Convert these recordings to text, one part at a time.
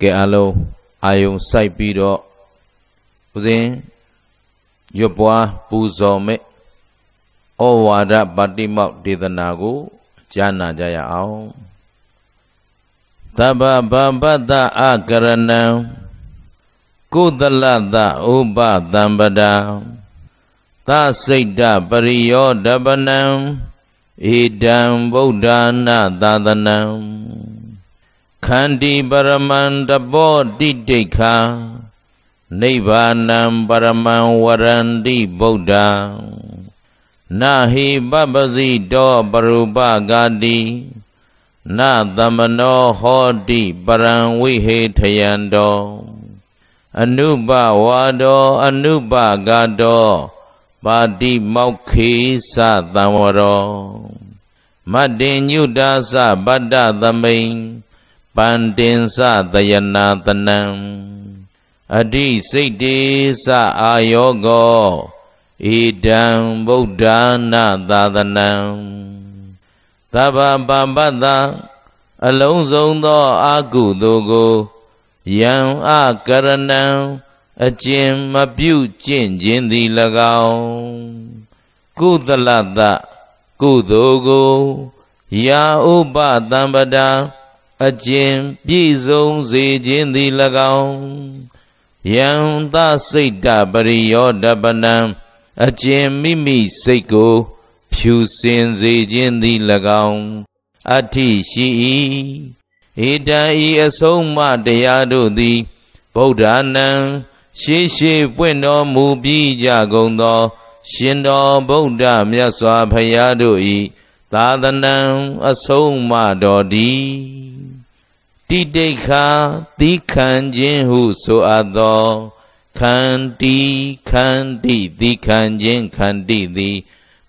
ကဲအလုံးအာယုံစိုက်ပြီးတော့ဦးဇင်းရွတ်ပွားပူဇော်မဲ့ဩဝါဒပါတိမောက်ဒေသနာကိုကြားနာကြရအောင်သဗ္ဗဗဗ္ဗတအကရဏံကုသလတဥပသံပဒံသစိတ်တပရိယောဒပနံဣဒံဗုဒ္ဓနာသာသနံ ခန္တီပရမန္တဘောတိတိခာနိဗ္ဗာနံပရမံဝရန္တိဗုဒ္ဓံနာဟိပပစီတောပရုပဂာတိနသမနောဟောတိပရံဝိဟေထယံတောအနုပဝါဒောအနုပဂါတောပါတိမောက္ခေသသံဝရောမတ္တင်ညုတာသဗတ္တသမိန် ပန္တင်သတယနာတနံအဓိစိတ်တေသအာယောကောဣဒံဗုဒ္ဓနာသာသနံသဗ္ဗပပတ္တအလုံးစုံသောအာကုသိုလ်ကိုယံအကရဏံအကျင်မပြုကျင့်ခြင်းသည်၎င်းကုသလတကုသိုလ်ကိုယာဥပတံပဒံ အကျင်ပြည့်စုံစေခြင်းသည်၎င်းယံသစိတ်တပရိယောဒပနံအကျင်မိမိစိတ်ကို ဖြူစင်စေခြင်းသည်၎င်းအဋ္ဌိရှိ၏ဣဒံဤအဆုံးမတရားတို့သည်ဗုဒ္ဓနံရှေးရှေးပွင့်တော်မူပြီးကြကုန်သော ရှင်တော်ဗုဒ္ဓမြတ်စွာဘုရားတို့၏သာသနံအဆုံးမတော်သည် တိတိခာသီခံခြင်းဟုဆိုအပ်သောခန္တီခန္တီသီခံခြင်းခန္တီသည်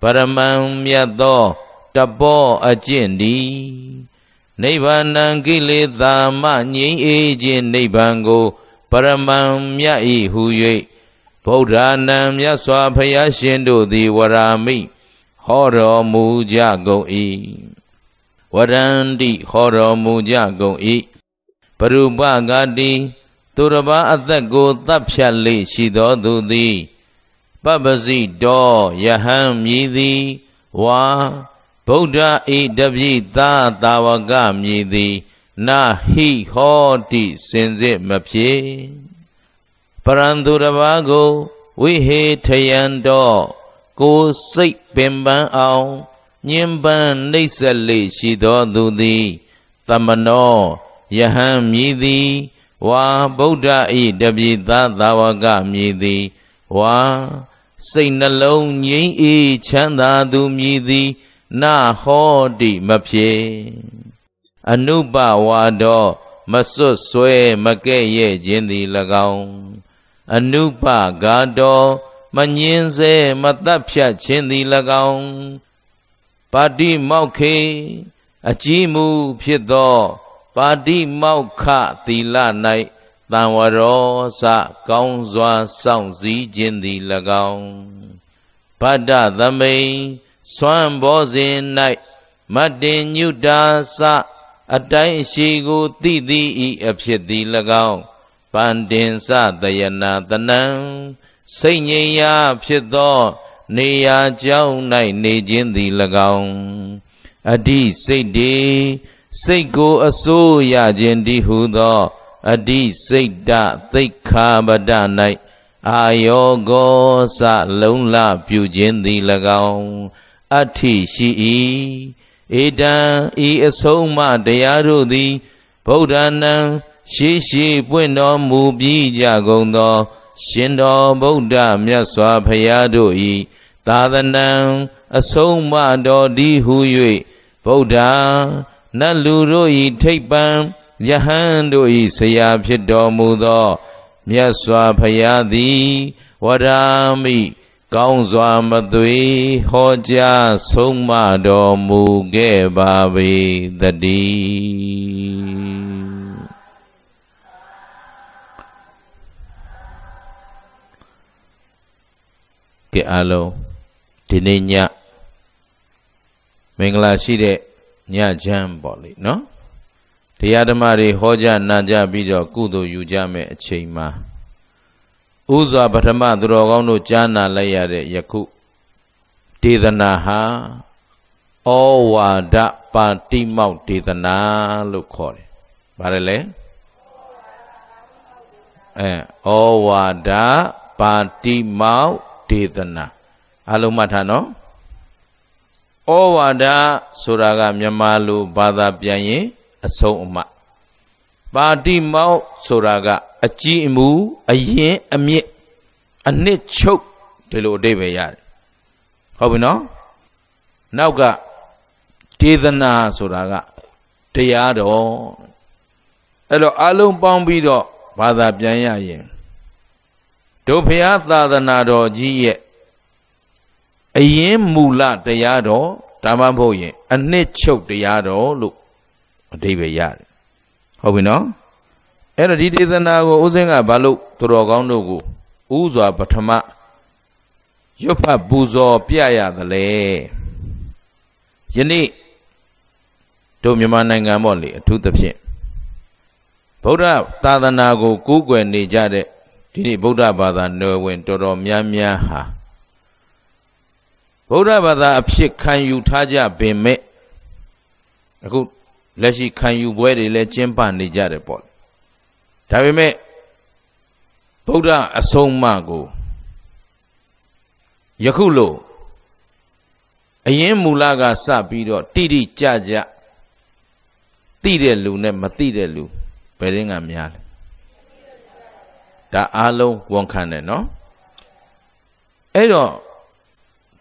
ပရမံမြတ်သောတပောအကျင့်သည်နိဗ္ဗာန်ကိလေသာမငြိမ်းအေးခြင်းနိဗ္ဗာန်ကိုပရမံမြတ်ဤဟု၍ဗုဒ္ဓနံမြတ်စွာဘုရားရှင်တို့သည်ဝရာမိဟောတော်မူကြကုန်၏ဝရန္တိဟောတော်မူကြကုန်၏ ပရုပဂာတိသူတစ်ပါးအသက်ကိုတပ်ဖြတ်လေရှိသောသူသည်ပပစီတော်ယဟံမြည်သည်ဝါဗုဒ္ဓဤတပိသာတာဝကမြည်သည်နာဟိဟောတိစင်စစ်မဖြစ်ပရံသူတစ်ပါးကိုဝိဟေထယံတော်ကိုစိတ်ပင်ပန်းအောင်ညင်ပန်းနှိမ့်ဆက်လေရှိသောသူသည်တမနော ယဟံမြည်သည်ဝါဗုဒ္ဓဤတပိသာသာဝကမြည်သည်ဝါစိတ်နှလုံးငြိမ်းအေးချမ်းသာသူမြည်သည်နာဟောတိမဖြစ်အနုပဝါဒောမစွတ်ဆွဲမကဲ့ရဲ့ခြင်းသည်၎င်းအနုပဂါတောမငင်းစေမတတ်ဖြတ်ခြင်းသည်၎င်းပါတိမောက်ခေအကြီးမူဖြစ်သော ပါတိမောက်ခသီလ၌တံဝရောစကောင်းစွာစောင့်စည်းခြင်းသည်၎င်းဗဒ္ဒသမိန်စွမ်းဘောစဉ်၌မတ္တင်ညုတာစအတိုင်းရှိကိုသိသည်ဤအဖြစ်သည်၎င်းပန္တင်စတယနာတနံစိတ်ငြိမ်ရာဖြစ်သော နေရာကြောင်း၌နေခြင်းသည်၎င်းအဓိစိတ်တေ စိတ်ကိုအစိုးရခြင်းတည်းဟုသောအဓိစိတ်တသိခာပဒ၌အာယောဂောစလုံးလပြုခြင်းသည်၎င်းအဋ္ဌိရှိ၏ဧတံဤအဆုံးမတရားတို့သည်ဗုဒ္ဓနံရှေးရှေးပွင့်တော်မူပြီးကြကုန်သော ရှင်တော်ဗုဒ္ဓမြတ်စွာဘုရားတို့၏သာသနံအဆုံးမတော်ဒီဟု၍ဗုဒ္ဓ နတ်လူတို့၏ထိပ်ပံယဟန်တို့၏ဆရာဖြစ်တော်မူသောမြတ်စွာဘုရားသည်ဝရာမိကောင်းစွာမသွေဟောကြားဆုံးမတော်မူခဲ့ပါပေတည်းကဲအလုံးဒီနေ့ညမင်္ဂလာရှိတဲ့ ညချမ်းပေါ့လေနော်တရားဓမ္မတွေဟောကြားနာကြားပြီးတော့ကုသိုလ်ယူကြမယ်အချိန်မှာဥစွာပထမသူတော်ကောင်းတို့ကြားနာလိုက်ရတဲ့ယခုဒေသနာဟာဩဝါဒပါတိမောက်ဒေသနာလို့ခေါ်တယ်။ဘာလဲလဲအဲဩဝါဒပါတိမောက်ဒေသနာအလုံးမှတ်ထားနော် ဩဝါဒဆိုတာကမြန်မာလိုဘာသာပြန်ရင်အဆုံးအမပါတိမောက်ဆိုတာကအကြည်အမူအရင်အမြင့်အနှစ်ချုပ်ဒီလိုအဓိပ္ပာယ်ရတယ်ဟုတ်ပြီနော်နောက်ကဒေသနာဆိုတာကတရားတော်အဲ့တော့အလုံးပေါင်းပြီးတော့ဘာသာပြန်ရရင်တို့ဖရာသာသနာတော်ကြီးရဲ့ အရင်မူလတရားတော်ဒါမှမဟုတ်ရင် အနှစ်ချုပ်တရားတော်လို့အဓိပ္ပာယ်ရတယ်ဟုတ်ပြီနော်အဲ့တော့ဒီဒေသနာကိုဦးစင်းကဘာလို့သူတော်ကောင်းတို့ကိုဥစွာပထမရွတ်ဖတ်ပူဇော်ပြရသလဲယနေ့တို့မြန်မာနိုင်ငံပေါ့လေအထူးသဖြင့်ဗုဒ္ဓသာသနာကိုကူးကွယ်နေကြတဲ့ဒီနေ့ဗုဒ္ဓဘာသာနယ်ဝင် တော်တော်များများဟာ ဗုဒ္ဓဘာသာအဖြစ်ခံယူထားကြပင်မဲ့အခုလက်ရှိခံယူပွဲတွေလည်းကျင်းပနေကြတယ်ပေါ့ဒါပေမဲ့ဗုဒ္ဓအဆုံးအမကိုယခုလို့အရင်မူလကစပြီးတော့တိတိကြကြသိတဲ့လူနဲ့မသိတဲ့လူဘယ်ရင်းကများလဲဒါအားလုံးဝန်ခံတယ်နော်အဲ့တော့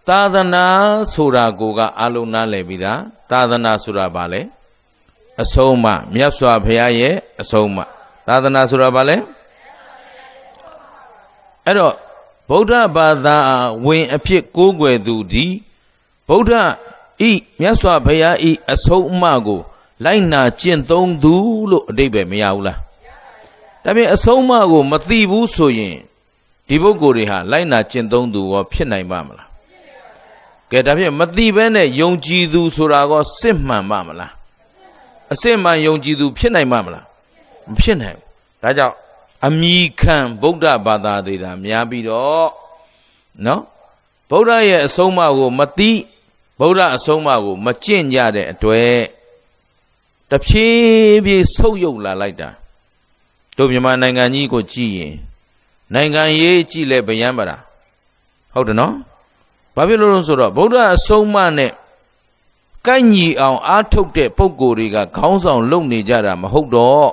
သာသနာဆိုတာကိုကအားလုံးနားလည်ပြီးသားသာသနာဆိုတာဘာလဲအဆုံးအမမြတ်စွာဘုရားရဲ့အဆုံးအမသာသနာဆိုတာဘာလဲအဲ့တော့ဗုဒ္ဓဘာသာဝင်အဖြစ်ကိုးကွယ်သူဒီဗုဒ္ဓဤမြတ်စွာဘုရားဤအဆုံးအမကို လိုက်နာကျင့်သုံးသူလို့အတိတ်ပဲမရဘူးလားဒါပြင်အဆုံးအမကို မသိဘူးဆိုရင်ဒီပုဂ္ဂိုလ်တွေဟာလိုက်နာကျင့်သုံးသူရောဖြစ်နိုင်ပါမလား ကဲဒါဖြင့်မသိဘဲနဲ့ယုံကြည်သူဆိုတာကစစ်မှန်ပါမလားအစစ်မှန်ယုံကြည်သူဖြစ်နိုင်ပါမလားမဖြစ်နိုင်ဘူးဒါကြောင့်အမိခံဗုဒ္ဓဘာသာတွေကများပြီးတော့နော်ဗုဒ္ဓရဲ့အဆုံးအမကိုမသိဗုဒ္ဓအဆုံးအမကိုမကျင့်ကြတဲ့အတွက်တဖြည်းဖြည်းဆုပ်ယုပ်လာလိုက်တာတို့မြန်မာနိုင်ငံကြီးကိုကြည့်ရင်နိုင်ငံရေးကြည့်လဲဗျံပါတာဟုတ်တယ်နော် ဘာဖြစ်လို့လဲဆိုတော့ဗုဒ္ဓအဆုံးအမနဲ့ကိုက်ညီအောင်အားထုတ်တဲ့ပုံကိုယ်တွေကခေါင်းဆောင်လုပ်နေကြတာမဟုတ်တော့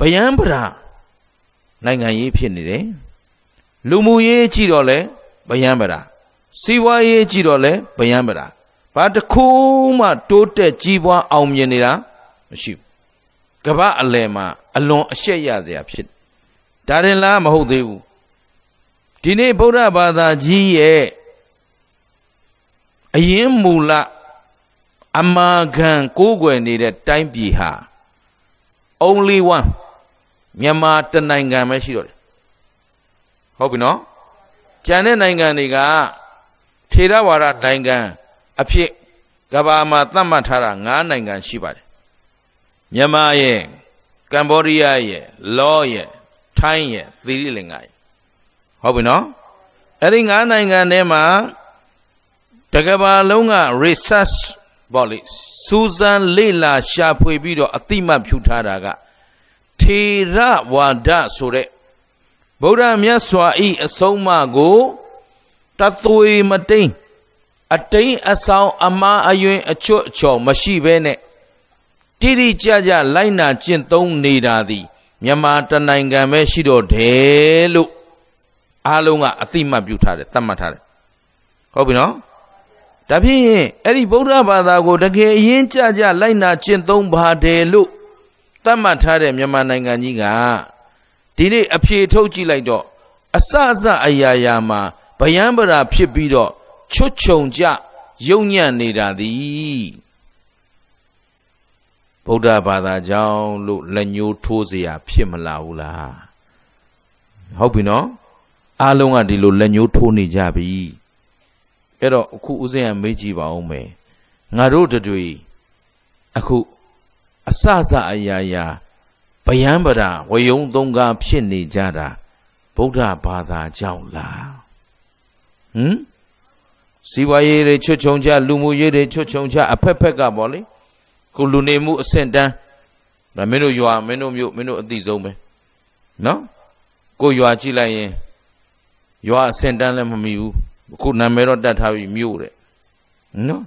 ဗျံပရာနိုင်ငံရေးဖြစ်နေတယ်လူမှုရေးကြည့်တော့လဲဗျံပရာစီးပွားရေးကြည့်တော့လဲဗျံပရာဘာတစ်ခုမှတိုးတက်ကြီးပွားအောင်မြင်နေတာမရှိဘူးကမ္ဘာအလယ်မှာအလွန်အရှက်ရစရာဖြစ်ဒါရင်လားမဟုတ်သေးဘူးဒီနေ့ဗုဒ္ဓဘာသာကြီးရဲ့ အရင်မူလအမာခံကိုးကွယ်နေတဲ့တိုင်းပြည်ဟာ only one မြန်မာတနိုင်ငံပဲရှိတော့တယ်ဟုတ်ပြီနော်ကျန်တဲ့နိုင်ငံတွေကထေရဝါဒနိုင်ငံအဖြစ်ကဘာမှာသတ်မှတ်ထားတာ၅နိုင်ငံရှိပါတယ်မြန်မာရဲ့ကမ္ဘောဒီးယားရဲ့လောရဲ့ထိုင်းရဲ့သီရိလင်္ကာရဲ့ဟုတ်ပြီနော်အဲ့ဒီ၅နိုင်ငံထဲမှာ တကဘာလုံးက research ပေါ့လေစူးစမ်းလေ့လာရှာဖွေပြီးတော့အတိမတ်ဖြူထားတာကထေရဝါဒဆိုတဲ့ဗုဒ္ဓမြတ်စွာဤအဆုံးအမကိုတသွေမတိန်အတိန်အဆောင်အမားအယွင်အချွတ်အချော်မရှိဘဲနဲ့တိတိကျကျလိုက်နာကျင့်သုံးနေတာသည်မြန်မာတနိုင်ငံပဲရှိတော့တယ်လို့အားလုံးကအသိမှတ်ပြုထားတယ်သတ်မှတ်ထားတယ်ဟုတ်ပြီနော် ဒါဖြင့်အဲ့ဒီဗုဒ္ဓဘာသာကိုတကယ်အရင်ကြကြလိုက်နာကျင့်သုံးပါတယ်လို့သတ်မှတ်ထားတဲ့မြန်မာနိုင်ငံကြီးကဒီနေ့အဖြေထုတ်ကြည့်လိုက်တော့အစအစအရာရာမှာဗျံပရာဖြစ်ပြီးတော့ချွတ်ချုံကြယုံညံ့နေတာသည်ဗုဒ္ဓဘာသာကြောင့်လို့လက်ညှိုးထိုးเสียဖြစ်မလာဘူးလားဟုတ်ပြီနော်အားလုံးကဒီလိုလက်ညှိုးထိုးနေကြပြီ အဲ့တော့အခုဦးဇင်းကမေးကြည့်ပါဦးမယ်ငါတို့တွေအခုအစစအရာရာဗယံပရာဝယုံသုံးကားဖြစ်နေကြတာဗုဒ္ဓဘာသာကြောင့်လားဟမ်စီဝါရေးတွေချွတ်ချုံချလူမှုရေးတွေချွတ်ချုံချအဖက်ဖက်ကပေါ့လေကိုလူနေမှုအဆင့်တန်းဒါမင်းတို့ရွာမင်းတို့မြို့မင်းတို့အသိဆုံးပဲနော်ကိုရွာကြည့်လိုက်ရင်ရွာအဆင့်တန်းလည်းမမီဘူးအ ခုနာမည်တော့တတ်ထားပြီမြို့တဲ့နော်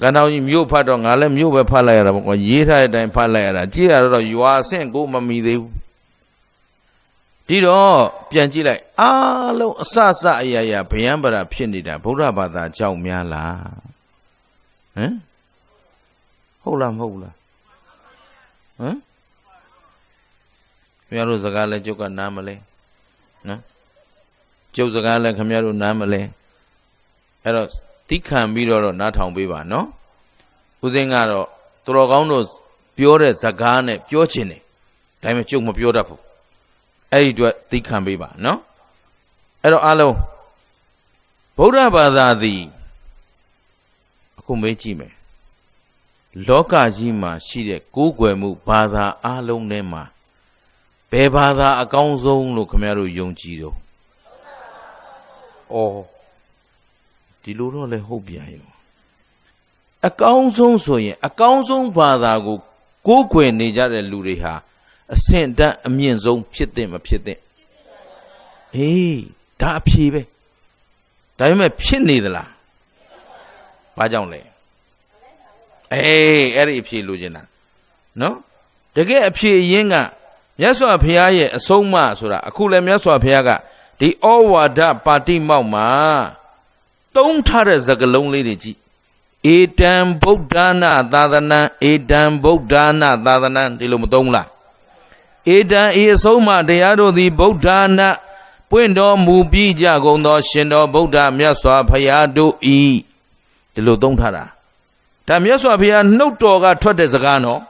ကံတော်ကြီးမြို့ဖတ်တော့ငါလည်းမြို့ပဲဖတ်လိုက်ရတာပေါ့ကွာရေးထားတဲ့အတိုင်းဖတ်လိုက်ရတာကြည့်ရတော့ရွာအဆင့်ကိုမမီသေးဘူးဒီတော့ပြန်ကြည့်လိုက်အားလုံးအစစအရာရာဗျံပရာဖြစ်နေတာဗုဒ္ဓဘာသာကြောင့်များလားဟမ်ဟုတ်လားမဟုတ်လားဟမ်ခင်ဗျားတို့စကားလဲကျုပ်ကနားမလဲနော်ကျုပ်စကားလဲခင်ဗျားတို့နားမလဲ အဲ့တော့တိခံပြီးတော့နားထောင်ပေးပါနော်ဦးစင်းကတော့သူတော်ကောင်းတို့ပြောတဲ့စကားနဲ့ပြောချင်တယ်ဒါပေမဲ့ကျုပ်မပြောတတ်ဘူးအဲ့ဒီအတွက်သိခံပေးပါနော်အဲ့တော့အားလုံးဗုဒ္ဓဘာသာသည်အခုမေးကြည့်မယ်လောကကြီးမှာရှိတဲ့ကိုးကွယ်မှုဘာသာအားလုံးထဲမှာဘယ်ဘာသာအကောင်းဆုံးလို့ခင်ဗျားတို့ယုံကြည်တော့ဩ ဒီလိုတော့လည်းဟုတ်ပြန်ရောအကောင်းဆုံးဆိုရင် အကောင်းဆုံးဘာသာကိုကိုးကွယ်နေကြတဲ့လူတွေဟာအဆင့်တန်းအမြင့်ဆုံးဖြစ်တဲ့မဖြစ်တဲ့အေးဒါအဖြေပဲဒါပေမဲ့ဖြစ်နေသလားဘာကြောင့်လဲအေးအဲ့ဒီအဖြေလိုချင်တာနော်တကယ်အဖြေရင်းကမြတ်စွာဘုရားရဲ့အဆုံးအမဆိုတာအခုလည်းမြတ်စွာဘုရားကဒီဩဝါဒပါတိမောက်မှာ သုံးထားတဲ့စကားလုံးလေးတွေကြည့်ဧတံဗုဒ္ဓနာသာသနံဧတံဗုဒ္ဓနာသာသနံဒီလိုမသုံးလားဧတံဤအဆုံးမတရားတို့သည်ဗုဒ္ဓနာပွင့်တော်မူပြီးကြကုန်သော ရှင်တော်ဗုဒ္ဓမြတ်စွာဘုရားတို့ဤဒီလိုသုံးထားတာဒါမြတ်စွာဘုရားနှုတ်တော်ကထွက်တဲ့စကားနော်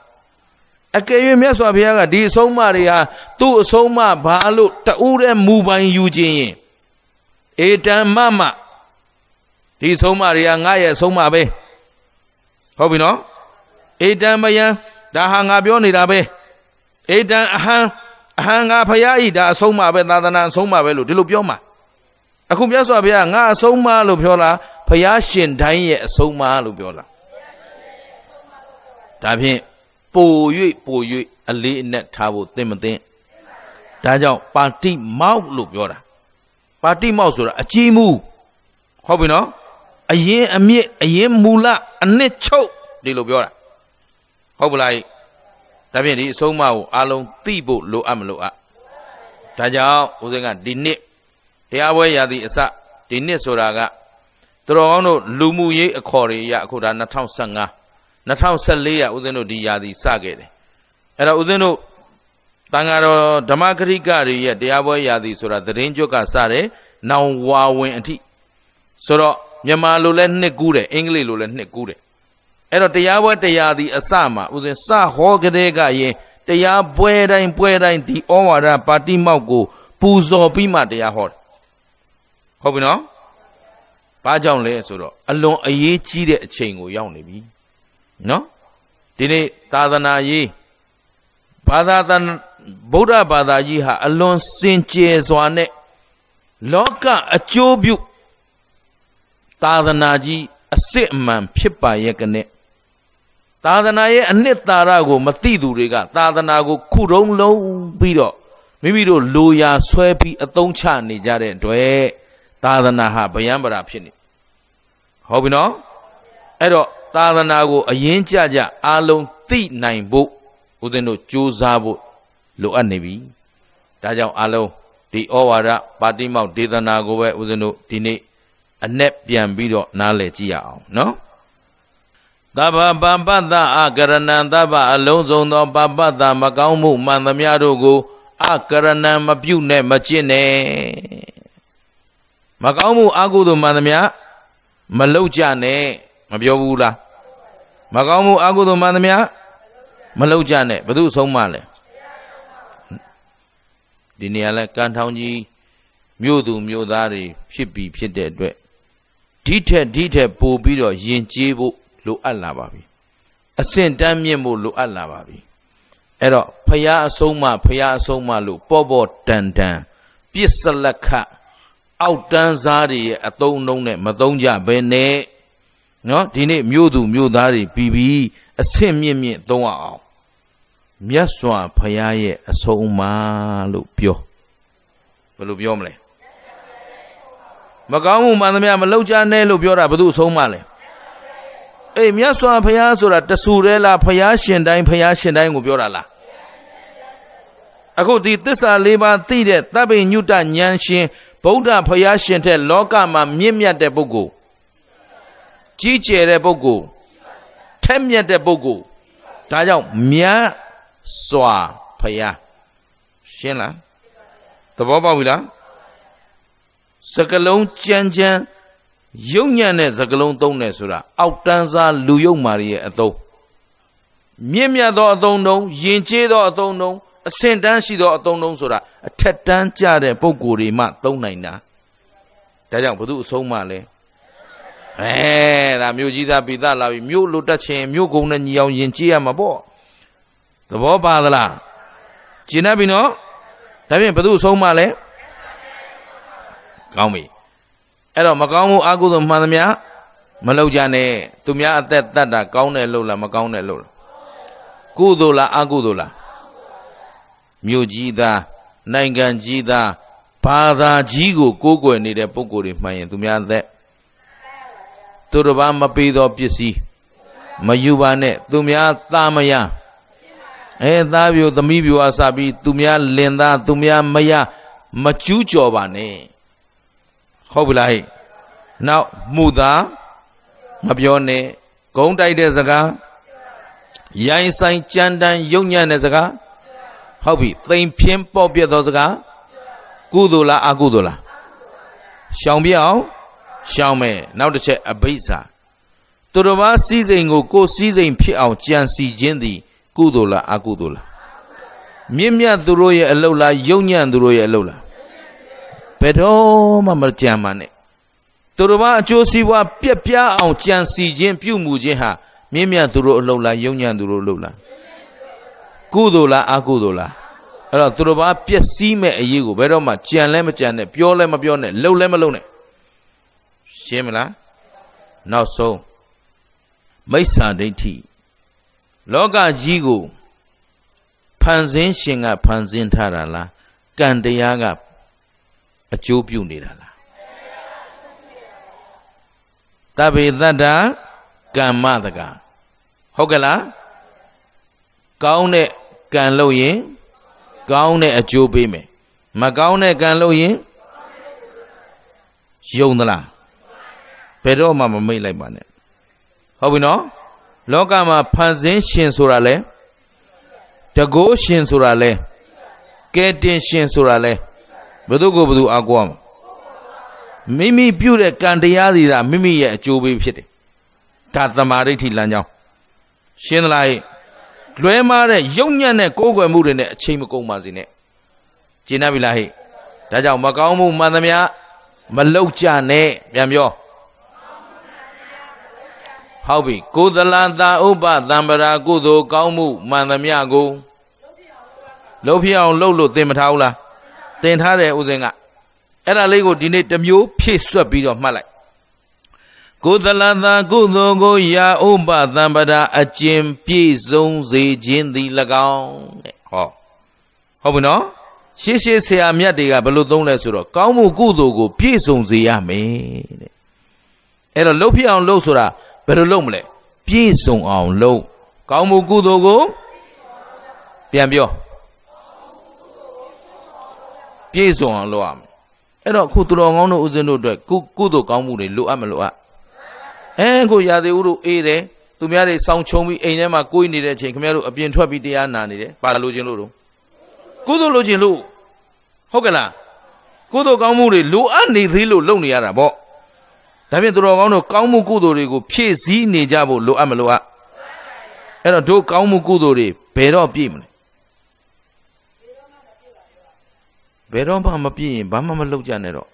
အကယ်၍မြတ်စွာဘုရားကဒီအဆုံးအမတွေဟာသူ့အဆုံးအမဘာလို့တူးတဲ့မူပိုင်ယူခြင်းရင်ဧတံမမ ဒီအဆုံးအမတွေကငါရဲ့အဆုံးအမပဲဟုတ်ပြီနော်ဧတံမယံဒါဟာငါပြောနေတာပဲဧတံအဟံအဟံငါဖရာဤဒါအဆုံးအမပဲသာသနာအဆုံးအမပဲလို့ဒီလိုပြောမှာအခုမြတ်စွာဘုရားငါအဆုံးအမလို့ပြောလားဖရာရှင်တိုင်းရဲ့အဆုံးအမလို့ပြောလားဒါဖြင့်ပို၍ပို၍အလေးအနက်ထားဖို့သင်မသင်ဒါကြောင့်ပါတိမောက်လို့ပြောတာပါတိမောက်ဆိုတာအကြီးမှုဟုတ်ပြီနော် အရင်အမြင့်အရင်မူလအနှစ်ချုပ်ဒီလိုပြောတာဟုတ်ပလားဒါဖြင့်ဒီအဆုံးအမကိုအလုံးသိဖို့လိုအပ်မလိုအပ်ဒါကြောင့်ဦးဇင်းကဒီနှစ်တရားပွဲရာသီအစဒီနှစ်ဆိုတာကသူတော်ကောင်းတို့လူမှုရေးအခေါ်တွေရအခုဒါ2015 2014ရဦးဇင်းတို့ဒီယာစီစခဲ့တယ်အဲ့တော့ဦးဇင်းတို့တန်ဃာတော်ဓမ္မဂရိကတွေရဲ့တရားပွဲယာစီဆိုတာသတင်းကျွတ်ကစတယ်နောင်ဝါဝင်အထိဆိုတော့ မြန်မာလိုလဲနှစ်ကူးတယ်အင်္ဂလိပ်လိုလဲနှစ်ကူးတယ်အဲ့တော့တရားပွဲတရားစီအစမှာဦးဇင်းစဟောကလေးကရင်တရားပွဲတိုင်းပွဲတိုင်းဒီဩဝါဒပါတိမောက်ကို ပူဇော်ပြီးမှတရားဟောတယ်ဟုတ်ပြီနော်ဘာကြောင့်လဲဆိုတော့အလွန်အရေးကြီးတဲ့အချိန်ကိုရောက်နေပြီနော်ဒီနေ့သာသနာရေးဘာသာတန်ဗုဒ္ဓဘာသာကြီးဟာအလွန်စင်ကြယ်စွာနဲ့လောကအကျိုးပြု သာသနာကြီးအစစ်အမှန်ဖြစ်ပါရဲ့ကနဲ့သာသနာရဲ့အနှစ်သာရကိုမသိသူတွေကသာသနာကိုခုတုံးလုံးပြီးတော့မိမိတို့လိုရာဆွဲပြီးအသုံးချနေကြတဲ့အတွက်သာသနာဟာဗျံပရာဖြစ်နေဟုတ်ပြီနော်အဲ့တော့သာသနာကိုအရင်ကြကြအားလုံးသိနိုင်ဖို့ဦးဇင်းတို့ကြိုးစားဖို့လိုအပ်နေပြီဒါကြောင့်အားလုံးဒီဩဝါဒပါတိမောက်ဒေသနာကိုပဲဦးဇင်းတို့ဒီနေ့ အ내ပြန်ပြီးတော့နားလည်ကြည့်ရအောင်နော်သဗ္ဗပပတ္တအကရဏံသဗ္ဗအလုံးစုံသောပပတ္တမကောင်းမှုမှန်သမျှတို့ကိုအကရဏံမပြုတ်နဲ့မကျင့်နဲ့မကောင်းမှုအကုသိုလ်မှန်သမျှမလုပ်ကြနဲ့မပြောဘူးလားမကောင်းမှုအကုသိုလ်မှန်သမျှမလုပ်ကြနဲ့ဘု து ဆုံးမလဲဒီနေရာလဲကံထောင်ကြီးမြို့သူမြို့သားတွေဖြစ်ပြီးဖြစ်တဲ့အတွက် ဒီထက်ဒီထက်ပိုပြီးတော့ယဉ်ကျေးဖို့လိုအပ်လာပါပြီအဆင့်တန်းမြင့်ဖို့လိုအပ်လာပါပြီအဲ့တော့ဖရာအဆုံးမဖရာအဆုံးမလို့ပေါ့ပေါ့တန်တန်ပစ္စလက်ခအောက်တန်းစားတွေရဲ့အသုံးနှုံးနဲ့မသုံးကြဘဲနဲ့နော်ဒီနေ့မြို့သူမြို့သားတွေပြီးပြီးအဆင့်မြင့်မြင့်သုံးအောင်မြတ်စွာဘုရားရဲ့အဆုံးအမလို့ပြောဘယ်လိုပြောမလဲ မကောင်းမှုမှန်သမျှမလောက်ကြနဲ့လို့ပြောတာဘယ်သူအဆုံးမလဲအေးမြတ်စွာဘုရားဆိုတာတဆူရဲလားဘုရားရှင်တိုင်းဘုရားရှင်တိုင်းကိုပြောတာလားအခုဒီသစ္စာလေးပါးသိတဲ့တပ်ပိညုတဉာဏ်ရှင်ဗုဒ္ဓဘုရားရှင်တဲ့လောကမှာမြင့်မြတ်တဲ့ပုဂ္ဂိုလ်ကြီးကျယ်တဲ့ပုဂ္ဂိုလ်ထက်မြက်တဲ့ပုဂ္ဂိုလ်ဒါကြောင့်မြတ်စွာဖယားရှင်းလားသဘောပေါက်ပြီလား စကလုံးကြမ်းကြမ်းရုပ်ညံ့တဲ့စကလုံးသုံးတယ်ဆိုတာအောက်တန်းစားလူယုတ်မာရီရဲ့အသုံးမြင့်မြတ်သောအသုံးတုံးယဉ်ကျေးသောအသုံးတုံးအဆင့်တန်းရှိသောအသုံးတုံးဆိုတာအထက်တန်းကြတဲ့ပုံကိုယ်တွေမှသုံးနိုင်တာဒါကြောင့်ဘု து အဆုံးမလဲအဲဒါမြို့ကြီးသားပိသလာပြီမြို့လိုတက်ချင်းမြို့ကုန်းနဲ့ညီအောင်ယဉ်ကျေးရမှာပေါ့သဘောပါသလားကျင်납ပြီနော်ဒါဖြင့်ဘု து အဆုံးမလဲ ကောင်းပြီအဲ့တော့မကောင်းမှုအကုသိုလ်မှန်သမျှမလောက်ကြနဲ့သူများအသက်တတ်တာကောင်းတယ်လို့လားမကောင်းတယ်လို့လားကုသိုလ်လားအကုသိုလ်လားမြို့ကြီးသားနိုင်ငံကြီးသားဘာသာကြီးကိုကိုးကွယ်နေတဲ့ပုဂ္ဂိုလ်တွေမှန်ရင်သူများသက်သူတစ်ပါးမပေးသောပစ္စည်းမယူပါနဲ့သူများသားမရအဲသားပြိုသမီးပြိုအစပြီးသူများလင်သားသူများမရမကျူးကျော်ပါနဲ့ ဟုတ်ပြီလားဟဲ့နောက်မှုသားမပြောနဲ့ဂုံးတိုက်တဲ့စကားရိုင်းဆိုင်ကြမ်းတမ်းယုံညံ့တဲ့စကားဟုတ်ပြီသိမ်ဖြင်းပေါ့ပြက်သောစကားကုသိုလ်လားအကုသိုလ်လားရှောင်ပြအောင်ရှောင်မယ်နောက်တစ်ချက်အဘိဇ္ဇာသူတော်ဘာစည်းစိမ်ကိုကိုယ်စည်းစိမ်ဖြစ်အောင်ကြံစီခြင်းသည် ကုသိုလ်လားအကုသိုလ်လားမြင့်မြတ်သူတို့ရဲ့အလုတ်လားယုံညံ့သူတို့ရဲ့အလုတ်လား ဘယ်တော့မှမကြံပါနဲ့သူတော်ဘာအကျိုးစီးပွားပြက်ပြားအောင်ကြံစီခြင်းပြုမှုခြင်းဟာမြင့်မြတ်သူတို့အလုတ်လားယုံညံ့သူတို့အလုတ်လားကုသိုလ်လားအကုသိုလ်လားအဲ့တော့သူတော်ဘာပျက်စီးမဲ့အရေးကိုဘယ်တော့မှကြံလဲမကြံနဲ့ပြောလဲမပြောနဲ့လှုပ်လဲမလှုပ်နဲ့ရှင်းမလားနောက်ဆုံးမိစ္ဆာဒိဋ္ဌိလောကကြီးကိုဖန်ဆင်းရှင်ကဖန်ဆင်းထားတာလားကံတရားက အကျိုးပြုနေတာလားတဗေတ္တကမ္မတကဟုတ်ကဲ့လားကောင်းတဲ့ကံလုပ်ရင်ကောင်းတဲ့အကျိုးပေးမယ်မကောင်းတဲ့ကံလုပ်ရင်ယုံသလားဘယ်တော့မှမမိတ်လိုက်ပါနဲ့ဟုတ်ပြီနော်လောကမှာဖန်ဆင်းရှင်ဆိုတာလဲတကိုးရှင်ဆိုတာလဲကဲတင်ရှင်ဆိုတာလဲ ဘယ်သူကိုဘယ်သူအကွာမှာမိမိပြုတဲ့ကံတရားစီတာမိမိရဲ့အကျိုးပေးဖြစ်တယ်ဒါသမာဓိဋ္ဌိလမ်းကြောင်းရှင်းသလားလွဲမားတဲ့ယုံညံ့တဲ့ကိုးကွယ်မှုတွေနဲ့အချိန်မကုန်ပါစေနဲ့ကျင်납ပြီလားဟဲ့ဒါကြောင့်မကောင်းမှုမှန်သမျှမလောက်ကြနဲ့ပြန်ပြောဟုတ်ပြီကိုသလန်သာဥပသံပရာကုသိုလ်ကောင်းမှုမှန်သမျှကိုလှုပ်ဖြစ်အောင်လှုပ်လို့သင်မထားဘူးလား သင်ထားတယ်ဥစဉ်ကအဲ့ဒါလေးကိုဒီနေ့တစ်မျိုးဖြည့်ဆွတ်ပြီးတော့မှတ်လိုက်ကုသလသာကုသိုလ်ကိုယာဥပသံပဒအကျင်ပြည့်စုံစေခြင်းသည်၎င်းတဲ့ဟောဟုတ်ပြီနော်ရှေးရှေးဆရာမြတ်တွေကဘယ်လိုသုံးလဲဆိုတော့ကောင်းမှုကုသိုလ်ကိုပြည့်စုံစေရမယ်တဲ့အဲ့တော့လှုပ်ဖြစ်အောင်လှုပ်ဆိုတာဘယ်လိုလုပ်မလဲပြည့်စုံအောင်လှုပ်ကောင်းမှုကုသိုလ်ကိုပြန်ပြော ပြည့်စုံအောင်လုပ်ရမယ်အဲ့တော့ခုသူတော်ကောင်းတို့ဦးဇင်းတို့အတွက်ကုကုသိုလ်ကောင်းမှုတွေလိုအပ်မလိုအပ်အဲကိုရာသေးဦးတို့အေးတယ်သူများတွေစောင်းချုံပြီးအိမ်ထဲမှာကိုယ်နေတဲ့အချိန်ခင်ဗျားတို့အပြင်ထွက်ပြီးတရားနာနေတယ်ပါလို့ခြင်းလို့တော့ကုသိုလ်လိုခြင်းလို့ဟုတ်ကလားကုသိုလ်ကောင်းမှုတွေလိုအပ်နေသေးလို့လုပ်နေရတာပေါ့ဒါဖြင့်သူတော်ကောင်းတို့ကောင်းမှုကုသိုလ်တွေကိုဖြည့်ဆည်းနေကြဖို့လိုအပ်မလိုအပ်အဲ့တော့တို့ကောင်းမှုကုသိုလ်တွေဘယ်တော့ပြည့်မလဲ ဘယ်တော့မှမပြည့်ရင်ဘာမှမလုပ်ကြနဲ့တော့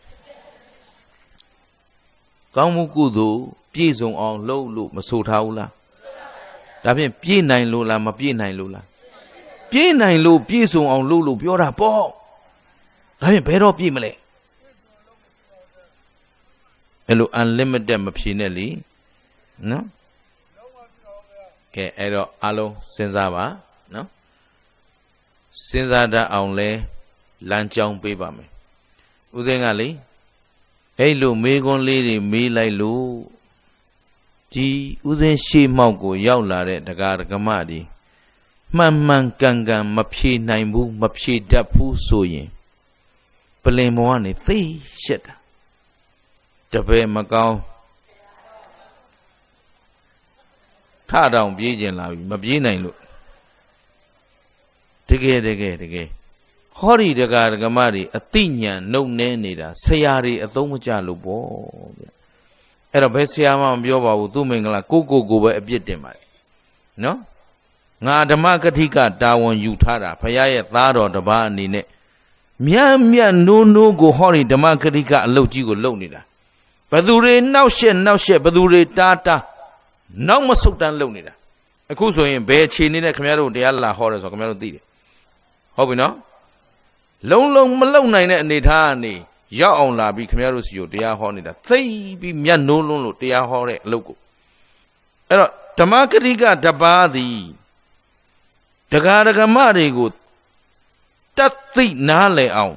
ကောင်းမှုကုသိုလ်ပြည့်စုံအောင်လုပ်လို့မဆိုထားဘူးလားဒါဖြင့်ပြည့်နိုင်လို့လားမပြည့်နိုင်လို့လားပြေးနိုင်လို့ပြေးစုံအောင်လုပ်လို့ပြောတာပေါ့ဒါဖြင့်ဘယ်တော့ပြေးမလဲအဲ့လို unlimited မဖြေနဲ့လीနော်ကဲအဲ့တော့အလုံးစဉ်းစားပါနော်စဉ်းစားတတ်အောင်လဲ လမ်းကြောင်းပေးပါမယ်ဦးစင်းကလေအဲ့လိုမေးခွန်းလေးတွေမေးလိုက်လို့ဒီဦးစင်းရှေ့မှောက်ကို ရောက်လာတဲ့တရားဓမ္မတွေမှန်မှန်ကန်ကန်မဖြေနိုင်ဘူးမဖြေတတ်ဘူးဆိုရင်ပလင်ဘောကနေသိရှက်တာတပည့်မကောင်းထတောင်ပြေးကျင်လာပြီမပြေးနိုင်လို့တကယ်တကယ်တကယ် ဟောဒီတကာဒကမတွေအတိညာနှုတ်နေနေတာဆရာတွေအသုံးမကျလို့ပေါ့ဗျအဲ့တော့ဘယ်ဆရာမှမပြောပါဘူးသူ့မင်္ဂလာကိုကိုကိုပဲအပြစ်တင်ပါတယ်နော်ငါဓမ္မကတိကတာဝန်ယူထားတာဖရာရဲ့သားတော်တစ်ပါးအနေနဲ့မြတ်မြတ်နိုးနိုးကိုဟောဒီဓမ္မကတိကအလုတ်ကြီးကိုလုပ်နေတာဘသူတွေနောက်ရှက်နောက်ရှက်ဘသူတွေတားတားနောက်မဆုတ်တန်းလုပ်နေတာအခုဆိုရင်ဘယ်အခြေအနေနဲ့ခင်ဗျားတို့တရားလာဟောတယ်ဆိုခင်ဗျားတို့သိတယ်ဟုတ်ပြီနော် လုံလုံမလုံနိုင်တဲ့အနေထားကနေရောက်အောင်လာပြီးခင်ဗျားတို့စီကိုတရားဟောနေတာသိပြီးမျက်နှိုးလွန်းလို့တရားဟောတဲ့အလုပ်ကိုအဲ့တော့ဓမ္မကတိကတပါးသည်တရားဓမ္မတွေကိုတတ်သိနားလည်အောင်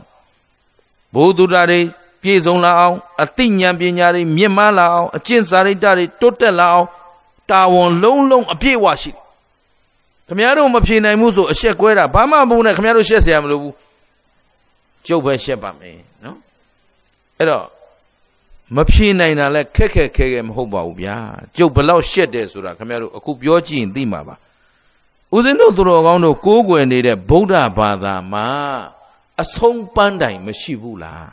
ဘုဒ္ဓတာတွေပြည့်စုံလာအောင်အသိဉာဏ်ပညာတွေမြင့်မားလာအောင်အကျင့်စာရိတ္တတွေတိုးတက်လာအောင်တာဝန်လုံးလုံးအပြည့်အဝရှိတယ်ခမရတို့မဖြေနိုင်ဘူးဆိုအရှက်ကွဲတာဘာမှမဟုတ်နဲ့ခမရတို့ရှက်เสียမလို့ဘူး ကျုပ်ပဲရှက်ပါမယ်နော်အဲ့တော့မဖြေနိုင်တာလဲခက်ခက်ခဲခဲမဟုတ်ပါဘူးဗျာကျုပ်ဘလောက်ရှက်တယ်ဆိုတာခမရတို့အခုပြောကြည့်ရင်သိမှာပါဦးဇင်းတို့သူတော်ကောင်းတို့ကိုးကွယ်နေတဲ့ဗုဒ္ဓဘာသာမှာအဆုံးပန်းတိုင်မရှိဘူးလား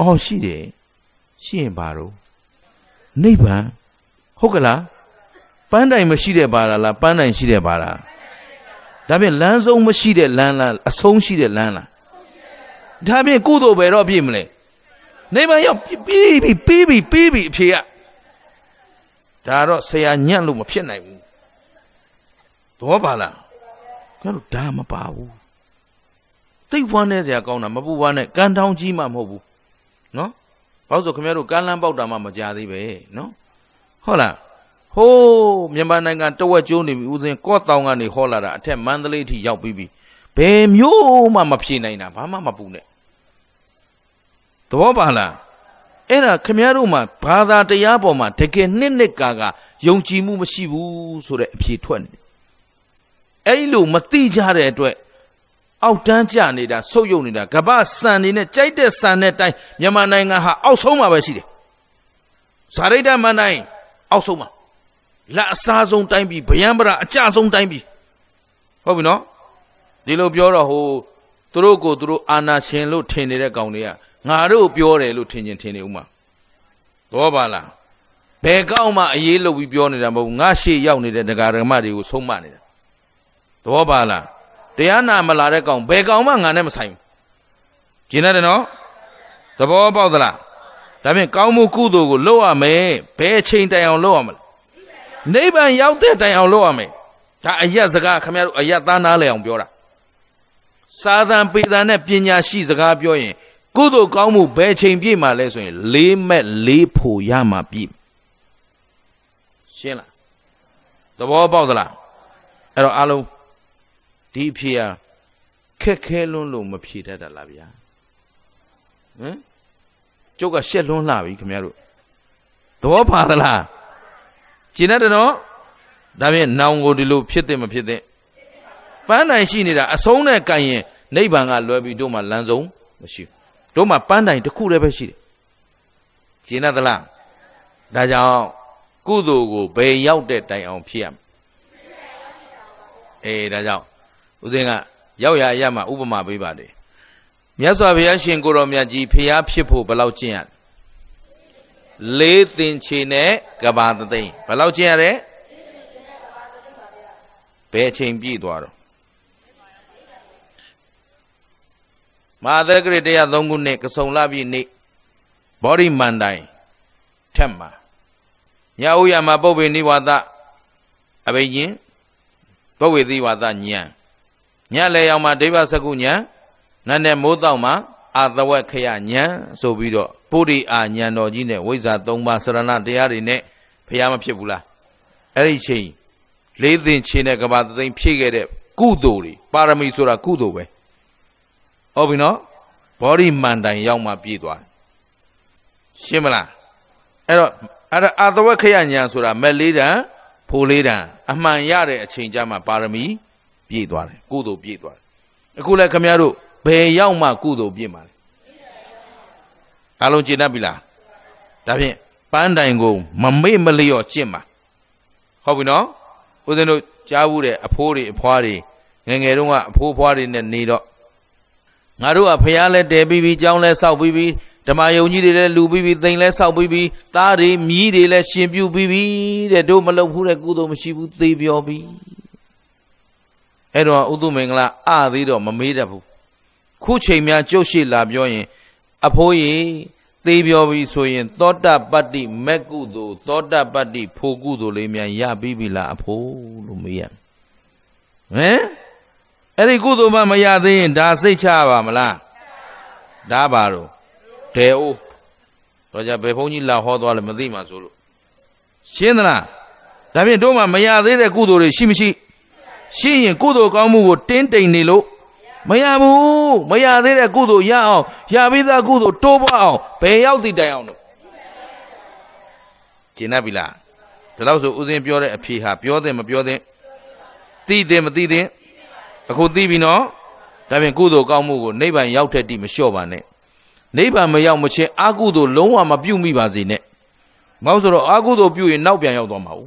အော်ရှိတယ်ရှိရင်ဘာလို့နိဗ္ဗာန်ဟုတ်ကလားပန်းတိုင်မရှိတဲ့ဘာလားပန်းတိုင်ရှိတဲ့ဘာလားဒါဖြင့်လမ်းဆုံးမရှိတဲ့လမ်းလားအဆုံးရှိတဲ့လမ်းလား ဒါဖြင့်ကုသိုလ်ပဲတော့ပြည့်မလဲနိဗ္ဗာန်ရောက်ပြီးပြီပြီးပြီပြီးပြီအဖြေကဒါတော့ဆရာညံ့လို့မဖြစ်နိုင်ဘူးတော့ပါလားကျွန်တော်ဒါမပါဘူးသိဝမ်းနေစရာကောင်းတာမပူဝမ်းနဲ့ကန်းတောင်းကြီးမှမဟုတ်ဘူးနော်ဘာလို့ဆိုခင်ဗျားတို့ကန်းလန်းပေါက်တာမှမကြသေးပဲနော်ဟုတ်လားဟိုးမြန်မာနိုင်ငံတဝက်ကျိုးနေပြီဦးစင်းကော့တောင်ကနေဟောလာတာအထက်မန္တလေးထိရောက်ပြီးပြီဘယ်မျိုးမှမဖြေနိုင်တာဘာမှမပူနဲ့ သဘောပါလားအဲ့ဒါခမည်းတော်မှာဘာသာတရားပေါ်မှာတကယ်နှစ်နှစ်ကာကယုံကြည်မှုမရှိဘူးဆိုတဲ့အဖြေထွက်နေအဲ့လိုမသိကြတဲ့အတွက်အောက်တန်းကျနေတာဆုပ်ယုပ်နေတာကပ္ပစံနေနဲ့ကြိုက်တဲ့စံနဲ့တိုင်းမြန်မာနိုင်ငံဟာအောက်ဆုံးမှာပဲရှိတယ်ဇာရိတမန်တိုင်းအောက်ဆုံးမှာလက်အစားဆုံးတိုင်းပြည်ဗျံပရာအကြဆုံးတိုင်းပြည်ဟုတ်ပြီနော်ဒီလိုပြောတော့ဟိုသူတို့ကိုသူတို့အာနာရှင်လို့ထင်နေတဲ့ကောင်တွေက ငါတို့ပြောတယ်လို့ထင်ချင်းထင်နေဦးမှာသောပါလားဘယ်ကောက်မှအေးလို့ပြီးပြောနေတာမဟုတ်ငါရှေ့ရောက်နေတဲ့ဒကာဓမ္မတွေကိုဆုံးမနေတာသောပါလားတရားနာမလာတဲ့ကောင်ဘယ်ကောင်မှငါနဲ့မဆိုင်ဘူးကျင်တယ်နော်သဘောပေါက်သလားဒါဖြင့်ကောင်းမှုကုသိုလ်ကိုလုပ်ရမယ်ဘယ်အချိန်တိုင်အောင်လုပ်ရမလဲနိဗ္ဗာန်ရောက်တဲ့တိုင်အောင်လုပ်ရမယ်ဒါအယက်စကားခင်ဗျားတို့အယက်သားနားလည်အောင်ပြောတာစာသံပေသံနဲ့ပညာရှိစကားပြောရင် ကုသိုလ်ကောင်းမှုဘယ်ချိန်ပြည့်မှာလဲဆိုရင်လေးမဲ့လေးဖို့ရမှာပြည့်ရှင်းလားသဘောပေါက်သလားအဲ့တော့အားလုံးဒီအဖြေဟာခက်ခဲလွန်းလို့မဖြေတတ်တာလားဗျာဟမ်ကျုပ်ကရှက်လွန်းလာပြီခင်ဗျားတို့သဘောပါသလားကျင်တဲ့တော့ဒါဖြင့်နောင်ကိုဒီလိုဖြစ်တဲ့မဖြစ်တဲ့ပန်းတိုင်ရှိနေတာအဆုံးနဲ့ကန်ရင်နိဗ္ဗာန်ကလွယ်ပြီးတို့မှလမ်းဆုံးမရှိဘူး တို့မှပန်းတိုင်တစ်ခုတည်းပဲရှိတယ်ကျင်သလားဒါကြောင့်ကုသိုလ်ကိုဘယ်ရောက်တဲ့တိုင်အောင်ဖြစ်ရမယ်အေးဒါကြောင့်ဦးဇင်းကရောက်ရရမှဥပမာပေးပါတယ်မြတ်စွာဘုရားရှင်ကိုတော်မြတ်ကြီးဖျားဖြစ်ဖို့ဘယ်လောက်ကျင့်ရလေးသင်္ချေနဲ့ကဘာသသိန်းဘယ်လောက်ကျင့်ရလဲဘယ်အချိန်ပြည့်သွားတော့ မဟာသက္ကရတရား3ခုနှစ်ကစုံလာပြီနေ့ဘောဓိမန္တိုင်ထက်မှာညဥ်ရမှာပုပ္ပေနိဝါဒအဘိညာဉ်ပုပ္ပေသီဝါဒဉာဏ်ညလည်းရောက်မှဒိဗ္ဗစကုညာနတ်နဲ့မိုးတော့မှအာသဝက်ခရညာဆိုပြီးတော့ပုရိအာညာတော်ကြီးနဲ့ဝိဇ္ဇာ၃ပါးစရဏတရားတွေနဲ့ဖျားမဖြစ်ဘူးလားအဲ့ဒီချိန်လေးသိင်ချင်းနဲ့ကဘာသိင်ဖြည့်ခဲ့တဲ့ကုသိုလ်တွေပါရမီဆိုတာကုသိုလ်ပဲ ဟုတ်ပြီနော်ဘောဓိမန္တိုင်ရောက်မှပြည့်သွားရှင်းမလားအဲ့တော့အဲ့ဒါအာသဝခရညာဆိုတာမက်လေးတန်ဖိုလေးတန်အမှန်ရတဲ့အချိန်ကျမှပါရမီပြည့်သွားတယ်ကုသိုလ်ပြည့်သွားတယ်အခုလည်းခမရတို့ဘယ်ရောက်မှကုသိုလ်ပြည့်မှာလဲအလုံးကျင့်တတ်ပြီလားဒါဖြင့်ပန်းတိုင်ကိုမမေ့မလျော့ကျင့်ပါဟုတ်ပြီနော်ဦးဇင်းတို့ကြားဘူးတဲ့အဖိုးတွေအဖွားတွေငငယ်တုန်းကအဖိုးဖွားတွေနဲ့နေတော့ ငါတို့ကဖះလဲတဲပြီးပြီးကြောင်းလဲစောက်ပြီးပြီးဓမ္မယုံကြီးတွေလည်းလူပြီးပြီးသိမ်လဲစောက်ပြီးပြီးသားတွေမြီးတွေလည်းရှင်ပြုပြီးပြီးတဲ့တို့မလုပ်ဘူးတဲ့ကုသိုလ်မရှိဘူးသေပြောပြီးအဲ့တော့ဥသုမင်္ဂလာအသေးတော့မမေးတတ်ဘူးခုချိန်များကြုတ်ရှိလာပြောရင် အဖိုးကြီးသေပြောပြီဆိုရင် သောတပတ္တိမက်ကုသိုလ်သောတပတ္တိဖို့ကုသိုလ်လေးများရပြီးပြီလားအဖိုးလို့မေးရဟမ် အဲ့ဒီကုသိုလ်မှမရသေးရင်ဒါစိတ်ချပါမလားဒါပါတော့ဒဲအိုးတော့ကြဘယ်ဘုန်းကြီးလာဟောသွားလဲမသိမှဆိုလို့ရှင်းသလားဒါဖြင့်တို့မှမရသေးတဲ့ကုသိုလ်တွေရှိမရှိရှိရင်ကုသိုလ်ကောင်းမှုကိုတင်းတိမ်နေလို့မရဘူးမရသေးတဲ့ကုသိုလ်ရအောင်ရပြီးသားကုသိုလ်တိုးပွားအောင်ဘယ်ရောက်တည်တိုင်အောင်လို့ကျင်납ပြီလားဒါလို့ဆိုဦးစင်းပြောတဲ့အဖြေဟာပြောတဲ့မပြောတဲ့သိတဲ့မသိတဲ့ အခုသိပြီနော်ဒါဖြင့်ကုသိုလ်ကောင်းမှုကိုနိဗ္ဗာန်ရောက်တဲ့တိမလျှော့ပါနဲ့နိဗ္ဗာန်မရောက်မချင်းအာကုသိုလ်လုံးဝမပြုတ်မိပါစေနဲ့မဟုတ်ဆိုတော့အာကုသိုလ်ပြုတ်ရင်နောက်ပြန်ရောက်သွားမှာ ਉ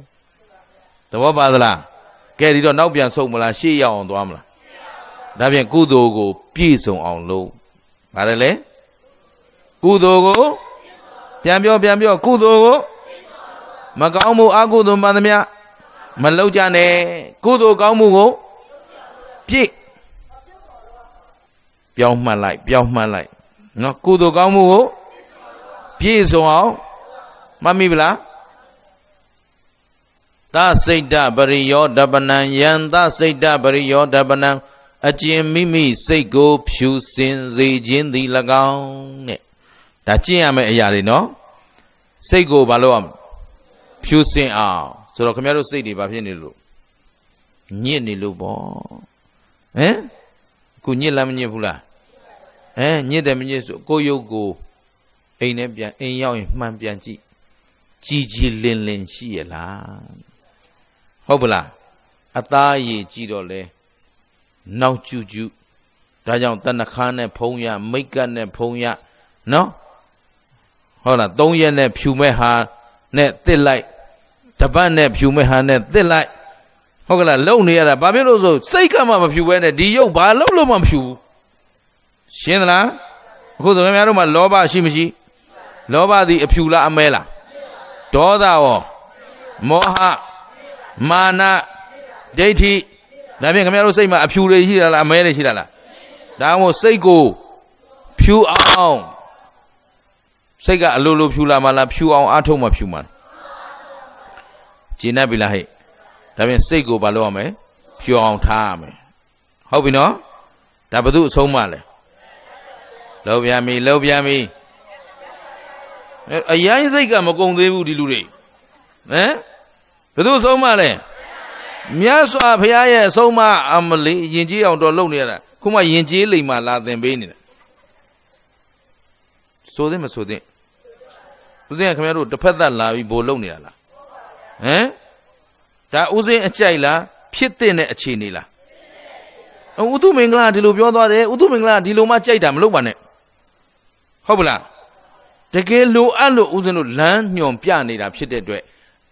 သဘောပါသလားကဲဒီတော့နောက်ပြန်ဆုံးမလားရှေ့ရောက်အောင်သွားမလားဒါဖြင့်ကုသိုလ်ကို ပြည့်စုံအောင်လုပ်ဗါတယ်လေကုသိုလ်ကိုပြန်ပြောပြန်ပြောကုသိုလ်ကိုမကောင်းမှုအကုသိုလ်မှန်သမျှမလုပ်ကြနဲ့ကုသိုလ်ကောင်းမှုကို ပြည့်ပြောင်းမှတ်လိုက် ပြောင်းမှတ်လိုက်နော်ကုသိုလ်ကောင်းမှုကိုပြည့်စုံအောင်မှတ်မိဗလားသစိတ်တပရိယောဓပနံယံသစိတ်တပရိယောဓပနံအကျင်မိမိစိတ်ကို ဖြူစင်စေခြင်းသည်၎င်းတဲ့ဒါကျင့်ရမယ့်အရာတွေနော်စိတ်ကိုဘာလို့အောင်ဖြူစင်အောင်ဆိုတော့ခင်ဗျားတို့စိတ်တွေဘာဖြစ်နေလို့ညစ်နေလို့ပေါ့ ဟမ်ခုညစ်လားမညစ်ဘူးလားဟမ်ညစ်တယ်မညစ်ဆိုကိုရုပ်ကိုအိမ်နဲ့ပြန်အိမ်ရောက်ရင်မှန်ပြန်ကြည့်ကြည်ကြည်လင်လင်ရှိရလားဟုတ်ပလားအသားရည်ကြည့်တော့လေနောက်ကျူးကျူးဒါကြောင့်တဏ္ဍခါနဲ့ဖုံးရမိတ်ကတ်နဲ့ဖုံးရနော်ဟုတ်လားသုံးရက်နဲ့ဖြူမဲ့ဟာနဲ့တစ်လိုက်တပတ်နဲ့ဖြူမဲ့ဟာနဲ့တစ်လိုက် ဟုတ်ကလားလုံနေရတာဘာဖြစ်လို့ဆိုစိတ်ကမှမဖြူဘဲနဲ့ဒီရုပ်ဘာလုံလို့မှမဖြူဘူးရှင်းသလားအခုဆိုခင်ဗျားတို့မှာလောဘရှိမရှိလောဘသည်အဖြူလားအမဲလားဒေါသရောမောဟမာနဒိဋ္ဌိဒါဖြင့်ခင်ဗျားတို့စိတ်မှာအဖြူတွေရှိတာလားအမဲတွေရှိတာလားဒါမှမဟုတ်စိတ်ကိုဖြူအောင်စိတ်ကအလိုလိုဖြူလာမှလားဖြူအောင်အားထုတ်မှဖြူမှာကျင့်တတ်ပြီလားဟဲ့ ဒါဖြင့်စိတ်ကိုဘာလုပ်ရမလဲဖြူအောင်ထားရမယ်ဟုတ်ပြီနော်ဒါဘု து အဆုံးမလဲလှုပ်ပြန်ပြီလှုပ်ပြန်ပြီအရင်စိတ်ကမကုံသေးဘူးဒီလူတွေဟမ်ဘယ်သူဆုံးမလဲမြတ်စွာဘုရားရဲ့အဆုံးမအမလေးယင်ကြီးအောင်တော့လုပ်နေရတာခုမှယင်ကြီးလိမ်မှလာသင်ပေးနေတာဆိုသင့်မဆိုသင့်ဦးဇင်းကခင်ဗျားတို့တစ်ဖက်သက်လာပြီးဘိုလ်လုပ်နေတာလားဟမ် ဒါဦးဇင်းအကြိုက်လားဖြစ်တဲ့အခြေအနေလားဥတုမင်္ဂလာဒီလိုပြောသွားတယ်ဥတုမင်္ဂလာဒီလိုမှကြိုက်တာမလုပ်ပါနဲ့ဟုတ်ပလားတကယ်လိုအပ်လို့ဦးဇင်းတို့လမ်းညွန်ပြနေတာဖြစ်တဲ့အတွက်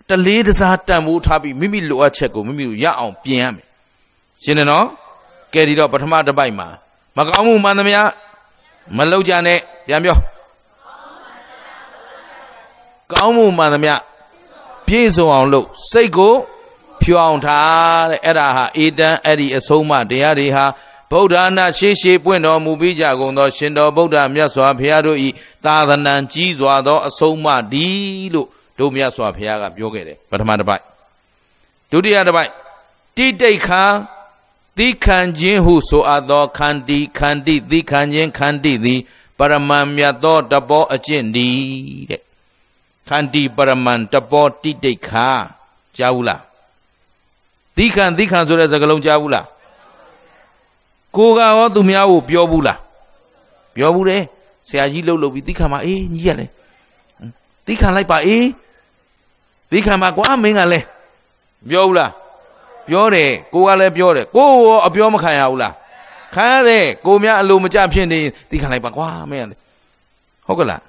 တလေးတစားတန်ဖိုးထားပြီးမိမိလိုအပ်ချက်ကိုမိမိတို့ရအောင်ပြင်ရမယ်ရှင်းတယ်နော်ကဲဒီတော့ပထမတစ်ပိုက်မှာမကောင်းမှုမှန်သမျှမလောက်ကြနဲ့ပြန်ပြောကောင်းမှုမှန်သမျှပြည့်စုံအောင်လုပ်စိတ်ကို ဖြူအောင်ထားတဲ့အဲ့ဒါဟာအေတံအဲ့ဒီအဆုံးမတရားတွေဟာဗုဒ္ဓနာရှေးရှေးပွင့်တော်မူပြီးကြကုန်သော ရှင်တော်ဗုဒ္ဓမြတ်စွာဘုရားတို့ဤသာသနာကြီးစွာသောအဆုံးအမဒီလို့တို့မြတ်စွာဘုရားကပြောခဲ့တယ်ပထမတစ်ပိုက်ဒုတိယတစ်ပိုက်တိတိတ်ခါသီခံခြင်းဟုဆိုအပ်သောခန္တီခန္တီသီခံခြင်းခန္တီသည်ပရမန်မြတ်သောတပောအကျင့်ဒီတဲ့ခန္တီပရမန်တပောတိတိခာကြားဘူးလား သီခံသီခံဆိုတဲ့စကားလုံးကြားဘူးလားကိုကရောသူများကိုပြောဘူးလားပြောဘူးတယ်ဆရာကြီးလှုပ်လှုပ်ပြီးသီခံပါအေးညီရလဲသီခံလိုက်ပါအေးသီခံပါကွာမင်းကလဲပြောဘူးလားပြောတယ်ကိုကလည်းပြောတယ်ကိုရောအပြောမခံရဘူးလားခံရတယ်ကိုများအလိုမကျဖြစ်နေသီခံလိုက်ပါကွာမင်းကလေဟုတ်ကလား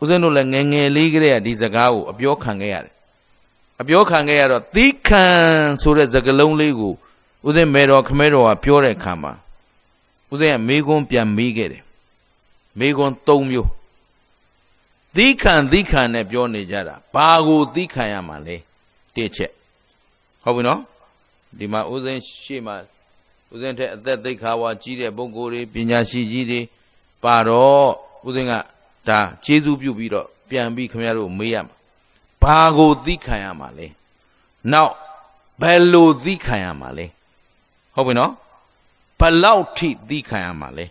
ဦးဇင်းတို့လည်းငယ်ငယ်လေးကလေးကဒီစကားကိုအပြောခံခဲ့ရတယ် အပြောခံခဲ့ရတော့သီခံဆိုတဲ့စကားလုံးလေးကိုဦးဇင်းမေတော်ခမဲတော်ကပြောတဲ့အခါမှာဦးဇင်းကမေကွန်းပြန်မေးခဲ့တယ်မေကွန်း၃မျိုးသီခံသီခံနဲ့ပြောနေကြတာဘာကိုသီခံရမှာလဲတစ်ချက်ဟုတ်ပြီနော်ဒီမှာဦးဇင်းရှေ့မှာဦးဇင်းတဲ့အသက်သိခါဝါကြီးတဲ့ပုဂ္ဂိုလ်တွေပညာရှိကြီးတွေပါတော့ဦးဇင်းကဒါကျေးဇူးပြုပြီးတော့ပြန်ပြီးခင်ဗျားတို့မေးရမှာ ဘာကိုသီခံရမှာလဲနောက်ဘယ်လိုသီခံရမှာလဲဟုတ်ပြီနော်ဘလောက်ထိသီခံရမှာလဲ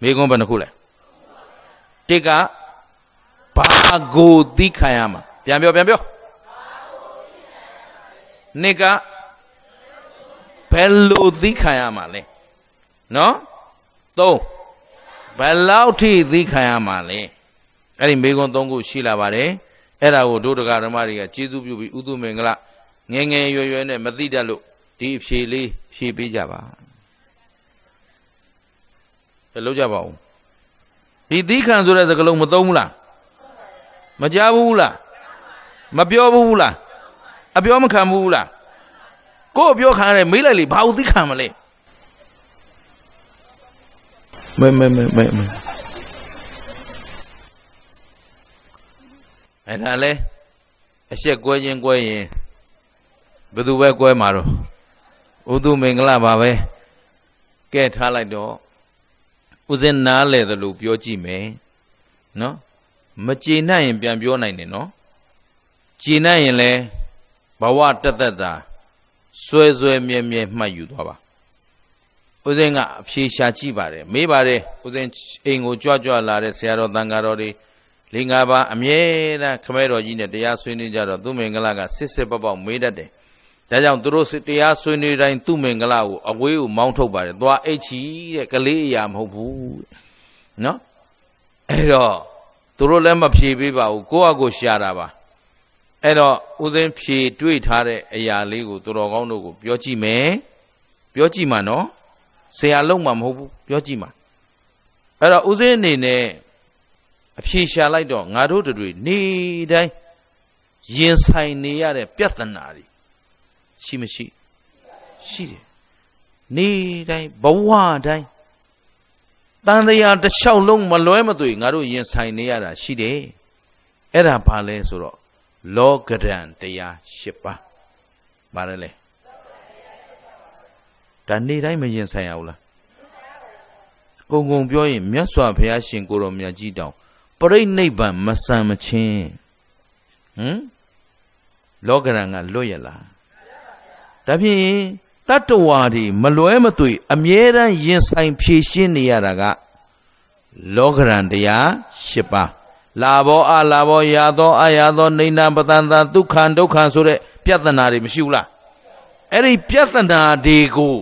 မေးခွန်းဘယ်နှခုလဲတစ်ကဘာကိုသီခံရမှာပြန်ပြောပြန်ပြောနှစ်ကဘယ်လိုသီခံရမှာလဲနော်သုံးဘယ်လောက်ထိသီခံရမှာလဲအဲ့ဒီမေခွန်းသုံးခုရှိလာပါတယ် အဲ့ဒါကိုဒုဒကဓမ္မတွေကကျေးဇူးပြုပြီးဥဒုမင်္ဂလငယ်ငယ်ရွယ်ရွယ်နဲ့မသိတတ်လို့ဒီအဖြေလေးဖြေပေးကြပါဘယ်လိုကြပါဦးဒီသီခံဆိုတဲ့စကားလုံးမသုံးဘူးလားမကြားဘူးလားမပြောဘူးလားအပြောမခံဘူးလားကို့ပြောခံရတယ်မေးလိုက်လေဘာလို့သီခံမလဲမဲမဲမဲမဲ အဲ့ဒါလဲအရှက်ကွဲခြင်းကွဲရင်ဘယ်သူပဲကွဲမှာတော့ဥဒုမင်္ဂလပါပဲကဲထားလိုက်တော့ဥစဉ်နားလေသလိုပြောကြည့်မယ်နော်မကျေနပ်ရင်ပြန်ပြောနိုင်တယ်နော်ကျေနပ်ရင်လဲဘဝတက်တက်တာစွဲစွဲမြဲမြဲမှတ်ယူသွားပါဦးဇင်းကအဖြေရှာကြည့်ပါတယ်မေးပါတယ်ဦးဇင်းအိမ်ကိုကြွကြွလာတဲ့ဆရာတော်တန်ဃာတော်တွေ လေးငါးပါးအမြဲတမ်းခမဲတော်ကြီးနဲ့တရားဆွေးနွေးကြတော့သူမင်္ဂလာကစစ်စစ်ပေါက်မေးတတ်တယ်ဒါကြောင့်သူတို့တရားဆွေးနွေးတိုင်းသူမင်္ဂလာကိုအဝေးကိုမောင်းထုတ်ပါတယ်သွားအိတ်ချီတဲ့ကလေးအရာမဟုတ်ဘူးနော်အဲ့တော့သူတို့လည်းမဖြေပေးပါဘူးကိုယ့်အကိုရှာတာပါအဲ့တော့ဦးစင်းဖြေတွေ့ထားတဲ့အရာလေးကိုသူတော်ကောင်းတို့ကိုပြောကြည့်မယ်ပြောကြည့်မှာနော်ဆရာလုံးမှာမဟုတ်ဘူးပြောကြည့်မှာအဲ့တော့ဦးစင်းအနေနဲ့ အဖြေရှာလိုက်တော့ငါတို့တွေနေတိုင်းရင်ဆိုင်နေရတဲ့ပြဿနာတွေရှိမရှိရှိတယ်နေတိုင်းဘဝတိုင်းတန်တရားတစ်လျှောက်လုံးမလွဲမသွေငါတို့ရင်ဆိုင်နေရတာရှိတယ်အဲ့ဒါဘာလဲဆိုတော့လောကရန်တရား၈ပါးပါတယ်လေဒါနေ့တိုင်းမရင်ဆိုင်ရဘူးလားကုံကုံပြောရင်မြတ်စွာဘုရားရှင်ကိုတော်မြတ်ကြီးတောင် ပရိနိဗ္ဗာန်မဆံမချင်းဟမ်လောကရန်ကလွတ်ရလားဒါဖြင့်တတ္တဝါတွေမလွဲမသွေအမြဲတမ်းရင်ဆိုင်ဖြည့်ရှင်းနေရတာကလောကရန်တရား၈ပါးလာဘောအလာဘောရာသောအရာသောနေနာပတန်တာဒုက္ခံဒုက္ခံဆိုတဲ့ပြဿနာတွေမရှိဘူးလားအဲ့ဒီပြဿနာတွေကို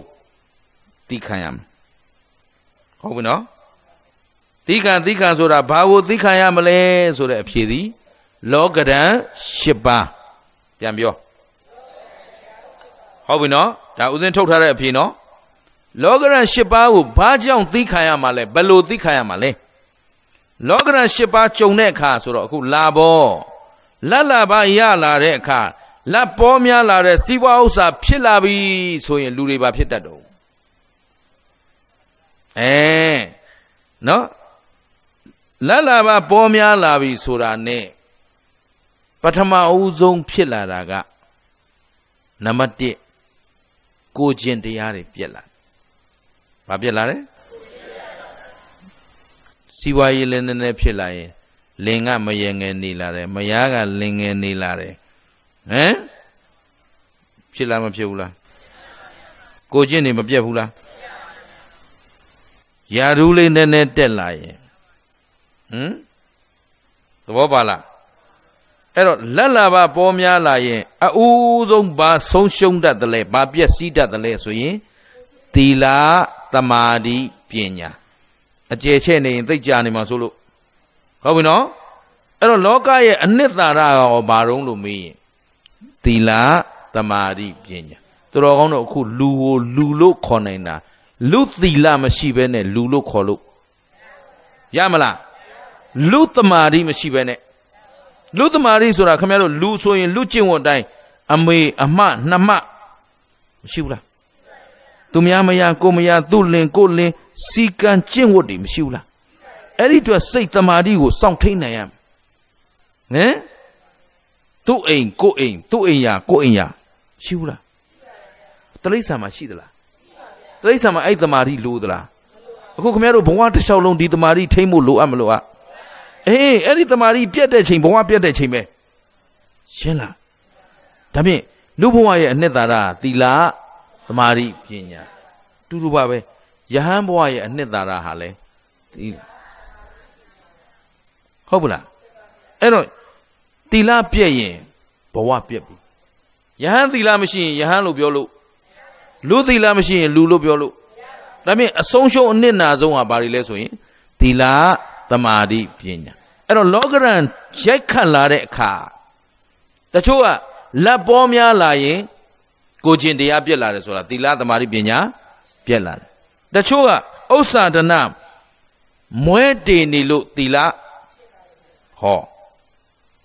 သိခံရမယ်ဟုတ်ပြီနော် သိခံသိခံဆိုတာဘာကိုသိခံရမလဲဆိုတဲ့အဖြေသည်လောကရန်၈ပါးပြန်ပြောဟုတ်ပြီနော်ဒါဥစဉ်ထုတ်ထားတဲ့အဖြေနော်လောကရန်၈ပါးကိုဘာကြောင့်သိခံရမှာလဲဘယ်လိုသိခံရမှာလဲလောကရန်၈ပါးကြုံတဲ့အခါဆိုတော့အခုလာဘောလက်လာပါရလာတဲ့အခါလက်ပေါ်များလာတဲ့စီးပွားဥစ္စာဖြစ်လာပြီဆိုရင်လူတွေပါဖြစ်တတ်တော့အဲနော် လက်လာပါပေါ်များလာပြီဆိုတာနဲ့ပထမအဦးဆုံးဖြစ်လာတာကနံပါတ်1ကိုကျင်တရားတွေပြက်လာဘာပြက်လာလဲစီဝါရေးလည်းနည်းနည်းဖြစ်လာရင်လင်ကမယငယ်နေလာတယ်မယားကလင်ငယ်နေလာတယ်ဟမ်ဖြစ်လားမဖြစ်ဘူးလားကိုကျင့်နေမပြတ်ဘူးလားယာရူးလေးနည်းနည်းတက်လာရင် ဟမ်သဘောပါလားအဲ့တော့လက်လာပါပေါ်များလာရင်အူးဆုံးဘာဆုံးရှုံးတတ်တယ်လဲဘာပြည့်စည်တတ်တယ်လဲဆိုရင်သီလသမာဓိပညာအကျယ်ချဲ့နေရင်သိကြနေမှာဆိုလို့ဟုတ်ပြီနော်အဲ့တော့လောကရဲ့အနှစ်သာရရောဘာတုံးလို့မေးရင်သီလသမာဓိပညာသူတော်ကောင်းတို့အခုလူကိုလူလို့ခေါ်နိုင်တာလူသီလမရှိဘဲနဲ့လူလို့ခေါ်လို့ရမလား လူသမာဓိမရှိဘဲနဲ့လူသမာဓိဆိုတာခင်ဗျားတို့လူဆိုရင်လူကျင့်ဝတ်တိုင်းအမေအမနှမမရှိဘူးလားသူများမရကိုမရသူ့လင်ကိုလင်စီကံကျင့်ဝတ်တွေမရှိဘူးလားအဲ့ဒီအတွက်စိတ်သမာဓိကိုစောင့်ထိန်နိုင်ရမယ်ဟမ်သူ့အိမ်ကိုအိမ်သူ့အိမ်ရကိုအိမ်ရရှိဘူးလားတလိ္ဆာမှာရှိသလားတလိ္ဆာမှာအဲ့သမာဓိလိုသလားအခုခင်ဗျားတို့ဘဝတစ်လျှောက်လုံးဒီသမာဓိထိမ့်ဖို့လိုအပ်မလို့อ่ะ အေးအဲ့ဒီတမာရီပြတ်တဲ့ချိန်ဘဝပြတ်တဲ့ချိန်ပဲရှင်းလားဒါဖြင့်လူဘဝရဲ့အနှစ်သာရသီလတမာရီပညာတူတူပါပဲယဟန်ဘဝရဲ့အနှစ်သာရဟာလဲဒီဟုတ်ပလားအဲ့တော့သီလပြည့်ရင်ဘဝပြည့်ပြီယဟန်သီလမရှိရင်ယဟန်လို့ပြောလို့လူသီလမရှိရင်လူလို့ပြောလို့ဒါဖြင့်အဆုံးရှုံးအနှစ်နာဆုံးဟာဘာတွေလဲဆိုရင်သီလ တမာတိပညာအဲ့တော့လောကရန်ရိုက်ခတ်လာတဲ့အခါတချို့ကလက်ပေါ်များလာရင်ကိုကျင်တရားပြက်လာတယ်ဆိုတာသီလတမာတိပညာပြက်လာတယ်တချို့ကဥစ္စာဒနာမွဲတေနေလို့သီလဟော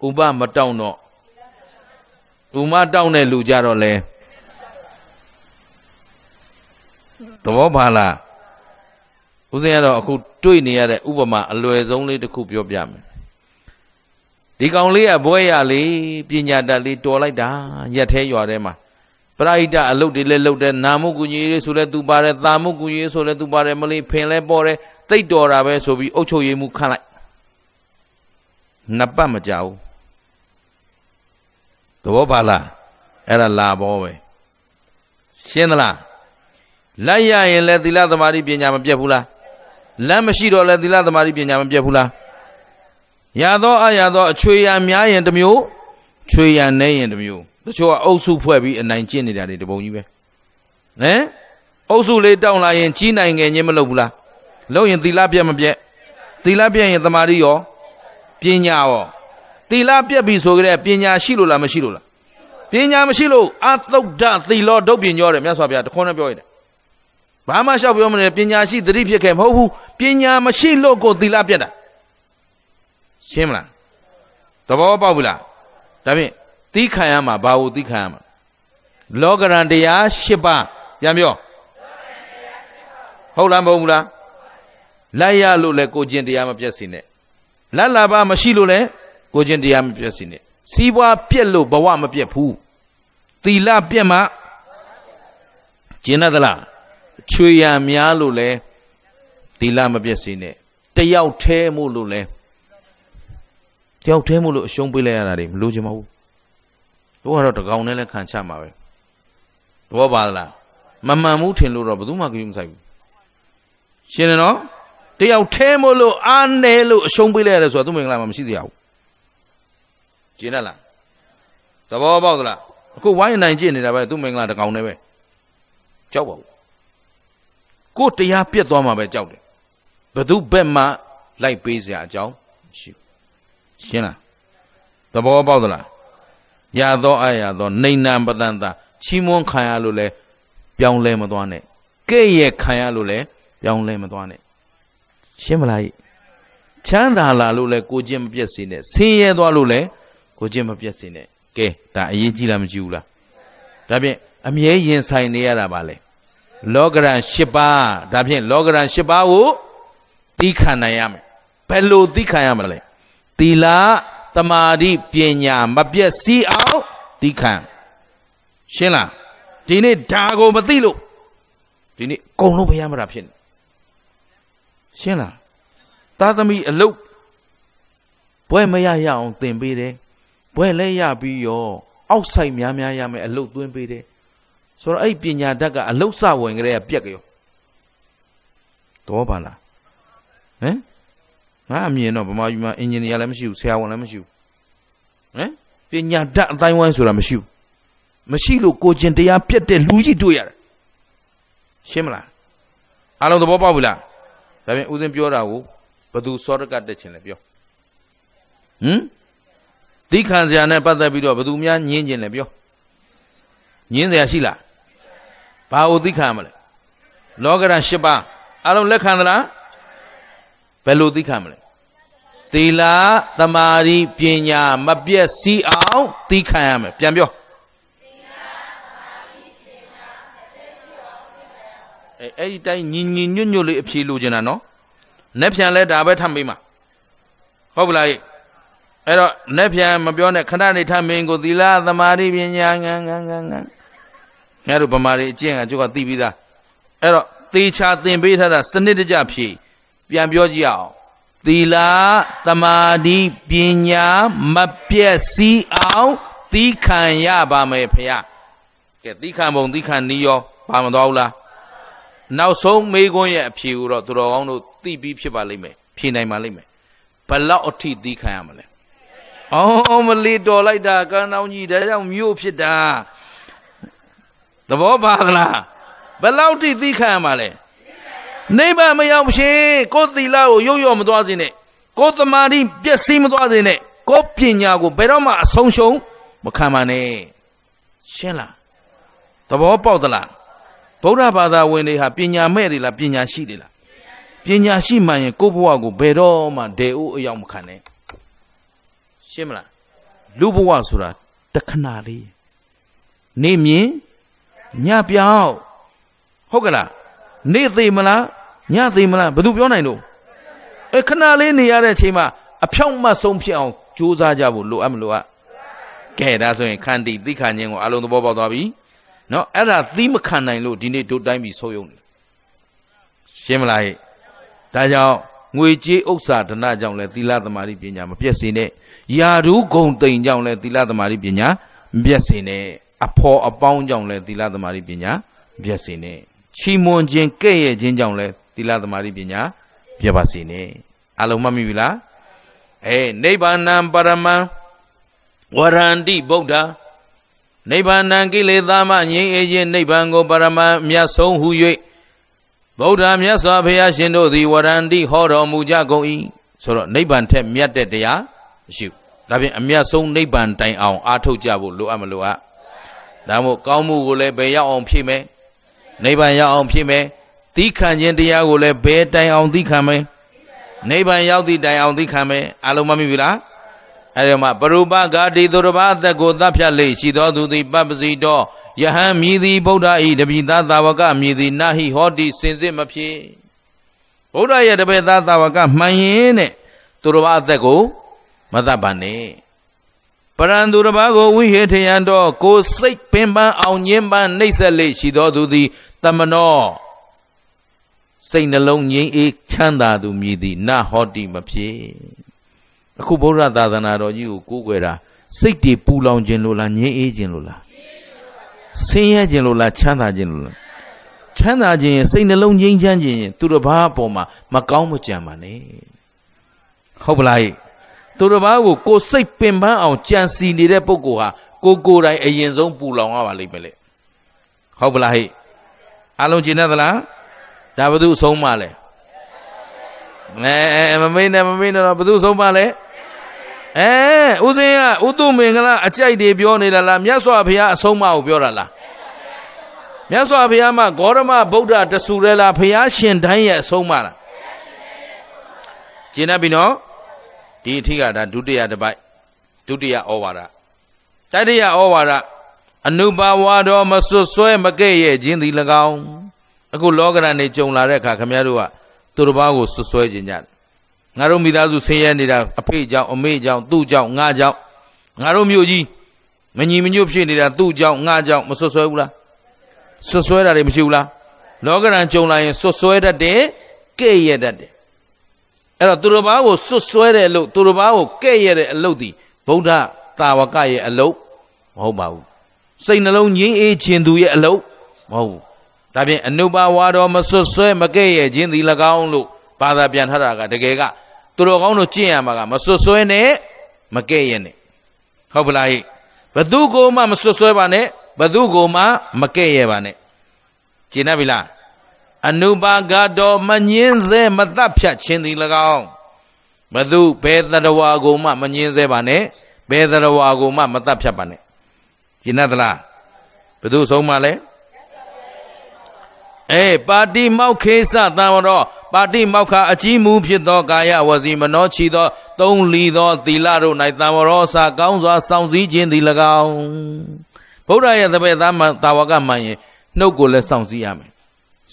ဥပမတောင်းတော့ဥမတောင်းတဲ့လူကြတော့လဲသဘောပါလား ဦးဇင်းကတော့အခုတွေ့နေရတဲ့ဥပမာအလွယ်ဆုံးလေးတစ်ခုပြောပြမယ်ဒီကောင်လေးကဘွဲရလေးပညာတတ်လေးတော်လိုက်တာရက်သေးရွာထဲမှာပရိဒအလုတ်တွေလည်းလုတ်တယ်နာမှုကူညီရေးဆိုလဲသူပါတယ်သာမှုကူညီရေးဆိုလဲသူပါတယ်မလေးဖင်လဲပေါ်တယ်တိတ်တော်တာပဲဆိုပြီးအုတ်ချုပ်ရည်မှုခန့်လိုက်နှစ်ပတ်မကြောက်သဘောပါလားအဲ့ဒါလာဘောပဲရှင်းသလားလက်ရရင်လည်းသီလသမာဓိပညာမပြတ်ဘူးလား လက်မရှိတော့လဲသီလသမာဓိပညာမပြတ်ဘူးလားရသောအရသောအချွေရများရင်တစ်မျိုးချွေရနဲရင်တစ်မျိုးတချို့ကအုပ်စုဖွဲ့ပြီးအနိုင်ကျင့်နေတာတွေတပုံကြီးပဲဟမ်အုပ်စုလေးတောင်းလာရင်ကြီးနိုင်ငယ်ချင်းမလုပ်ဘူးလားလုပ်ရင်သီလပြတ်မပြတ်သီလပြတ်ရင်သမာဓိရောပညာရောသီလပြတ်ပြီဆိုကြတဲ့ပညာရှိလို့လားမရှိလို့လားပညာမရှိလို့အသုဒ္ဓသီလောဒုတ်ပညောတယ်မြတ်စွာဘုရားတခွန်းနဲ့ပြောရတယ် ဘာမှလျှောက်ပြောမနေပညာရှိသတိဖြစ်ခဲ့မဟုတ်ဘူးပညာမရှိလို့ကိုသီလပြတ်တာရှင်းမလားသဘောပေါက်ပြီလားဒါဖြင့်သီးခံရမှာဘာလို့သီးခံရမှာလောကရန်တရား၈ပါးပြန်ပြောဟုတ်လားမဟုတ်ဘူးလားလိုက်ရလို့လဲကိုကျင်တရားမပြတ်စေနဲ့လက်လာပါမရှိလို့လဲကိုကျင်တရားမပြတ်စေနဲ့စီးပွားပြက်လို့ဘဝမပြတ်ဘူးသီလပြက်မှကျင်သလား ချွေရံများလို့လဲသီလမပြတ်စေနဲ့တယောက်ထဲမို့လို့လဲတယောက်ထဲမို့လို့အရှုံးပေးလိုက်ရတာတွေမလို့ချင်ပါဘူးတို့ကတော့တကောင်နဲ့လည်းခံချမှာပဲဘောပါလားမမှန်ဘူးထင်လို့တော့ဘယ်သူမှကြည့်မဆိုင်ဘူးရှင်းတယ်နော်တယောက်ထဲမို့လို့အားနေလို့အရှုံးပေးလိုက်ရတယ်ဆိုတော့သူမင်္ဂလာမှာမရှိသေးဘူးကျင်းရလားသဘောပေါက်သလားအခုဝိုင်းနိုင်ကျင့်နေတာပဲသူမင်္ဂလာတကောင်နဲ့ပဲကြောက်ပါဘူး ကိုတရားပြက်သွားမှာပဲကြောက်တယ်ဘသူဘက်မှလိုက်ပေးစရာအကြောင်းရှိရှင်းလားသဘောပေါက်သလားရသောအရာသောနေနံပတန်တာချီးမွမ်းခံရလို့လဲပြောင်းလဲမသွားနဲ့ကဲ့ရဲ့ခံရလို့လဲပြောင်းလဲမသွားနဲ့ရှင်းမလားချမ်းသာလာလို့လဲကိုချင်းမပြတ်စေနဲ့ဆင်းရဲသွားလို့လဲကိုချင်းမပြတ်စေနဲ့ကဲဒါအရေးကြီးလားမကြည့်ဘူးလားဒါဖြင့်အမြဲရင်ဆိုင်နေရတာပါလေ လောကရန်၈ပါးဒါဖြင့်လောကရန်၈ပါးကိုသိခံနိုင်ရမယ်ဘယ်လိုသိခံရမလဲသီလတမာတိပညာမပြည့်စည်အောင်သိခံရှင်းလားဒီနေ့ဒါကိုမသိလို့ဒီနေ့အကုန်လုံးဘုရားမတာဖြစ်နေရှင်းလားသာသမီအလုတ်ဘွဲမရရအောင်သင်ပေးတယ်ဘွဲလဲရပြီးရောအောက်ဆိုင်များများရမယ်အလုတ်သွင်းပေးတယ် ဆိုတော့အဲ့ပညာဓာတ်ကအလုတ်စဝင်ကြတဲ့ပြက်ကြောသဘောပါလားဟမ်ငါအမြင်တော့ဗမာပြည်မှာအင်ဂျင်နီယာလည်းမရှိဘူးဆရာဝန်လည်းမရှိဘူးဟမ်ပညာဓာတ်အတိုင်းဝိုင်းဆိုတာမရှိဘူးမရှိလို့ကိုကျင်တရားပြက်တဲ့လူကြီးတွေ့ရတယ်ရှင်းမလားအားလုံးသဘောပေါက်ပြီလားဒါပြန်ဦးစင်းပြောတာကိုဘသူစောရကတက်ချင်လဲပြောဟမ်တိခံစရာနဲ့ပတ်သက်ပြီးတော့ဘသူများညင်းကျင်လဲပြောညင်းစရာရှိလား ဘာကိုသိခံမလဲလောကရန်၈ပါးအလုံးလက်ခံသလားဘယ်လိုသိခံမလဲသီလသမာဓိပညာမပြည့်စည်အောင်သိခံရမယ်ပြန်ပြောအဲအဲ့ဒီတိုင်းညီညီညွတ်ညွတ်လေးအဖြေလိုချင်တာနော်။နှက်ပြန်လဲဒါပဲထပ်မေးမှာဟုတ်ပလားအဲ့တော့နှက်ပြန်မပြောနဲ့ခဏနေထပ်မင်းကိုသီလသမာဓိပညာငန်းငန်းငန်းငန်း ငါတို့ဗမာတွေအကျင့်ကကျုပ်ကသိပြီးသားအဲ့တော့သေချာသင်ပေးထားတာစနစ်တကျဖြည့်ပြန်ပြောကြည့်အောင်သီလသမာဓိပညာမပြည့်စည်အောင်သီးခံရပါမယ်ဖခင်ကဲသီးခံပုံသီးခံနီးရောပါမသွားဘူးလားနောက်ဆုံးမေးခွန်းရဲ့အဖြေကိုတော့သူတော်ကောင်းတို့သိပြီးဖြစ်ပါလိမ့်မယ်ဖြေနိုင်ပါလိမ့်မယ်ဘလောက်အထိသီးခံရမလဲအော်မလီတော်လိုက်တာကန်းအောင်ကြီးဒါကြောင့်မြို့ဖြစ်တာ သဘောပါသလားဘလောက်ထိသီးခံရမှာလဲနိဗ္ဗာန်မရောက်ရှင်ကိုယ်သီလကိုရုပ်ရော့မသွားစေနဲ့ကိုယ်သမာဓိပျက်စီးမသွားစေနဲ့ကိုယ်ပညာကိုဘယ်တော့မှအဆုံးရှုံးမခံပါနဲ့ရှင်းလားသဘောပေါက်သလားဗုဒ္ဓဘာသာဝင်တွေဟာပညာမဲ့တွေလားပညာရှိတွေလားပညာရှိမှရင်ကိုယ့်ဘဝကိုဘယ်တော့မှဒေအိုးအရောက်မခံနဲ့ရှင်းမလားလူဘဝဆိုတာတခဏလေးနေမြင် ညပြောင်းဟုတ်ကလားနေသေးမလားညသေးမလားဘယ်သူပြောနိုင်လို့အဲခဏလေးနေရတဲ့အချိန်မှာအဖြောင့်မတ်ဆုံးဖြစ်အောင်ကြိုးစားကြဖို့လိုအပ်မလို့อ่ะကဲဒါဆိုရင်ခန္တီသိခါခြင်းကိုအလုံးသဘောပေါက်သွားပြီနော်အဲ့ဒါသီးမခံနိုင်လို့ဒီနေ့တို့တိုင်းပြီဆိုးယုံနေရှင်းမလားဟဲ့ဒါကြောင့်ငွေကြေးဥစ္စာဒနာကြောင့်လဲသီလသမာဓိပညာမပြည့်စေနဲ့ယာဓုဂုံတိန်ကြောင့်လဲသီလသမာဓိပညာမပြည့်စေနဲ့ အဖော်အပေါင်းကြောင့်လဲသီလသမာဓိပညာမပြည့်စေနဲ့ချီးမွမ်းခြင်းကဲ့ရဲ့ခြင်းကြောင့်လဲသီလသမာဓိပညာပြည့်ပါစေနဲ့အလုံးမှတ်မိပြီလားအေးနိဗ္ဗာန်ပရမံဝရန္တိဗုဒ္ဓနိဗ္ဗာန်ကိလေသာမှငြိမ်းအေးခြင်းနိဗ္ဗာန်ကိုပရမမြတ်ဆုံးဟု၍ဗုဒ္ဓမြတ်စွာဘုရားရှင်တို့သည်ဝရန္တိဟောတော်မူကြကုန်၏ဆိုတော့နိဗ္ဗာန်ထက်မြတ်တဲ့တရားမရှိဘူးဒါဖြင့်အမြတ်ဆုံးနိဗ္ဗာန်တိုင်အောင်အားထုတ်ကြဖို့လိုအပ်မလိုအပ် ဒါမို့ကောင်းမှုကိုလည်းဘယ်ရောက်အောင်ဖြည့်မယ်နိဗ္ဗာန်ရောက်အောင်ဖြည့်မယ်သီးခံခြင်းတရားကိုလည်းဘယ်တိုင်အောင်သီးခံမယ်နိဗ္ဗာန်ရောက်သည့်တိုင်အောင်သီးခံမယ်အလုံးမမိပြီလားအဲဒီမှာပရုပဂါတိသူတစ်ပါးအသက်ကိုသတ်ဖြတ်လေရှိသောသူသည်ပပ္ပစီတော်ယဟန်မြည်သည်ဗုဒ္ဓဤတပိသသာဝကမြည်သည်နာဟိဟောတိစင်စစ်မဖြစ်ဗုဒ္ဓရဲ့တပိသသာဝကမှန်ရင်တဲ့သူတစ်ပါးအသက်ကိုမသတ်ပါနဲ့ ပရံသူတစ်ပါးကိုဝိဟေထယံတော်ကိုစိတ်ပင်ပန်းအောင်ညင်းပန်းနှိမ့်ဆက်လေရှိသောသူသည်တမနောစိတ်နှလုံးငြိမ်းအေးချမ်းသာသူမြည်သည်နဟောတိမဖြစ်အခုဗုဒ္ဓသာသနာတော်ကြီးကိုကိုးကွယ်တာစိတ်တွေပူလောင်ခြင်းလို့လားငြိမ်းအေးခြင်းလို့လားဆင်းရဲခြင်းလို့လားချမ်းသာခြင်းလို့လားချမ်းသာခြင်းရင်စိတ်နှလုံးငြိမ်းချမ်းခြင်းရင်သူတစ်ပါးအပေါ်မှာမကောင်းမကြံပါနဲ့ဟုတ်ပလား သူတစ်ပါးကိုကိုစိတ်ပင်ပန်းအောင်ကြံစီနေတဲ့ပုဂ္ဂိုလ်ဟာကိုကိုယ်တိုင်အရင်ဆုံးပူလောင်ရပါလိမ့်မယ်လေဟုတ်ပလားဟိအားလုံးကျင်တတ်သလားဒါဘု து အဆုံးမလဲအဲမမေးနဲ့မမေးနဲ့တော့ဘု து အဆုံးမလဲအဲဥသိယဥတုမင်္ဂလာအကြိုက်တွေပြောနေတာလားမြတ်စွာဘုရားအဆုံးအမကိုပြောတာလားမြတ်စွာဘုရားမှာဂေါရမဗုဒ္ဓတဆူရဲလားဘုရားရှင်တိုင်းရဲ့အဆုံးအမလားကျင်တတ်ပြီနော် ဒီအထိကဒါဒုတိယတစ်ပိုက်ဒုတိယဩဝါဒတတိယဩဝါဒအနုပါဝါတော်မစွတ်ဆွဲမကဲ့ရဲ့ခြင်းသည်၎င်းအခုလောကရန်နေကြုံလာတဲ့အခါခမည်းတော်ကသူတစ်ပါးကိုစွတ်ဆွဲခြင်းကြတယ်ငါတို့မိသားစုဆင်းရဲနေတာအဖေကြောင့်အမေကြောင့်သူ့ကြောင့်ငါကြောင့်ငါတို့မြို့ကြီးမညီမညွတ်ဖြစ်နေတာသူ့ကြောင့်ငါကြောင့်မဆွဆွဲဘူးလားဆွဆွဲတာတွေမရှိဘူးလားလောကရန်ကြုံလာရင်ဆွဆွဲတတ်တယ်ကဲ့ရဲ့တတ်တယ် အဲ့တော့သူတစ်ပါးကိုဆွဆွဲတဲ့အလုပ်သူတစ်ပါးကိုကဲ့ရဲ့တဲ့အလုပ်ဒီဗုဒ္ဓသာဝကရဲ့အလုပ်မဟုတ်ပါဘူးစိတ်နှလုံးငြိမ်းအေးခြင်းသူရဲ့အလုပ်မဟုတ်ဘူးဒါဖြင့်အနုပါဝါတော်မဆွဆွဲမကဲ့ရဲ့ခြင်းသည်၎င်းလို့ဘာသာပြန်ထားတာကတကယ်ကသူတော်ကောင်းတို့ကျင့်ရမှာကမဆွဆွဲနဲ့မကဲ့ရဲ့နဲ့ဟုတ်ပလားဟိဘသူကိုမှမဆွဆွဲပါနဲ့ဘသူကိုမှမကဲ့ရဲ့ပါနဲ့ကျင့်တတ်ပြီလား အနုပါကတော်မငင်းစေမတတ်ဖြတ်ခြင်းသည်၎င်းဘသူဘယ်တရဝါကိုမှမငင်းစေပါနဲ့ဘယ်တရဝါကိုမှမတတ်ဖြတ်ပါနဲ့ကျင့်တတ်သလားဘသူဆုံးမလဲအေးပါတိမောက်ခေသတံဝရောပါတိမောက်ခအကြီးမူဖြစ်သောကာယဝစီမနောချီသောသုံးလီသောသီလတို့၌တံဝရောစာကောင်းစွာစောင့်စည်းခြင်းသည်၎င်းဗုဒ္ဓရဲ့တပည့်သားမှတာဝကမှန်ရင်နှုတ်ကိုလည်းစောင့်စည်းရမယ်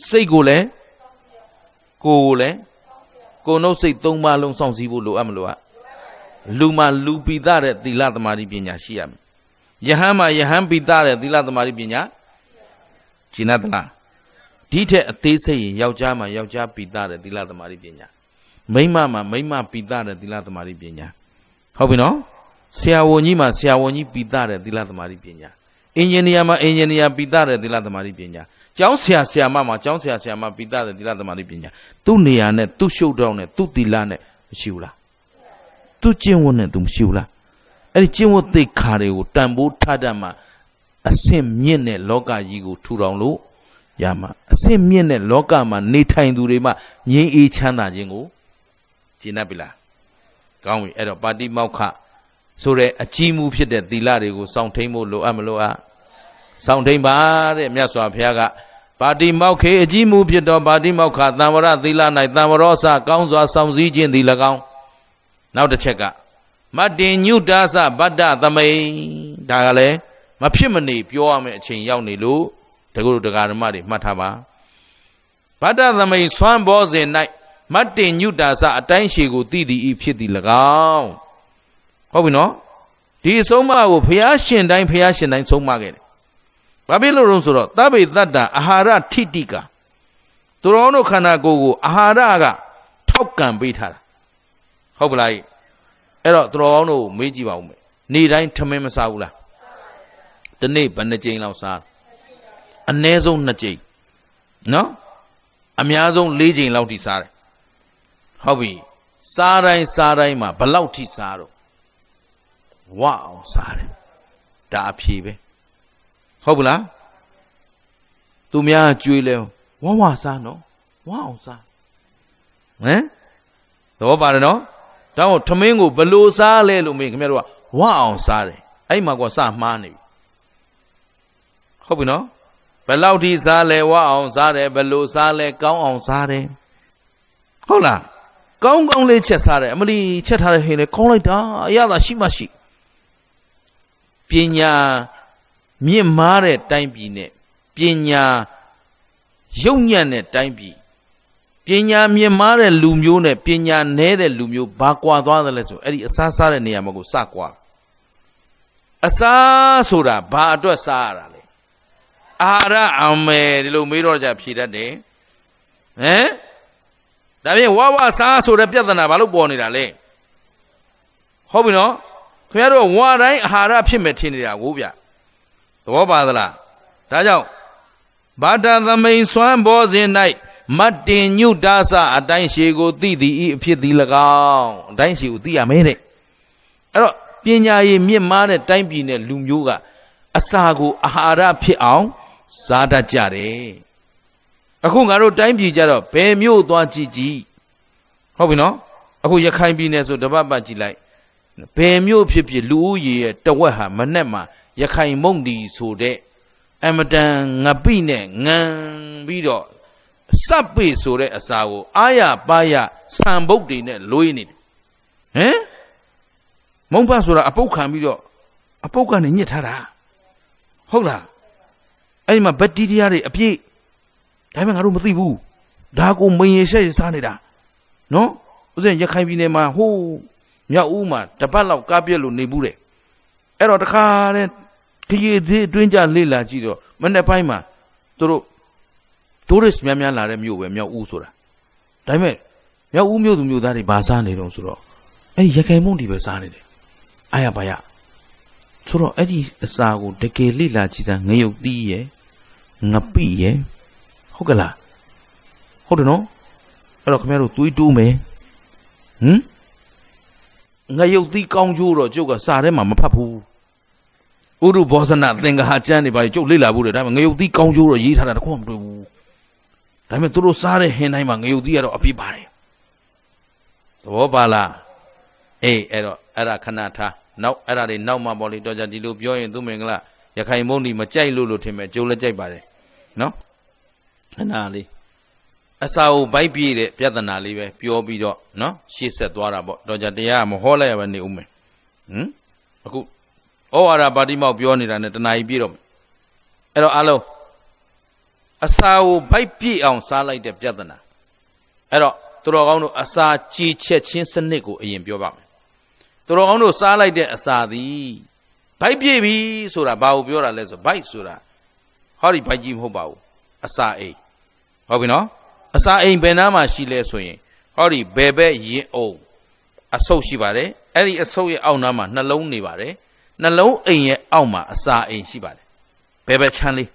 စိတ်ကိုလည်းကိုယ်ကိုလည်းကိုယ်နှုတ်စိတ်သုံးပါလုံးစောင့်စည်းဖို့လိုအပ်မလို့อ่ะလူမှလူပိသတဲ့သီလသမာဓိပညာရှိရမယ်ယဟန်မှာယဟန်ပိသတဲ့သီလသမာဓိပညာဂျိနတလားဒီထက်အသေးစိတ်ရင်ယောက်ျားမှာယောက်ျားပိသတဲ့သီလသမာဓိပညာမိန်းမမှာမိန်းမပိသတဲ့သီလသမာဓိပညာဟုတ်ပြီနော်ဆရာဝန်ကြီးမှာဆရာဝန်ကြီးပိသတဲ့သီလသမာဓိပညာအင်ဂျင်နီယာမှာအင်ဂျင်နီယာပိသတဲ့သီလသမာဓိပညာ ကျောင်းဆရာဆရာမမှာကျောင်းဆရာဆရာမပိသတဲ့သီလသမာဓိပညာသူ့နေရာနဲ့သူ့ရှုပ်တော့နဲ့သူ့သီလနဲ့မရှိဘူးလားသူ့ကျင့်ဝတ်နဲ့သူမရှိဘူးလားအဲ့ဒီကျင့်ဝတ်သိက္ခာတွေကိုတန်ဖိုးထားတတ်မှအဆင့်မြင့်တဲ့လောကကြီးကိုထူထောင်လို့ရမှာအဆင့်မြင့်တဲ့လောကမှာနေထိုင်သူတွေမှငြိမ်းအေးချမ်းသာခြင်းကိုကျင့်တတ်ပြီလားကောင်းပြီအဲ့တော့ပါတိမောက္ခဆိုတဲ့အကြီးမှုဖြစ်တဲ့သီလတွေကိုစောင့်ထိန်ဖို့လိုအပ်မလို့အား စောင့်ထိန်ပါတဲ့မြတ်စွာဘုရားကပါတိမောက္ခေအကြီးမှုဖြစ်သောပါတိမောက္ခသံဝရသီလ၌သံဝရောစကောင်းစွာဆောင်စည်းခြင်းသည်၎င်းနောက်တစ်ချက်ကမတ္တင်ညုတာစဗတ္တသမိန်ဒါကလည်းမဖြစ်မနေပြောရမယ့်အချိန်ရောက်နေလို့တကုဒကာဓမ္မတွေမှတ်ထားပါဗတ္တသမိန်ဆွမ်းဘောစဉ်၌မတ္တင်ညုတာစအတိုင်းရှည်ကိုသိသည်ဤဖြစ်သည်၎င်းဟုတ်ပြီနော်ဒီအဆုံးအမကိုဘုရားရှင်တိုင်းဘုရားရှင်တိုင်းဆုံးမခဲ့တယ် ဘာဖြစ်လို့လဲဆိုတော့သဗ္ဗေတ္တအာဟာရထိတိကသူတော်တို့ခန္ဓာကိုယ်ကိုအာဟာရကထောက်ကံပေးထားတာဟုတ်ပလားအဲ့တော့သူတော်ကောင်းတို့မေးကြည့်ပါဦးမယ်နေတိုင်းထမင်းမစားဘူးလားဒီနေ့ဘယ်နှကြိမ်လောက်စားအနည်းဆုံး2ကြိမ်နော်အများဆုံး4ကြိမ်လောက်ထိစားတယ်ဟုတ်ပြီစားတိုင်းစားတိုင်းမှာဘလောက်ထိစားတော့ဝအောင်စားတယ်ဒါအဖြေပဲ ဟုတ်ပလားသူများကြွေးလဲဝဝစားနော်ဝအောင်စားဟမ်သဘောပါတယ်နော်ဒါမို့ထမင်းကိုဘလို့စားလဲလို့မေးခင်ဗျားတို့ကဝအောင်စားတယ်အဲ့မှာကစမှားနေပြီဟုတ်ပြီနော်ဘယ်လောက်ထိစားလဲဝအောင်စားတယ်ဘယ်လိုစားလဲကောင်းအောင်စားတယ်ဟုတ်လားကောင်းကောင်းလေးချက်စားတယ်အမလီချက်ထားတဲ့ဟင်းလေကောင်းလိုက်တာအရသာရှိမှရှိပညာ မြင့်မားတဲ့တိုင်းပြည်နဲ့ပညာရုပ်ညံ့တဲ့တိုင်းပြည်ပညာမြင့်မားတဲ့လူမျိုးနဲ့ပညာနည်းတဲ့လူမျိုးဘာကွာသွားသလဲဆိုအဲ့ဒီအစားစားတဲ့နေရာမှာကိုစကွာအစားဆိုတာဘာအတွက်စားရတာလဲအာရအမယ်ဒီလိုမေးတော့ကြဖြေတတ်တယ်ဟမ်ဒါဖြင့်ဝဝစားဆိုတဲ့ပြဿနာဘာလို့ပေါ်နေတာလဲဟုတ်ပြီနော်ခင်ဗျားတို့ဝါတိုင်းအာဟာရဖြစ်မယ်ထင်နေတာကိုဗျ သဘောပါသလားဒါကြောင့်ဘာတာသမိန်စွမ်းဘောစဉ်၌မတ်တင်ညုတာစအတိုင်းရှည်ကိုသိသည်ဤအဖြစ်သည်၎င်းအတိုင်းရှည်ကိုသိရမယ်တဲ့အဲ့တော့ပညာရည်မြင့်မားတဲ့တိုင်းပြည်နဲ့လူမျိုးကအစာကိုအာဟာရဖြစ်အောင်စားတတ်ကြတယ်အခုငါတို့တိုင်းပြည်ကြတော့ဘယ်မြို့သွားကြည့်ကြည့်ဟုတ်ပြီနော်အခုရခိုင်ပြည်နယ်ဆိုတပတ်ပတ်ကြည့်လိုက်ဘယ်မြို့ဖြစ်ဖြစ်လူဦးရေရဲ့တဝက်ဟာမနဲ့မှာ ရခိုင်မုံဒီဆိုတဲ့အမတန်ငပိနဲ့ငံပြီးတော့စပ်ပိဆိုတဲ့အစာကိုအာရပါရဆံပုတ်တွေနဲ့လွေးနေတယ်ဟမ်မုံဖတ်ဆိုတာအပုတ်ခံပြီးတော့အပုတ်ကနေညစ်ထားတာဟုတ်လားအဲ့ဒီမှာဘက်တီးရီးယားတွေအပြည့်ဒါပေမဲ့ငါတို့မသိဘူးဒါကိုမင်ရရှက်ရစားနေတာနော်ဥစဉ်ရခိုင်ပြည်နယ်မှာဟိုးမြောက်ဦးမှာတပတ်လောက်ကားပြက်လို့နေဘူးတဲ့အဲ့တော့တခါတဲ့ ခရီးသေးအတွင်းကြလေ့လာကြည့်တော့မနေ့ပိုင်းမှာသူတို့တိုးရစ်များများလာတဲ့မြို့ပဲမြောက်ဦးဆိုတာဒါပေမဲ့မြောက်ဦးမြို့သူမြို့သားတွေဘာစားနေတော့ဆိုတော့အဲ့ရခိုင်မုံဒီပဲစားနေတယ်အာရပါရဆိုတော့အဲ့ဒီအစာကိုတကယ်လိလာကြည့်စားငရုတ်သီးရဲ့ငပိရဲ့ဟုတ်ကလားဟုတ်တယ်နော်အဲ့တော့ခင်ဗျားတို့သွေးတိုးမယ်ဟမ်ငရုတ်သီးကောင်းကျိုးတော့ကျုပ်ကစာထဲမှာမဖတ်ဘူး ဥရုဘောဇနသင်္ကာကျမ်းနေပါလေကျုပ်လေ့လာဘူးတယ်ဒါပေမဲ့ငရုတ်သီးကောင်းကျိုးတော့ရေးထားတာတခုမှမတွေ့ဘူးဒါပေမဲ့သူတို့စားတဲ့ဟင်းတိုင်းမှာငရုတ်သီးကတော့အပြည့်ပါတယ်သဘောပါလားအေးအဲ့တော့အဲ့ဒါခဏထားနောက်အဲ့ဒါတွေနောက်မှပေါ့လေတော့ကြဒီလိုပြောရင်သူမင်္ဂလာရခိုင်မုန်းဒီမကြိုက်လို့လို့ထင်မဲ့ကျုပ်လည်းကြိုက်ပါတယ်နော်ခဏလေးအစာကိုဗိုက်ပြေးတဲ့ပြဿနာလေးပဲပြောပြီးတော့နော်ရှေ့ဆက်သွားတာပေါ့တော့ကြတရားမဟောလိုက်ရပဲနေဦးမယ်ဟမ်အခု ဩဝါဒပါတိမောက်ပြောနေတာနဲ့တဏှာကြီးပြေတော့မယ်အဲ့တော့အားလုံးအစာကိုဗိုက်ပြေးအောင်စားလိုက်တဲ့ပြဿနာအဲ့တော့သူတော်ကောင်းတို့အစာကြည်ချက်ချင်းစနစ်ကိုအရင်ပြောပါမယ်သူတော်ကောင်းတို့စားလိုက်တဲ့အစာသည်ဗိုက်ပြေးပြီဆိုတာဘာကိုပြောတာလဲဆိုဗိုက်ဆိုတာဟောဒီဗိုက်ကြီးမဟုတ်ပါဘူးအစာအိမ်ဟုတ်ပြီနော်အစာအိမ်ဘယ်နားမှာရှိလဲဆိုရင်ဟောဒီဘယ်ဘက်ရင်အုံအဆုပ်ရှိပါတယ်အဲ့ဒီအဆုပ်ရဲ့အောက်နားမှာနှလုံးနေပါတယ် နှလုံးအိမ်ရဲ့အောက်မှာအစာအိမ်ရှိပါတယ်ဘယ်ဘက်ချမ်းလေး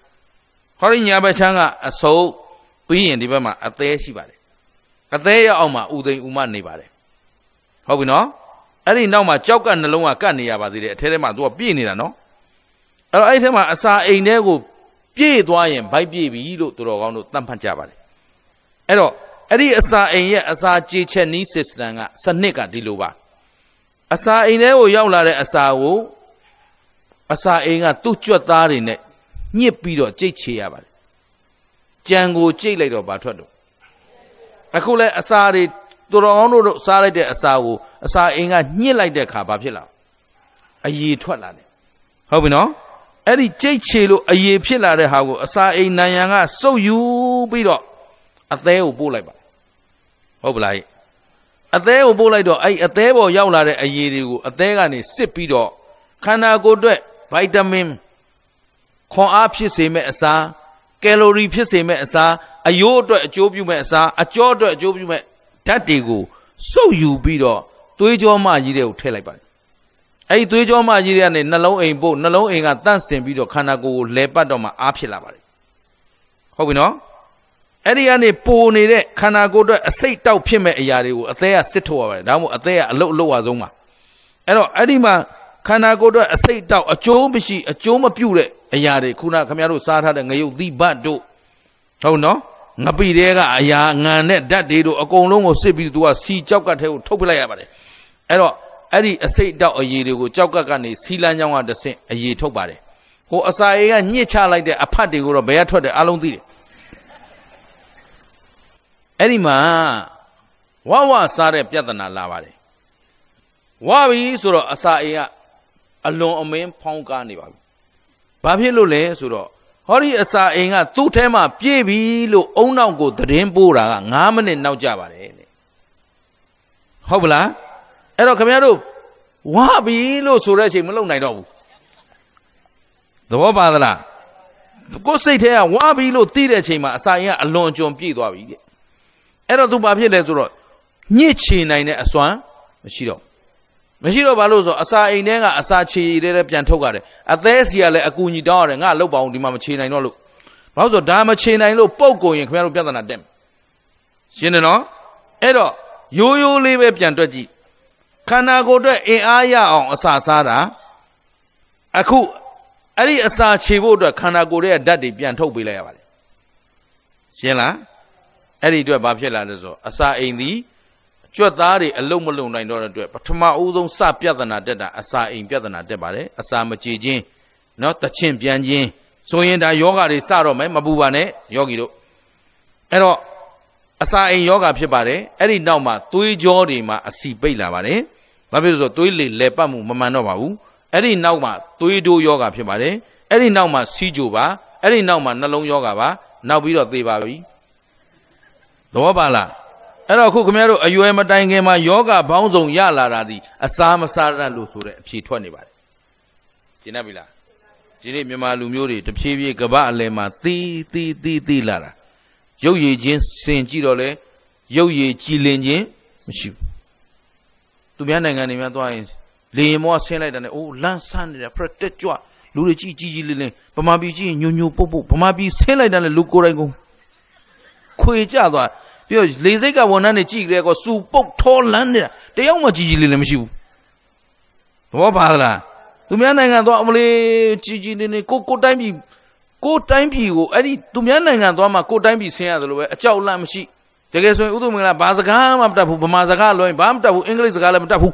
ဟောဒီညာဘက်ချမ်းကအဆုပ်ပြီးရင်ဒီဘက်မှာအသေးရှိပါတယ်အသေးရဲ့အောက်မှာဥသိမ်ဥမနေပါတယ်ဟုတ်ပြီနော်အဲ့ဒီနောက်မှာကြောက်ကနှလုံးကကတ်နေရပါသေးတယ်အထဲထဲမှာသူကပြည့်နေတာနော်အဲ့တော့အဲ့ဒီထဲမှာအစာအိမ်ထဲကိုပြည့်သွားရင်ဗိုက်ပြည့်ပြီလို့သူတော်ကောင်းတို့သတ်မှတ်ကြပါတယ်အဲ့တော့အဲ့ဒီအစာအိမ်ရဲ့အစာကြေချက်နီး system ကစနစ်ကဒီလိုပါအစာအိမ်ထဲကိုရောက်လာတဲ့အစာကို အစာအိမ်ကသူ့ကြွက်သားတွေနဲ့ညှစ်ပြီးတော့ကြိတ်ချေရပါတယ်ကြံကိုကြိတ်လိုက်တော့ဘာထွက်တော့အခုလဲအစာတွေသူတော်ကောင်းတို့စားလိုက်တဲ့အစာကိုအစာအိမ်ကညှစ်လိုက်တဲ့အခါဘာဖြစ်လာအရေထွက်လာတယ်ဟုတ်ပြီနော်အဲ့ဒီကြိတ်ချေလို့အရေဖြစ်လာတဲ့ဟာကိုအစာအိမ်နံရံကစုပ်ယူပြီးတော့အသေးကိုပို့လိုက်ပါဟုတ်ပလားအသေးကိုပို့လိုက်တော့အဲ့အသေးပေါ်ရောက်လာတဲ့အရည်တွေကိုအသေးကနေစစ်ပြီးတော့ခန္ဓာကိုယ်အတွက် ဗိုက်တာမင်ခွန်အားဖြစ်စေမဲ့အစာကယ်လိုရီဖြစ်စေမဲ့အစာအယိုးအတွက်အကျိုးပြုမဲ့အစာအကျောအတွက်အကျိုးပြုမဲ့ဓာတ်တွေကိုစုပ်ယူပြီးတော့သွေးကြောမကြီးတွေကိုထည့်လိုက်ပါတယ်အဲ့ဒီသွေးကြောမကြီးတွေကနေနှလုံးအိမ်ပို့နှလုံးအိမ်ကတန့်စင်ပြီးတော့ခန္ဓာကိုယ်ကိုလဲပတ်တော့မှအားဖြစ်လာပါတယ်ဟုတ်ပြီနော်အဲ့ဒီကနေပိုနေတဲ့ခန္ဓာကိုယ်အတွက်အစိတ်တောက်ဖြစ်မဲ့အရာတွေကိုအသေးကစစ်ထုတ်ရပါတယ်ဒါမှမဟုတ်အသေးကအလုတ်အလုတ်အဆုံးပါအဲ့တော့အဲ့ဒီမှာ ခန္ဓာကိုယ်အတွက်အစိတ်တောက်အကျိုးမရှိအကျိုးမပြုတဲ့အရာတွေခုနခင်ဗျားတို့စားထားတဲ့ငရုတ်သီးဘတ်တို့ဟုတ်နော်ငပိတဲကအရာငံနဲ့ဓာတ်တွေတို့အကုန်လုံးကိုစစ်ပြီးသူကစီကြောက်ကထဲကိုထုတ်ပလိုက်ရပါတယ်အဲ့တော့အဲ့ဒီအစိတ်တောက်အရည်တွေကိုကြောက်ကက်ကနေစီလန်းချောင်းကတဆင့်အရည်ထုတ်ပါတယ်ဟိုအစာအေးကညှစ်ချလိုက်တဲ့အဖတ်တွေကိုတော့ဘယ်ကထွက်တယ်အလုံးသိတယ်အဲ့ဒီမှာဝဝစားတဲ့ပြဿနာလာပါတယ်ဝပြီဆိုတော့အစာအိမ်က အလွန်အမင်းဖောင်းကားနေပါပြီဘာဖြစ်လို့လဲဆိုတော့ဟောဒီအစာအိမ်ကသူ့ထဲမှာပြည့်ပြီလို့အုံနောက်ကိုသတင်းပို့တာက9မိနစ်နောက်ကြပါတယ်တဲ့ဟုတ်ပလားအဲ့တော့ခင်ဗျားတို့ဝပြီလို့ဆိုတဲ့အချိန်မလုံနိုင်တော့ဘူးသဘောပါသလားကိုယ်စိတ်ထဲကဝပြီလို့သိတဲ့အချိန်မှာအစာအိမ်ကအလွန်အကျွံပြည့်သွားပြီတဲ့အဲ့တော့သူဘာဖြစ်လဲဆိုတော့ညစ်ချေနိုင်တဲ့အစွမ်းမရှိတော့ မရှိတော့ဘာလို့ဆိုအစာအိမ်ထဲကအစာချေတဲ့ပြန်ထုတ်ရတယ်အသေးစီကလည်းအကူညီတောင်းရတယ်ငါလောက်ပါအောင်ဒီမှာမချေနိုင်တော့လို့ဘာလို့ဆိုဒါမချေနိုင်လို့ပုတ်ကုန်ရင်ခင်ဗျားတို့ပြဿနာတက်ရှင်းတယ်နော်အဲ့တော့ရိုးရိုးလေးပဲပြန်တွက်ကြည့်ခန္ဓာကိုယ်အတွက်အင်အားရအောင်အစာစားတာအခုအဲ့ဒီအစာခြေဖို့အတွက်ခန္ဓာကိုယ်ရဲ့ဓာတ်တွေပြန်ထုတ်ပေးလိုက်ရပါတယ်ရှင်းလားအဲ့ဒီအတွက်ဘာဖြစ်လာလဲဆိုအစာအိမ်သည် ကြွက်သားတွေအလုံးမလုံးနိုင်တော့တဲ့အတွက်ပထမဦးဆုံးစပြဿနာတက်တာအစာအိမ်ပြဿနာတက်ပါတယ်အစာမကြည်ခြင်းနော်တချင့်ပြန်ခြင်းဆိုရင်ဒါယောဂတွေစတော့မယ်မပူပါနဲ့ယောဂီတို့အဲ့တော့အစာအိမ်ယောဂဖြစ်ပါတယ်အဲ့ဒီနောက်မှာသွေးကြောတွေမှာအစီပိတ်လာပါတယ်ဘာဖြစ်လို့ဆိုသွေးလေလဲပတ်မှုမမှန်တော့ပါဘူးအဲ့ဒီနောက်မှာသွေးတိုးယောဂဖြစ်ပါတယ်အဲ့ဒီနောက်မှာစီးကြိုပါအဲ့ဒီနောက်မှာနှလုံးယောဂပါနောက်ပြီးတော့သေပါပြီသဘောပါလား အဲ့တော့ခုခင်ဗျားတို့အရွယ်မတိုင်ခင်မှာယောဂဘောင်းဆောင်ရလာတာဒီအစာမစားရလို့ဆိုတဲ့အဖြေထွက်နေပါတယ်ကျင်တတ်ပြီလားဒီနေ့မြန်မာလူမျိုးတွေတဖြည်းဖြည်းကပအလယ်မှာသီးသီးသီးသီးလာတာရုပ်ရည်ချင်းစင်ကြည့်တော့လေရုပ်ရည်ကြည်လင်ခြင်းမရှိဘူးသူများနိုင်ငံတွေများသွားရင်လေရင်မောဆင်းလိုက်တယ်နဲ့အိုးလန်းဆန်းနေတာဖရက်တက်ကြွလူတွေကြီးကြီးကြီးလေးလေးဗမာပြည်ကြီးညိုညိုပုတ်ပုတ်ဗမာပြည်ဆင်းလိုက်တယ်လေလူကိုယ်တိုင်ကုန်ခွေကြသွား ပြီးတော့လေစိတ်ကဝန်ထမ်းတွေကြည့်ကြတဲ့ကောစူပုတ်ထောလန်းနေတာတယောက်မှကြီးကြီးလေးလည်းမရှိဘူးသဘောပါလားသူများနိုင်ငံသွားအမလေးကြီးကြီးလေးလေးကိုကိုတိုင်းပြည်ကိုတိုင်းပြည်ကိုအဲ့ဒီသူများနိုင်ငံသွားမှကိုတိုင်းပြည်ဆင်းရတယ်လို့ပဲအကြောက်လန့်မရှိတကယ်ဆိုရင်ဥဒုမင်္ဂလာဘာစကားမှမတတ်ဘူးဗမာစကားလွှဲဘာမှမတတ်ဘူးအင်္ဂလိပ်စကားလည်းမတတ်ဘူး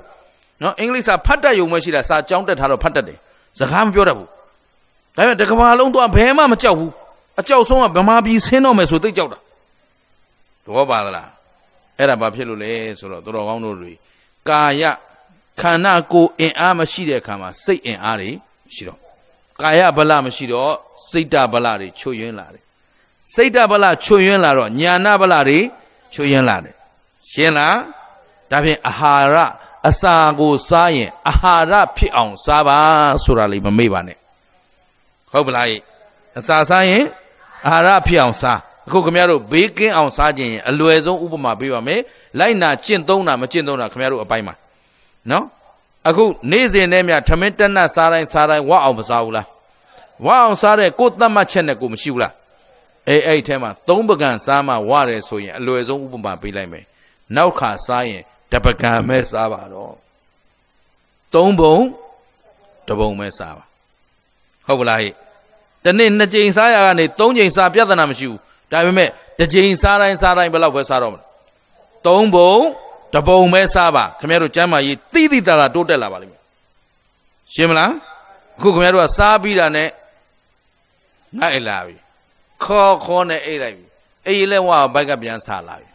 နော်အင်္ဂလိပ်စာဖတ်တတ်ရုံပဲရှိတာစာကြောင်းတက်ထားတော့ဖတ်တတ်တယ်စကားမပြောတတ်ဘူးဒါပေမဲ့တကဘာလုံးသွားဘယ်မှမကြောက်ဘူးအကြောက်ဆုံးကဗမာပြည်ဆင်းတော့မယ်ဆိုသိကြောက်တာ သဘောပါသလားအဲ့ဒါဘာဖြစ်လို့လဲဆိုတော့တော်တော်ကောင်းတို့တွေကာယခန္ဓာကိုယ်အင်အားမရှိတဲ့အခါမှာစိတ်အင်အားတွေရှိတော့ကာယဗလမရှိတော့စိတ်တဗလတွေချွတ်ယွင်းလာတယ်စိတ်တဗလချွတ်ယွင်းလာတော့ညာနာဗလတွေချွတ်ယွင်းလာတယ်ရှင်းလားဒါဖြင့်အာဟာရအစာကိုစားရင်အာဟာရဖြစ်အောင်စားပါဆိုတာလေးမမေ့ပါနဲ့ဟုတ်ပလားအစာစားရင်အာဟာရဖြစ်အောင်စား အခုခင်ဗျားတို့ဘေးကင်းအောင်စားခြင်းရင်အလွယ်ဆုံးဥပမာပေးပါမယ်လိုက်နာကျင့်သုံးတာမကျင့်သုံးတာခင်ဗျားတို့အပိုင်းမှာနော်အခုနေ့စဉ်နဲ့မြထမင်းတက်နတ်စားတိုင်းစားတိုင်းဝအောင်မစားဘူးလားဝအောင်စားတဲ့ကိုယ်သတ်မှတ်ချက်နဲ့ကိုမရှိဘူးလားအေးအဲ့ထဲမှာသုံးပကံစားမှဝတယ်ဆိုရင်အလွယ်ဆုံးဥပမာပေးလိုက်မယ်နောက်ခါစားရင်တပကံပဲစားပါတော့သုံးပုံတပုံပဲစားပါဟုတ်ပလားဟိတနေ့နှစ်ကြိမ်စားရကနေသုံးကြိမ်စားပြဿနာမရှိဘူး ဒါပေမဲ့တစ်ကြိမ်စားတိုင်းစားတိုင်းဘယ်လောက်ပဲစားတော့မလဲသုံးပုံတပုံပဲစားပါခင်ဗျားတို့ကျမ်းမာရေးတိတိတလာတိုးတက်လာပါလိမ့်မယ်ရှင်းမလားအခုခင်ဗျားတို့ကစားပြီးတာနဲ့ငါအိတ်လာပြီခေါ်ခေါ်နဲ့အိတ်လိုက်ပြီအိတ်လဲဝါဘိုက်ကပြန်စားလာပြီ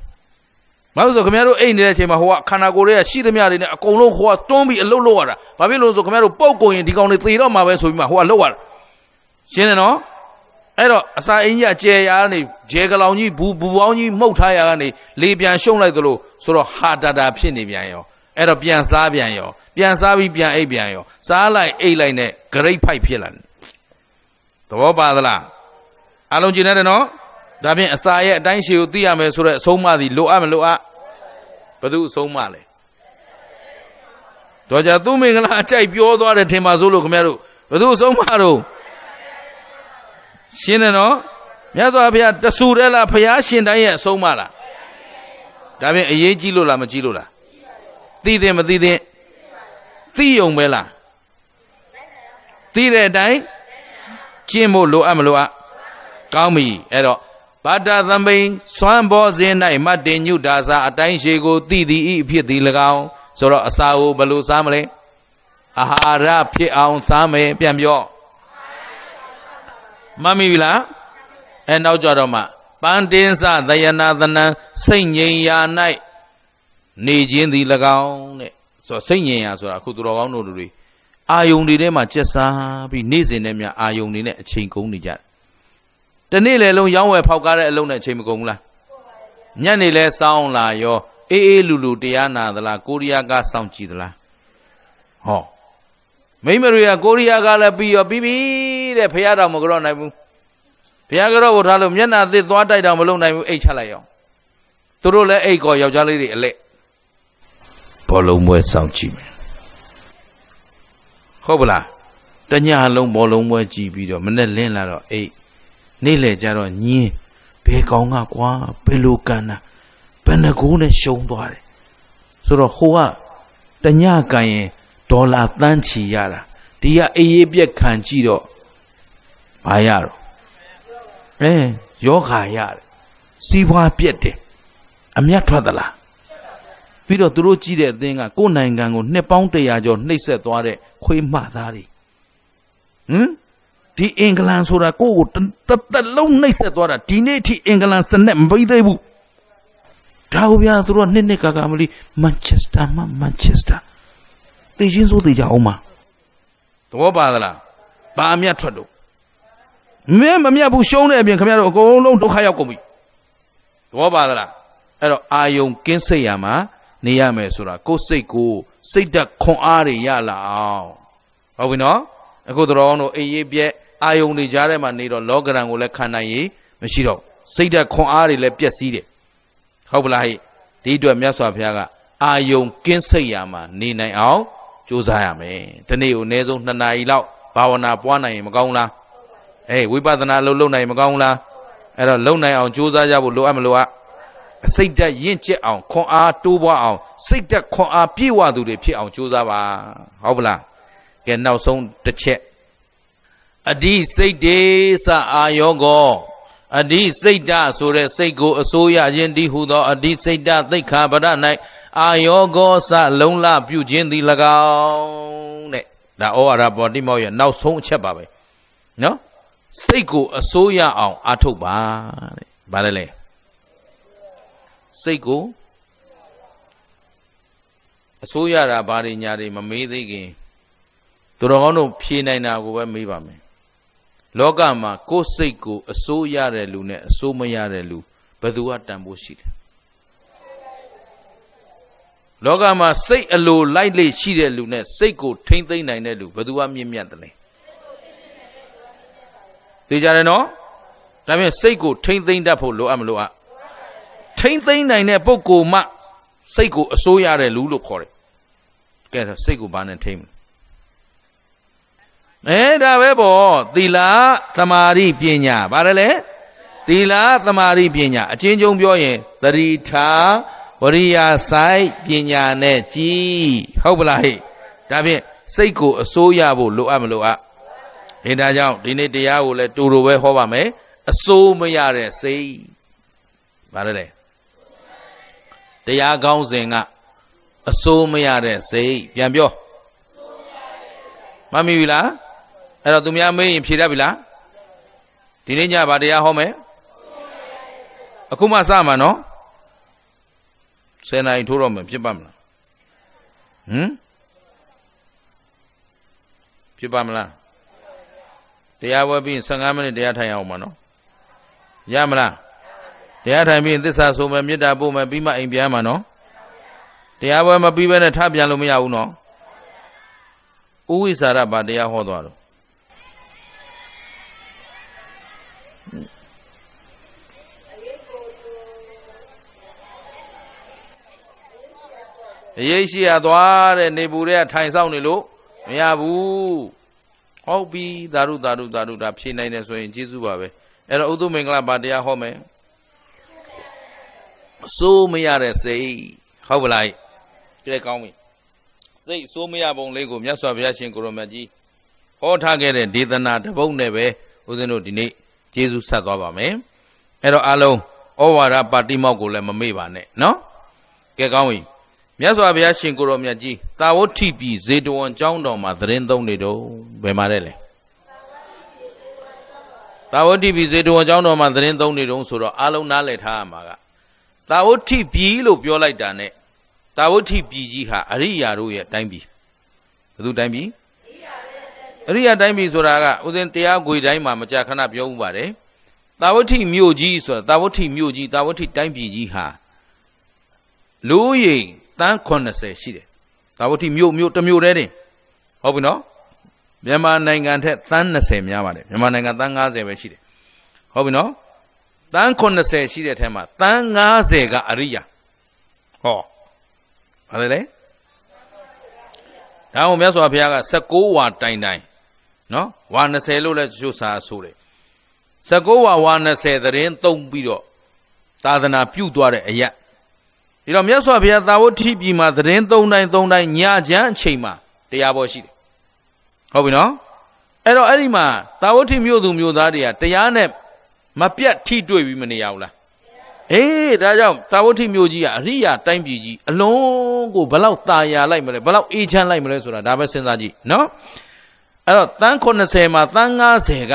မဟုတ်ဆိုခင်ဗျားတို့အိတ်နေတဲ့အချိန်မှာဟိုကခန္ဓာကိုယ်ရဲ့ရှိသမျှတွေနဲ့အကုန်လုံးဟိုကတွန်းပြီးအလုတ်လုတ်ရတာဘာဖြစ်လို့ဆိုခင်ဗျားတို့ပုတ်ကုန်ရင်ဒီကောင်တွေသေတော့မှာပဲဆိုပြီးမှဟိုကလုတ်ရတာရှင်းတယ်နော် အဲ့တော့အစာအင်းကြီးအကျယ်ရာကနေဂျဲကလောင်ကြီးဘူဘူပေါင်းကြီးမှုတ်ထားရာကနေလေပြန်ရှုံလိုက်သလိုဆိုတော့ဟာတာတာဖြစ်နေပြန်ရောအဲ့တော့ပြန်စားပြန်ရောပြန်စားပြီးပြန်အိပ်ပြန်ရောစားလိုက်အိပ်လိုက်နဲ့ဂရိတ်ဖိုက်ဖြစ်လာတယ်သဘောပါသလားအလုံးကျင်နေတယ်နော်ဒါဖြင့်အစာရဲ့အတိုင်းရှည်ကိုသိရမယ်ဆိုတော့အဆုံးမသည်လိုအပ်မလိုအပ်ဘယ်သူအဆုံးမလဲတော့ကြသူမင်္ဂလာအကြိုက်ပြောသွားတယ်ထင်ပါစို့လို့ခင်ဗျားတို့ဘယ်သူအဆုံးမတော့ ရှင်းတယ်နော်မြတ်စွာဘုရားတဆူတယ်လားဘုရားရှင်တိုင်းရဲ့အဆုံးမလားဒါဖြင့်အရေးကြီးလို့လားမကြီးလို့လားသိတယ်မသိတဲ့သိယုံပဲလားသိတဲ့အတိုင်းကျင့်ဖို့လိုအပ်မလိုအပ်ကောင်းပြီအဲ့တော့ဘာတာသမိန်စွမ်းဘောစဉ်၌မတ်တင်ညုတာစာအတိုင်းရှိကိုသိသည်ဤဖြစ်သည်၎င်းဆိုတော့အစာကိုဘယ်လိုစားမလဲအာဟာရဖြစ်အောင်စားမယ်ပြန်ပြော မမိပြီလားအဲနောက်ကြတော့မှပန်းတင်းစသယနာသနံစိတ်ငြိမ်ရာ၌နေခြင်းသည်၎င်းတဲ့ဆိုတော့စိတ်ငြိမ်ရာဆိုတာအခုသူတော်ကောင်းတို့တွေအာယုန်တွေထဲမှာကျက်စားပြီးနေ့စဉ်နဲ့မြအာယုန်တွေနဲ့အချိန်ကုန်နေကြတယ်တနေ့လေလုံးရောင်းဝယ်ဖောက်ကားတဲ့အလုံးနဲ့အချိန်မကုန်ဘူးလားညနေလဲစောင်းလာရောအေးအေးလူလူတရားနာသလားကိုရီးယားကစောင့်ကြည့်သလားဟော မိမတွေကကိုရီးယားကလည်းပြီးရောပြီးပြီတဲ့ဖះတော်မကြောက်နိုင်ဘူးဘုရားကတော့ကိုထားလို့မျက်နှာသစ်သွားတိုက်တော့မလုပ်နိုင်ဘူးအိတ်ချလိုက်အောင်သူတို့လည်းအိတ်ကောယောက်ျားလေးတွေအလက်ဘောလုံးပွဲစောင့်ကြည့်မယ်ဟုတ်ပလားတညလုံးဘောလုံးပွဲကြည့်ပြီးတော့မနဲ့လင်းလာတော့အိတ်နေ့လေကြတော့ညင်းဘယ်ကောင်ကကွာဘယ်လိုကန်တာဘယ်နှကိုးနဲ့ရှုံသွားတယ်ဆိုတော့ဟိုကတညကန်ရင် ဒေါ်လာတန်းချီရတာဒီကအေးရေးပြက်ခံကြည့်တော့ဘာရတော့အဲယောဂါရတယ်စီးပွားပြက်တယ်အမျက်ထွက်သလားပြီးတော့သူတို့ကြည့်တဲ့အသင်းကကိုယ်နိုင်ငံကိုနှစ်ပေါင်းတရာကျော်နှိပ်စက်သွားတဲ့ခွေးမှသားတွေဟမ်ဒီအင်္ဂလန်ဆိုတာကိုယ့်ကိုတသက်လုံးနှိပ်စက်သွားတာဒီနေ့အထိအင်္ဂလန်စနက်မပြီးသေးဘူးဒါကိုဗျာသူတို့နှစ်နှစ်ကာကာမလို့မန်ချက်စတာမှမန်ချက်စတာ သိချင်းစိုးသိကြအောင်ပါသဘောပါသလားဘာအမျက်ထွက်တော့မင်းမမြတ်ဘူးရှုံးတဲ့အပြင်ခင်ဗျားတို့အကုန်လုံးဒုက္ခရောက်ကုန်ပြီသဘောပါသလားအဲ့တော့အာယုံကင်းစိတ်ရမှာနေရမယ်ဆိုတာကိုယ်စိတ်ကိုစိတ်ဓာတ်ခွန်အားတွေရလာအောင်ဟုတ်ပြီနော်အခုတော်အောင်တို့အေးရေးပြက်အာယုံတွေကြားထဲမှာနေတော့လောကရန်ကိုလည်းခံနိုင်ရမရှိတော့စိတ်ဓာတ်ခွန်အားတွေလည်းပျက်စီးတယ်ဟုတ်ပလားဟိဒီအတွက်မြတ်စွာဘုရားကအာယုံကင်းစိတ်ရမှာနေနိုင်အောင် ကြိုးစားရမယ်ဒီနေ့ကိုအနည်းဆုံး2နာရီလောက်ဘာဝနာပွားနိုင်ရင်မကောင်းလားအေးဝိပဿနာအလုပ်လုပ်နိုင်မကောင်းလားအဲ့တော့လုံနိုင်အောင်ကြိုးစားကြဖို့လိုအပ်မလိုအပ်စိတ်ဓာတ်ရင့်ကျက်အောင်ခွန်အားတိုးပွားအောင်စိတ်ဓာတ်ခွန်အားပြည့်ဝသူတွေဖြစ်အောင်ကြိုးစားပါဟုတ်ပလားကဲနောက်ဆုံးတစ်ချက်အဓိစိတ်တေစအာယောကောအဓိစိတ်ဓာဆိုတဲ့စိတ်ကိုအစိုးရခြင်းဒီဟုသောအဓိစိတ်ဓာသိက္ခာပဒ၌ အာယောကောစလုံလပြုခြင်းသည်၎င်းတဲ့ဒါဩဝါဒပေါ်တိမောက်ရဲ့နောက်ဆုံးအချက်ပါပဲနော်စိတ်ကိုအစိုးရအောင်အာထုတ်ပါတဲ့ဗါလဲလေစိတ်ကိုအစိုးရတာဘာတွေညာတွေမမေးသေးခင်သူတော်ကောင်းတို့ဖြေနိုင်တာကိုပဲမေးပါမယ်လောကမှာကိုယ်စိတ်ကိုအစိုးရတဲ့လူနဲ့အစိုးမရတဲ့လူဘယ်သူကတန်ဖို့ရှိတယ် လောကမှာစိတ်အလိုလိုက်လေရှိတဲ့လူနဲ့စိတ်ကိုထိမ့်သိမ့်နိုင်တဲ့လူဘယ်သူကမြင့်မြတ်တယ်လဲသိကြတယ်နော်ဒါပေမဲ့စိတ်ကိုထိမ့်သိမ့်တတ်ဖို့လိုအပ်မလိုအပ်ထိမ့်သိမ့်နိုင်တဲ့ပုဂ္ဂိုလ်မှစိတ်ကိုအစိုးရတဲ့လူလို့ခေါ်တယ်ကဲစိတ်ကိုဘာနဲ့ထိမ့်မလဲအဲဒါပဲပေါ့သီလသမာဓိပညာဗါတယ်လေသီလသမာဓိပညာအချင်းချင်းပြောရင်သတိထား ဝရိယဆိုင်ပညာနဲ့ကြည်ဟုတ်ပလားဟဲ့ဒါဖြင့်စိတ်ကိုအစိုးရဖို့လိုအပ်မလိုအပ်ဒီဒါကြောင့်ဒီနေ့တရားကိုလည်းတူတူပဲဟောပါမယ်အစိုးမရတဲ့စိတ်ဗါတယ်လေတရားကောင်းစဉ်ကအစိုးမရတဲ့စိတ်ပြန်ပြောမမီပြီလားအဲ့တော့သူများမေးရင်ဖြေတတ်ပြီလားဒီနေ့ညဗာတရားဟောမယ်အခုမှစမှာနော် 10နာရီထိုးတော့မယ်ဖြစ်ပါမလားဟမ်ဖြစ်ပါမလားတရားဝဲပြီး15မိနစ်တရားထိုင်အောင်ပါနော်ရမလားတရားထိုင်ပြီးသစ္စာဆိုမယ်မေတ္တာပို့မယ်ပြီးမှအိမ်ပြန်မှာနော်တရားပွဲမပြီးဘဲနဲ့ထပြန်လို့မရဘူးနော်ဥဝိစာရဘာတရားဟောသွားတော့ အရေးရှိရသွားတဲ့နေပူတဲ့ထိုင်ဆောင်နေလို့မရဘူးဟုတ်ပြီသာဓုသာဓုသာဓုဒါဖြေနိုင်တယ်ဆိုရင်ကျေးဇူးပါပဲအဲ့တော့ဥဒုမင်္ဂလာပါတရားဟောမယ်စိုးမရတဲ့စိတ်ဟုတ်ပလားကြဲကောင်းပြီစိတ်စိုးမရပုံလေးကိုမြတ်စွာဘုရားရှင်ကိုရောမြတ်ကြီးဟောထားခဲ့တဲ့ဒေသနာတပုတ်နဲ့ပဲဦးဇင်းတို့ဒီနေ့ကျေးဇူးဆက်သွားပါမယ်အဲ့တော့အလုံးဩဝါဒပါတိမောက်ကိုလည်းမမေ့ပါနဲ့နော်ကဲကောင်းပြီ မြတ်စွာဘုရားရှင်ကိုရောမြတ်ကြီးတာဝဋ္ဌိပြည်ဇေတဝန်ကျောင်းတော်မှာသတင်းသုံးနေတော့ဘယ်မှာလဲလဲတာဝဋ္ဌိပြည်ဇေတဝန်ကျောင်းတော်မှာသတင်းသုံးနေတော့ဆိုတော့အလုံးနားလည်ထားရမှာကတာဝဋ္ဌိပြည်လို့ပြောလိုက်တာ ਨੇ တာဝဋ္ဌိပြည်ကြီးဟာအရိယာတို့ရဲ့တိုင်းပြည်ဘယ်သူတိုင်းပြည်အရိယာတိုင်းပြည်ဆိုတာကဥစဉ်တရားခွေတိုင်းမှာမကြာခဏပြောဥပါတယ်တာဝဋ္ဌိမြို့ကြီးဆိုတာတာဝဋ္ဌိမြို့ကြီးတာဝဋ္ဌိတိုင်းပြည်ကြီးဟာလူရိမ် တန်း80ရှိတယ်ဒါဝတိမြို့မြို့တစ်မြို့တည်းတင်ဟုတ်ပြီနော်မြန်မာနိုင်ငံထက်တန်း20များပါတယ်မြန်မာနိုင်ငံတန်း90ပဲရှိတယ်ဟုတ်ပြီနော်တန်း80ရှိတဲ့ထဲမှာတန်း90ကအရိယာဟောဘာလဲလဲဒါမှမြတ်စွာဘုရားက16ဝါတိုင်တိုင်နော်ဝါ20လို့လည်းကျိုးစာဆိုတယ်16ဝါဝါ20သတင်းသုံးပြီးတော့သာသနာပြုသွားတဲ့အရာ ဒီတော့မြတ်စွာဘုရားသာဝတိပြည်မှာသတင်းသုံးတိုင်းသုံးတိုင်းညချမ်းအချိန်မှာတရားပေါ်ရှိတယ်ဟုတ်ပြီနော်အဲ့တော့အဲ့ဒီမှာသာဝတိမြို့သူမြို့သားတွေကတရားနဲ့မပြတ်ထိတွေ့ပြီးမနေရဘူးလားအေးဒါကြောင့်သာဝတိမြို့ကြီးကအရိယာတိုင်းပြည်ကြီးအလုံးကိုဘလောက်ตาရလိုက်မလဲဘလောက်အေးချမ်းလိုက်မလဲဆိုတာဒါပဲစဉ်းစားကြည့်နော်အဲ့တော့တန်း80မှာတန်း90က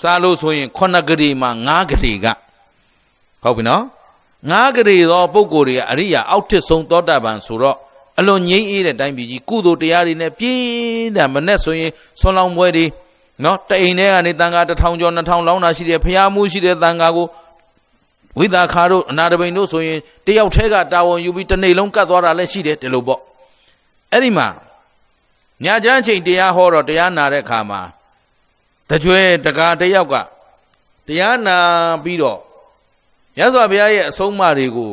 စားလို့ဆိုရင်9ဂရီမှာ9ဂရီကဟုတ်ပြီနော် ငါးကလေးသောပုဂ္ဂိုလ်တွေကအရိယာအောက်ထစ်ဆုံးသောတာပန်ဆိုတော့အလွန်ငြိမ့်အေးတဲ့တိုင်းပြည်ကြီးကုသိုလ်တရားတွေနဲ့ပြည့်တယ်မနဲ့ဆိုရင်ဆွမ်းလောင်းပွဲတွေနော်တအိမ်ထဲကနေတန်ခါ1000ကျော်2000လောင်းတာရှိတယ်ဖျားမှုရှိတဲ့တန်ခါကိုဝိသခါတို့အနာတပိန်တို့ဆိုရင်တယောက်ထဲကတာဝန်ယူပြီးတစ်နေ့လုံးကတ်သွားတာလည်းရှိတယ်ဒီလိုပေါ့အဲ့ဒီမှာညာချမ်းချိန်တရားဟောတော့တရားနာတဲ့ခါမှာတကြွယ်တကာတယောက်ကတရားနာပြီးတော့ မြတ်စွာဘုရားရဲ့အဆုံးအမတွေကို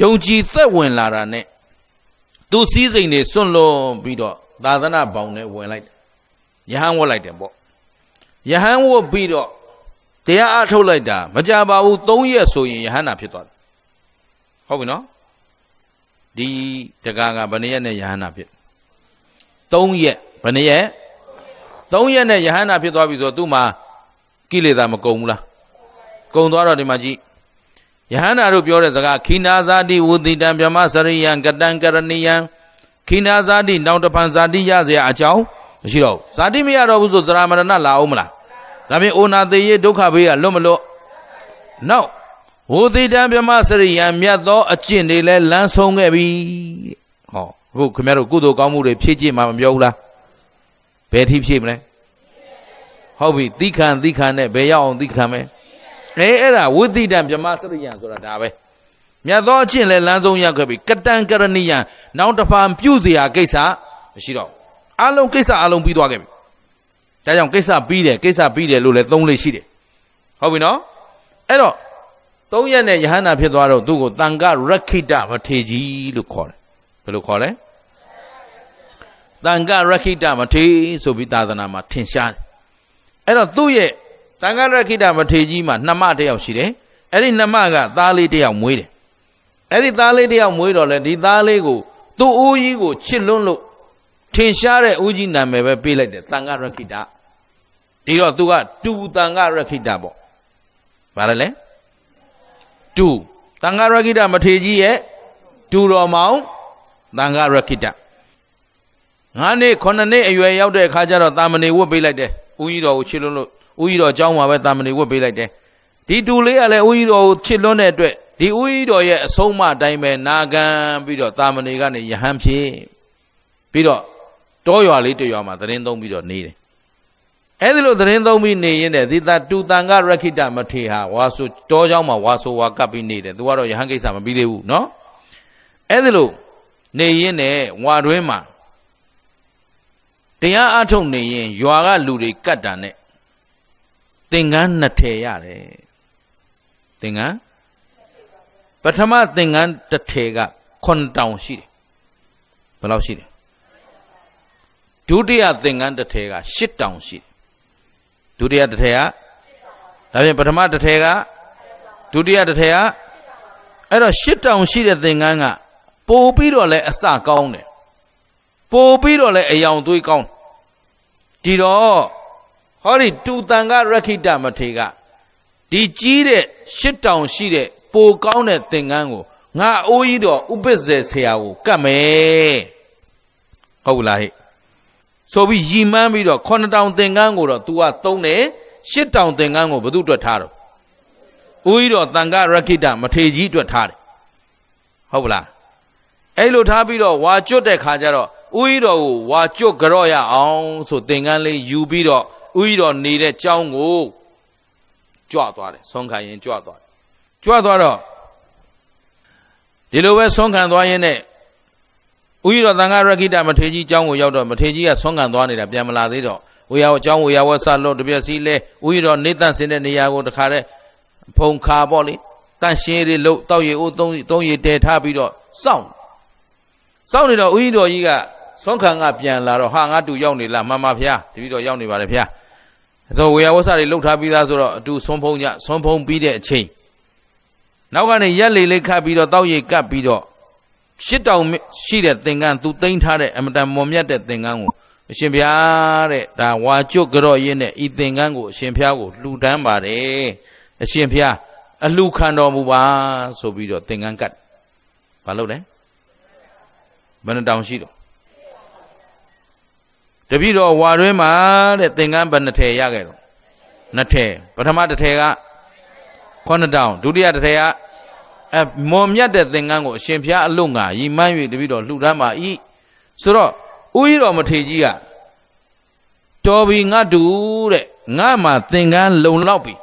ယုံကြည်သက်ဝင်လာတာနဲ့သူစည်းစိမ်တွေစွန့်လွန်ပြီးတော့သာသနာဘောင်နဲ့ဝင်လိုက်ယဟန်ဝတ်လိုက်တယ်ပေါ့ယဟန်ဝတ်ပြီးတော့တရားအထုတ်လိုက်တာမကြပါဘူး၃ရက်ဆိုရင်ယဟန်နာဖြစ်သွားတယ်ဟုတ်ပြီနော်ဒီတကားကဘယ်နှရက်နဲ့ယဟန်နာဖြစ်၃ရက်ဘယ်နှရက်၃ရက်နဲ့ယဟန်နာဖြစ်သွားပြီဆိုတော့သူ့မှာကိလေသာမကုန်ဘူးလားကုန်သွားတော့ဒီမှာကြည့် ယဟန္တာတို့ပြောတဲ့စကားခိနာဇာတိဝုတိတံဗြဟ္မစရိယံကတံကရဏီယံခိနာဇာတိနောက်တဖန်ဇာတိရเสียအကြောင်းမရှိတော့ဘူးဇာတိမရတော့ဘူးဆိုဇရာမရဏလာအောင်မလားဒါဖြင့်အိုနာသေးရဒုက္ခဘေးကလွတ်မလွတ်နောက်ဝုတိတံဗြဟ္မစရိယံမြတ်သောအကျင့်တွေလဲလမ်းဆုံးခဲ့ပြီဟောအခုခင်ဗျားတို့ကုသိုလ်ကောင်းမှုတွေဖြည့်ကျင့်မှာမပြောဘူးလားဘယ်ထိဖြည့်မလဲဟုတ်ပြီသီခံသီခံနဲ့ဘယ်ရောက်အောင်သီခံမယ် အဲအဲ့ဒါဝိသိတံဗြဟ္မစရိယံဆိုတာဒါပဲမြတ်သောအချင်းလဲလမ်းဆုံးရောက်ခဲ့ပြီကတံကရဏိယံနောက်တစ်ဖန်ပြုเสียကိစ္စမရှိတော့အလုံးကိစ္စအလုံးပြီးသွားခဲ့ပြီဒါကြောင့်ကိစ္စပြီးတယ်ကိစ္စပြီးတယ်လို့လည်းသုံးလေးရှိတယ်ဟုတ်ပြီနော်အဲ့တော့သုံးရက်နဲ့ယဟန္တာဖြစ်သွားတော့သူ့ကိုတန်ကရခိတမထေကြီးလို့ခေါ်တယ်ဘယ်လိုခေါ်လဲတန်ကရခိတမထေဆိုပြီးသာသနာမှာထင်ရှားတယ်အဲ့တော့သူ့ရဲ့ တန်ခါရခိတမထေကြီးမှာနှမတယောက်ရှိတယ်အဲ့ဒီနှမကသားလေးတယောက်မွေးတယ်အဲ့ဒီသားလေးတယောက်မွေးတော့လေဒီသားလေးကိုသူ့ဦးကြီးကိုချစ်လွန်းလို့ထင်ရှားတဲ့ဦးကြီးနာမည်ပဲပေးလိုက်တယ်တန်ခါရခိတဒီတော့သူကတူတန်ခါရခိတပေါ့ဗါရလဲတူတန်ခါရခိတမထေကြီးရဲ့တူတော်မောင်တန်ခါရခိတငါးနှစ်ခုနှစ်နှစ်အရွယ်ရောက်တဲ့အခါကျတော့တာမဏေဝတ်ပေးလိုက်တယ်ဦးကြီးတော်ကိုချစ်လွန်းလို့ ဦးကြီးတော်အကြောင်းမှာပဲတာမဏေဝတ်ပေးလိုက်တယ်ဒီတူလေးကလည်းဦးကြီးတော်ကိုချစ်လွန်းတဲ့အတွက်ဒီဦးကြီးတော်ရဲ့အဆုံးအမအတိုင်းပဲနာခံပြီးတော့တာမဏေကနေယဟန်ဖြစ်ပြီးတော့တောရွာလေးတရွာမှာသတင်းသုံးပြီးတော့နေတယ်အဲ့ဒီလိုသတင်းသုံးပြီးနေရင်တဲ့ဒီတာတူတန်ကရခိတမထေဟာဝါဆိုတောเจ้าမှာဝါဆိုဝါကပ်ပြီးနေတယ်သူကတော့ယဟန်ကိစ္စမပြီးသေးဘူးเนาะအဲ့ဒီလိုနေရင်နဲ့ဝါတွင်းမှာတရားအထုတ်နေရင်ရွာကလူတွေကတ်တာနဲ့ သင်္ကန်းနှစ်ထည်ရတယ်သင်္ကန်းပထမသင်္ကန်းတစ်ထည်က9တောင်ရှိတယ်ဘယ်လောက်ရှိတယ်ဒုတိယသင်္ကန်းတစ်ထည်က10တောင်ရှိတယ်ဒုတိယတစ်ထည်ကဒါဖြင့်ပထမတစ်ထည်ကဒုတိယတစ်ထည်ကအဲ့တော့10တောင်ရှိတဲ့သင်္ကန်းကပို့ပြီးတော့လဲအစကောင်းတယ်ပို့ပြီးတော့လဲအယောင်သွေးကောင်းဒီတော့ ဟောဒီတူတန်ကရခိတမထေကဒီကြီးတဲ့ရှစ်တောင်ရှိတဲ့ပိုကောင်းတဲ့သင်္ကန်းကိုငါအိုးကြီးတော်ဥပ္ပဇေဆရာကိုကတ်မယ်ဟုတ်လားဟဲ့ဆိုပြီးရီမန်းပြီးတော့ခုနှစ်တောင်သင်္ကန်းကိုတော့ तू ကသုံးတယ်ရှစ်တောင်သင်္ကန်းကိုဘု து အတွက်ထားတော့ဦးကြီးတော်တန်ကရခိတမထေကြီးအတွက်ထားတယ်ဟုတ်ပလားအဲ့လိုထားပြီးတော့ဝါကျွတ်တဲ့ခါကျတော့ဦးကြီးတော်ကိုဝါကျွတ်ကြော့ရအောင်ဆိုသင်္ကန်းလေးယူပြီးတော့ ဦးကြီးတော်နေတဲ့ကြောင်းကိုကြွသွားတယ်ဆုံးခံရင်ကြွသွားတယ်ကြွသွားတော့ဒီလိုပဲဆုံးခံသွားရင်နဲ့ဦးကြီးတော်သံဃာရခိတမထေကြီးကျောင်းကိုရောက်တော့မထေကြီးကဆုံးခံသွားနေတာပြန်မလာသေးတော့ဝေယအကြောင်းဝေယဝဆလို့တပြက်စီလဲဦးကြီးတော်နေတန့်စင်တဲ့နေရာကိုတခါတည်းဖုံခါပေါ့လေတန့်ရှင်းတွေလို့တောက်ရည်ဦးသုံးသုံးရည်တဲထားပြီးတော့စောင့်စောင့်နေတော့ဦးကြီးတော်ကြီးကဆုံးခံကပြန်လာတော့ဟာငါတူရောက်နေလားမှန်ပါဗျာတပည့်တော်ရောက်နေပါတယ်ဗျာ ဆိုဝေယဝဆတွေလှုပ်ထားပြီးသားဆိုတော့အတူဆုံးဖုံးကြဆုံးဖုံးပြီးတဲ့အချိန်နောက်ကနေရက်လေလေးခတ်ပြီးတော့တောက်ရည်ကပ်ပြီးတော့ရှစ်တောင်ရှိတဲ့သင်္ကန်းသူသိမ့်ထားတဲ့အမတန်မွန်မြတ်တဲ့သင်္ကန်းကိုအရှင်ဘုရားတဲ့ဒါဝါကျွတ်ကြော့ရင်းနဲ့ဤသင်္ကန်းကိုအရှင်ဘုရားကိုလှူဒန်းပါတယ်အရှင်ဘုရားအလှခံတော်မူပါဆိုပြီးတော့သင်္ကန်းကတ်ဘာလုပ်လဲဘယ်နှတောင်ရှိတော့ တပည့်တော်ဝါတွင်းမှာတဲ့သင်္ကန်းဘယ်နှထည်ရခဲ့တော့နှစ်ထည်ပထမတစ်ထည်က9တောင်ဒုတိယတစ်ထည်ကအဲမော်မြတ်တဲ့သင်္ကန်းကိုအရှင်ဖျားအလို့ငါရီမန်း၍တပည့်တော်လှူဒန်းပါဤဆိုတော့ဦးကြီးတော်မထေကြီးကတော်ပြီငါတူတဲ့ငါမှသင်္ကန်းလုံလောက်ပြီ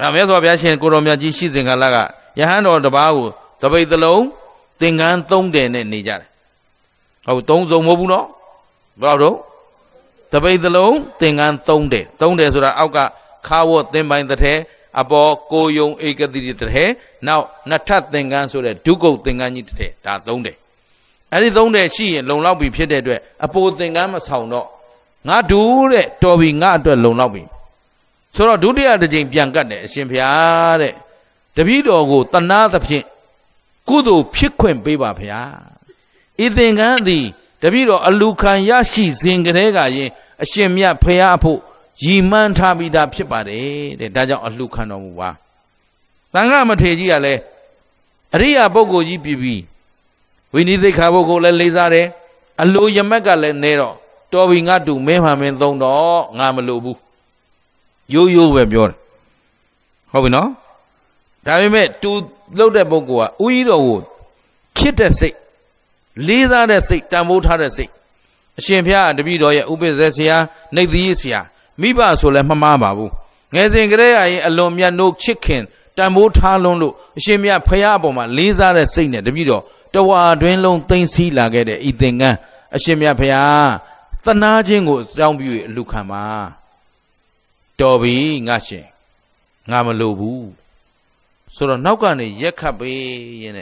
အဲမြတ်စွာဘုရားရှင်ကိုတော်မြတ်ကြီးရှိစဉ်ကလကယဟန်တော်တပါးကိုတပိတ်သလုံးသင်္ကန်း၃တယ်နဲ့နေကြတယ်ဟုတ်သုံးစုံမဟုတ်ဘူးနော် ဘယ်တော့တပိတ်သလုံးသင်္ကန်း၃တယ်၃တယ်ဆိုတာအောက်ကခါဝတ်သင်ပိုင်းတစ်ထဲအပေါ်ကိုယုံဧကတိတစ်ထဲနောက်နှစ်ထပ်သင်္ကန်းဆိုတဲ့ဒုက္ကုတ်သင်္ကန်းကြီးတစ်ထဲဒါ၃တယ်အဲ့ဒီသုံးတဲ့ရှိရင်လုံလောက်ပြီဖြစ်တဲ့အတွက်အပိုသင်္ကန်းမဆောင်တော့ငါဒူးတဲ့တော်ပြီငါအတွက်လုံလောက်ပြီဆိုတော့ဒုတိယတစ်ကြိမ်ပြန်ကတ်တယ်အရှင်ဘုရားတဲ့တပည့်တော်ကိုတနာသဖြင့်ကုသိုလ်ဖြစ်ခွင့်ပေးပါဗျာဤသင်္ကန်းသည် တပည့်တော်အလူခံရရှိစဉ်ကလေးကရင်အရှင်မြတ်ဖရာအဖို့ရည်မှန်းထားပြီးသားဖြစ်ပါတယ်တဲ့ဒါကြောင့်အလှခံတော်မူပါတန်ခါမထေကြီးကလည်းအရိယာပုဂ္ဂိုလ်ကြီးပြည်ပြီးဝိနည်းသိက္ခာပုဂ္ဂိုလ်လည်းလေးစားတယ်အလိုယမက်ကလည်းနေတော့တော်ပြီငါတူမင်းမှမင်းသုံးတော့ငါမလိုဘူးရိုးရိုးပဲပြောတယ်ဟုတ်ပြီနော်ဒါပေမဲ့တူလှုပ်တဲ့ပုဂ္ဂိုလ်ကဥကြီးတော်ကိုချစ်တဲ့စိတ် လေးစားတဲ့စိတ်တန်ဖိုးထားတဲ့စိတ်အရှင်ဘုရားတပည့်တော်ရဲ့ဥပိ္ပဇေဆရာနှိပ်သီးဆရာမိဘဆိုလည်းမမှားပါဘူးငယ်စဉ်ကလေးအရင်အလွန်မြတ်နိုးချစ်ခင်တန်ဖိုးထားလွန်းလို့အရှင်မြတ်ဖရာအပေါ်မှာလေးစားတဲ့စိတ်နဲ့တပည့်တော်တဝါတွင်းလုံးသိမ့်စီလာခဲ့တဲ့ဤသင်္ကန်းအရှင်မြတ်ဖရာသနာခြင်းကိုစောင့်ပြည့်အလူခံပါတော်ပြီငါရှင်ငါမလိုဘူးဆိုတော့နောက်ကနေရက်ခတ်ပေးရင်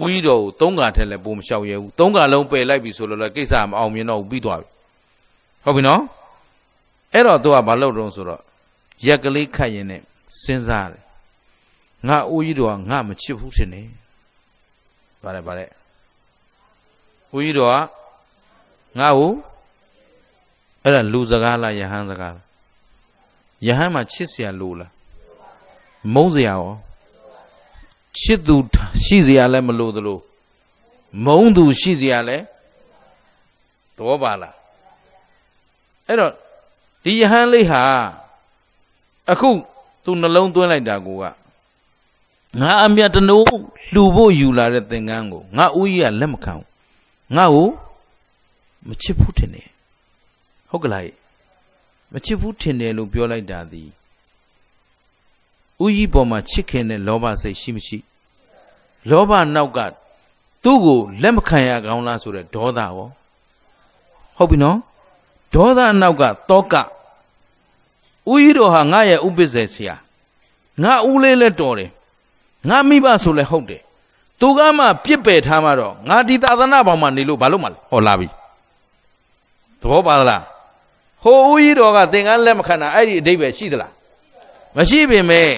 နဲ့ဦးကြီးတော်ကိုသုံးကာထက်လည်းပုံမလျှောက်ရဘူးသုံးကာလုံးပယ်လိုက်ပြီဆိုတော့လည်းကိစ္စမအောင်မြင်တော့ဘူးပြီးသွားပြီဟုတ်ပြီနော်အဲ့တော့သူကဘာလုပ်တော့ဆိုတော့ရက်ကလေးခတ်ရင်နဲ့စဉ်းစားတယ်ငါဦးကြီးတော်ကငါမချစ်ဘူးထင်တယ်ဗါတယ်ဗါတယ်ဦးကြီးတော်ကငါ့ကိုအဲ့ဒါလူစကားလားယဟန်စကားလားယဟန်မှာချစ်เสียလို့လားမုန်းเสียရော ချစ်သူရှိเสียလည်းမလို့သလိုမုန်းသူရှိเสียလည်းတော့ပါလားအဲ့တော့ဒီယဟန်လေးဟာအခုသူနှလုံးသွင်းလိုက်တာကိုကငါအမြတ်တနိုးလှူဖို့ယူလာတဲ့သင်္ကန်းကိုငါဦးကြီးကလက်မခံဘူးငါ့ကိုမချစ်ဘူးထင်တယ်ဟုတ်ကလားမချစ်ဘူးထင်တယ်လို့ပြောလိုက်တာဒီ ဦးကြီးပေါ်မှာချစ်ခင်တဲ့လောဘစိတ်ရှိမရှိလောဘနောက်ကသူ့ကိုလက်မခံရကောင်းလားဆိုတဲ့ဒေါသရောဟုတ်ပြီနော်ဒေါသနောက်ကတောကဦးကြီးတော်ဟာငါရဲ့ဥပ္ပစ္စေဆရာငါဦးလေးလည်းတော်တယ်ငါမိဘဆိုလည်းဟုတ်တယ်သူကမှပြစ်ပယ်ထားမှတော့ငါဒီသာသနာပေါင်းမှနေလို့ဘာလို့မှလဲဟောလာပြီသဘောပါသလားဟိုဦးကြီးတော်ကသင်္ကန်းလက်မခံတာအဲ့ဒီအဓိပ္ပာယ်ရှိသလား မရှိပင်မဲ့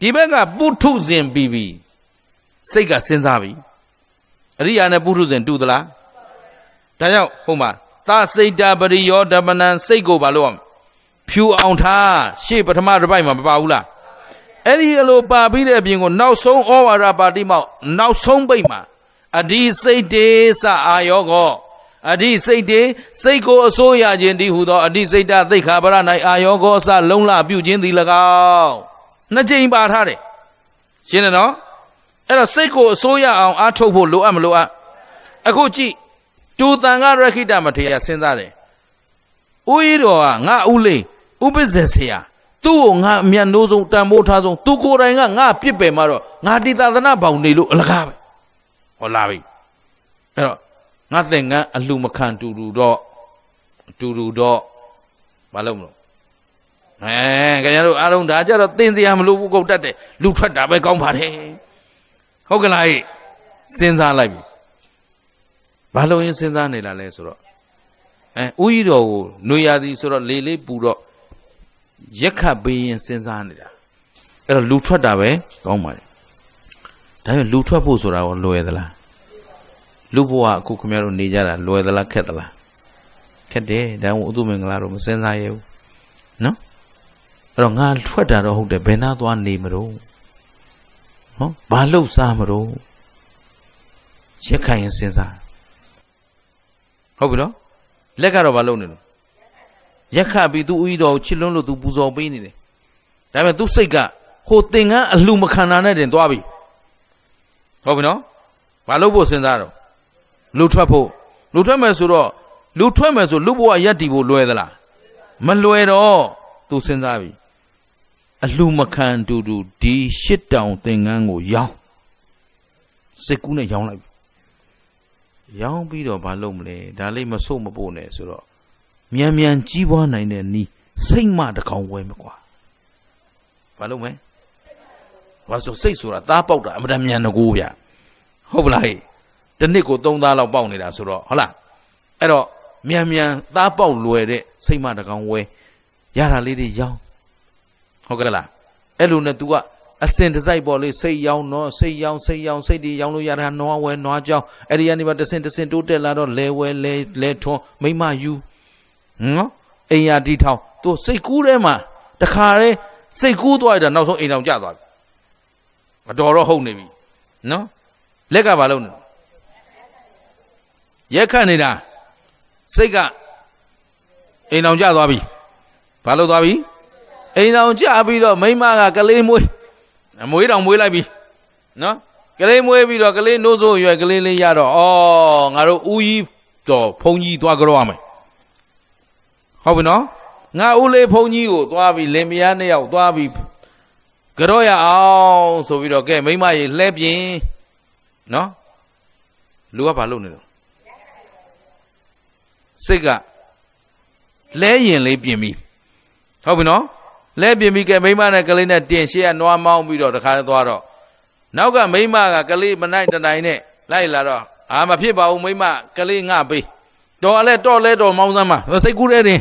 ဒီဘက်ကပုထုဇဉ်ပြီးပြီစိတ်ကစဉ်းစားပြီအရိယာနဲ့ပုထုဇဉ်တူသလားဒါကြောင့်ဟုတ်မှာသာစိတ်တာပရိယောဓမနံစိတ်ကိုဘာလို့ဖြူအောင်ထားရှေ့ပထမတစ်ပိုက်မှာမပါဘူးလားအဲ့ဒီအလိုပါပြီးတဲ့အပြင်ကိုနောက်ဆုံးဩဝါဒပါတိမောက်နောက်ဆုံးပိတ်မှာအဓိစိတ်တေစအာယောကော အဓိစိတ်တေစိတ်ကိုအစိုးရခြင်းတည်းဟူသောအဓိစိတ်တသိခါပရ၌အာယောကောစလုံလပြုခြင်းသည်၎င်းနှစ်ကြိမ်ပါထားတယ်ရှင်းတယ်နော်အဲ့တော့စိတ်ကိုအစိုးရအောင်အားထုတ်ဖို့လိုအပ်မလိုအပ်အခုကြည့်တူတန်ကရခိတမထေရစဉ်းစားတယ်ဦးကြီးတော်ကငါဦးလေးဥပ္ပဇေဆရာသူ့ကိုငါအမျက်နှိုးဆုံးတန်ဖိုးထားဆုံးသူကိုယ်တိုင်ကငါပြစ်ပယ်မှာတော့ငါတိသာသနာပေါင်နေလို့အလကားပဲဟောလာပြီအဲ့တော့ ငါသင်္ကန်းအလှမခံတူတူတော့တူတူတော့မလုပ်မလို့အဲခင်ဗျားတို့အားလုံးဒါကြတော့သင်စရာမလိုဘူးကုတ်တတ်တယ်လူထွက်တာပဲကောင်းပါတယ်ဟုတ်ကလားဟဲ့စဉ်းစားလိုက်ပြီဘာလို့ရင်စဉ်းစားနေလာလဲဆိုတော့အဲဥကြီးတော်ကိုနှွေရသည်ဆိုတော့လေလေးပူတော့ရက်ခတ်ပေးရင်စဉ်းစားနေတာအဲ့တော့လူထွက်တာပဲကောင်းပါလေဒါပေမဲ့လူထွက်ဖို့ဆိုတာကိုလွယ်သလား လူဘဝအခုခင်ဗျားတို့နေကြတာလွယ်သလားခက်သလားခက်တယ်ဒါမှမဟုတ်ဥဒုမင်္ဂလာတော့မစဉ်းစားရဘူးနော်အဲ့တော့ငါထွက်တာတော့ဟုတ်တယ်ဘယ်နာသွားနေမလို့နော်ဘာလှုပ်စားမလို့ရက်ခိုင်ရင်စဉ်းစားဟုတ်ပြီနော်လက်ကတော့ဘာလုပ်နေလို့ရက်ခပြီးသူ့ဦးတော်ကိုချစ်လွန်းလို့သူပူဇော်ပေးနေတယ်ဒါပေမဲ့သူ့စိတ်ကဟိုသင်္ကန်းအလှမခံတာနဲ့တင်သွားပြီဟုတ်ပြီနော်ဘာလုပ်ဖို့စဉ်းစားတော့ လူထွက်ဖို့လူထွက်မယ်ဆိုတော့လူထွက်မယ်ဆိုလူဘဝရက်တီဖို့လွယ်သလားမလွယ်တော့သူစဉ်းစားပြီအလှမခံတူတူဒီရှစ်တောင်သင်္ကန်းကိုရောင်းစိတ်ကူးနဲ့ရောင်းလိုက်ရောင်းပြီးတော့ဘာလုပ်မလဲဒါလေးမဆို့မပို့နဲ့ဆိုတော့မြန်မြန်ကြီးပွားနိုင်တဲ့နီးစိတ်မတကောင်ဝဲမကွာဘာလုပ်မလဲဘာဆိုစိတ်ဆိုတာသားပေါက်တာအမှန်တမ်းမြန်တကူဗျဟုတ်ပလားဟဲ့ တစ်နှစ်ကို3သားလောက်ပေါက်နေတာဆိုတော့ဟုတ်လားအဲ့တော့မြန်မြန်သားပေါက်လွယ်တဲ့စိတ်မတကောင်ဝဲရတာလေးတွေရောင်းဟုတ်ကဲ့လားအဲ့လိုနဲ့ तू ကအစင်တစိုက်ပေါ်လေးစိတ်ရောင်းတော့စိတ်ရောင်းစိတ်ရောင်းစိတ်တွေရောင်းလို့ရတာနွားဝဲနွားကြောင်းအဲ့ဒီကနေမှတစင်တစင်တိုးတက်လာတော့လဲဝဲလဲလဲထွန်းမိမယူနော်အိမ်ယာတီထောင်သူစိတ်ကူးထဲမှာတခါတည်းစိတ်ကူးသွားရတာနောက်ဆုံးအိမ်အောင်ကျသွားပြီမတော်တော့ဟုတ်နေပြီနော်လက်ကဘာလုပ်နေ ရက်ခတ်နေတာစိတ်ကအိမ်အောင်ကျသွားပြီဘာလုပ်သွားပြီအိမ်အောင်ကျပြီးတော့မိမကကလေးမွေးအမွေးတောင်မွေးလိုက်ပြီနော်ကလေးမွေးပြီးတော့ကလေးနိုးစိုးရွယ်ကလေးလေးရတော့ဩငါတို့ဦးကြီးတော့ဘုံကြီးသွားကြောရမယ်ဟုတ်ပြီနော်ငါဦးလေးဘုံကြီးကိုသွားပြီးလင်မယားနှစ်ယောက်သွားပြီးကြောရအောင်ဆိုပြီးတော့ကဲမိမရေလှဲပြင်းနော်လူကဘာလုပ်နေလဲ စိတ်ကလဲရင်လေးပြင်ပြီဟုတ်ပြီနော်လဲပြင်ပြီးကဲမိမနဲ့ကလေးနဲ့တင်ရှေ့ကနွားမောင်းပြီးတော့တခါသွားတော့နောက်ကမိမကကလေးမနိုင်တနိုင်နဲ့လိုက်လာတော့အာမဖြစ်ပါဘူးမိမကလေးငါပေးတော်လဲတော့လဲတော့မောင်းစမ်းပါစိတ်ကူးတဲ့တင်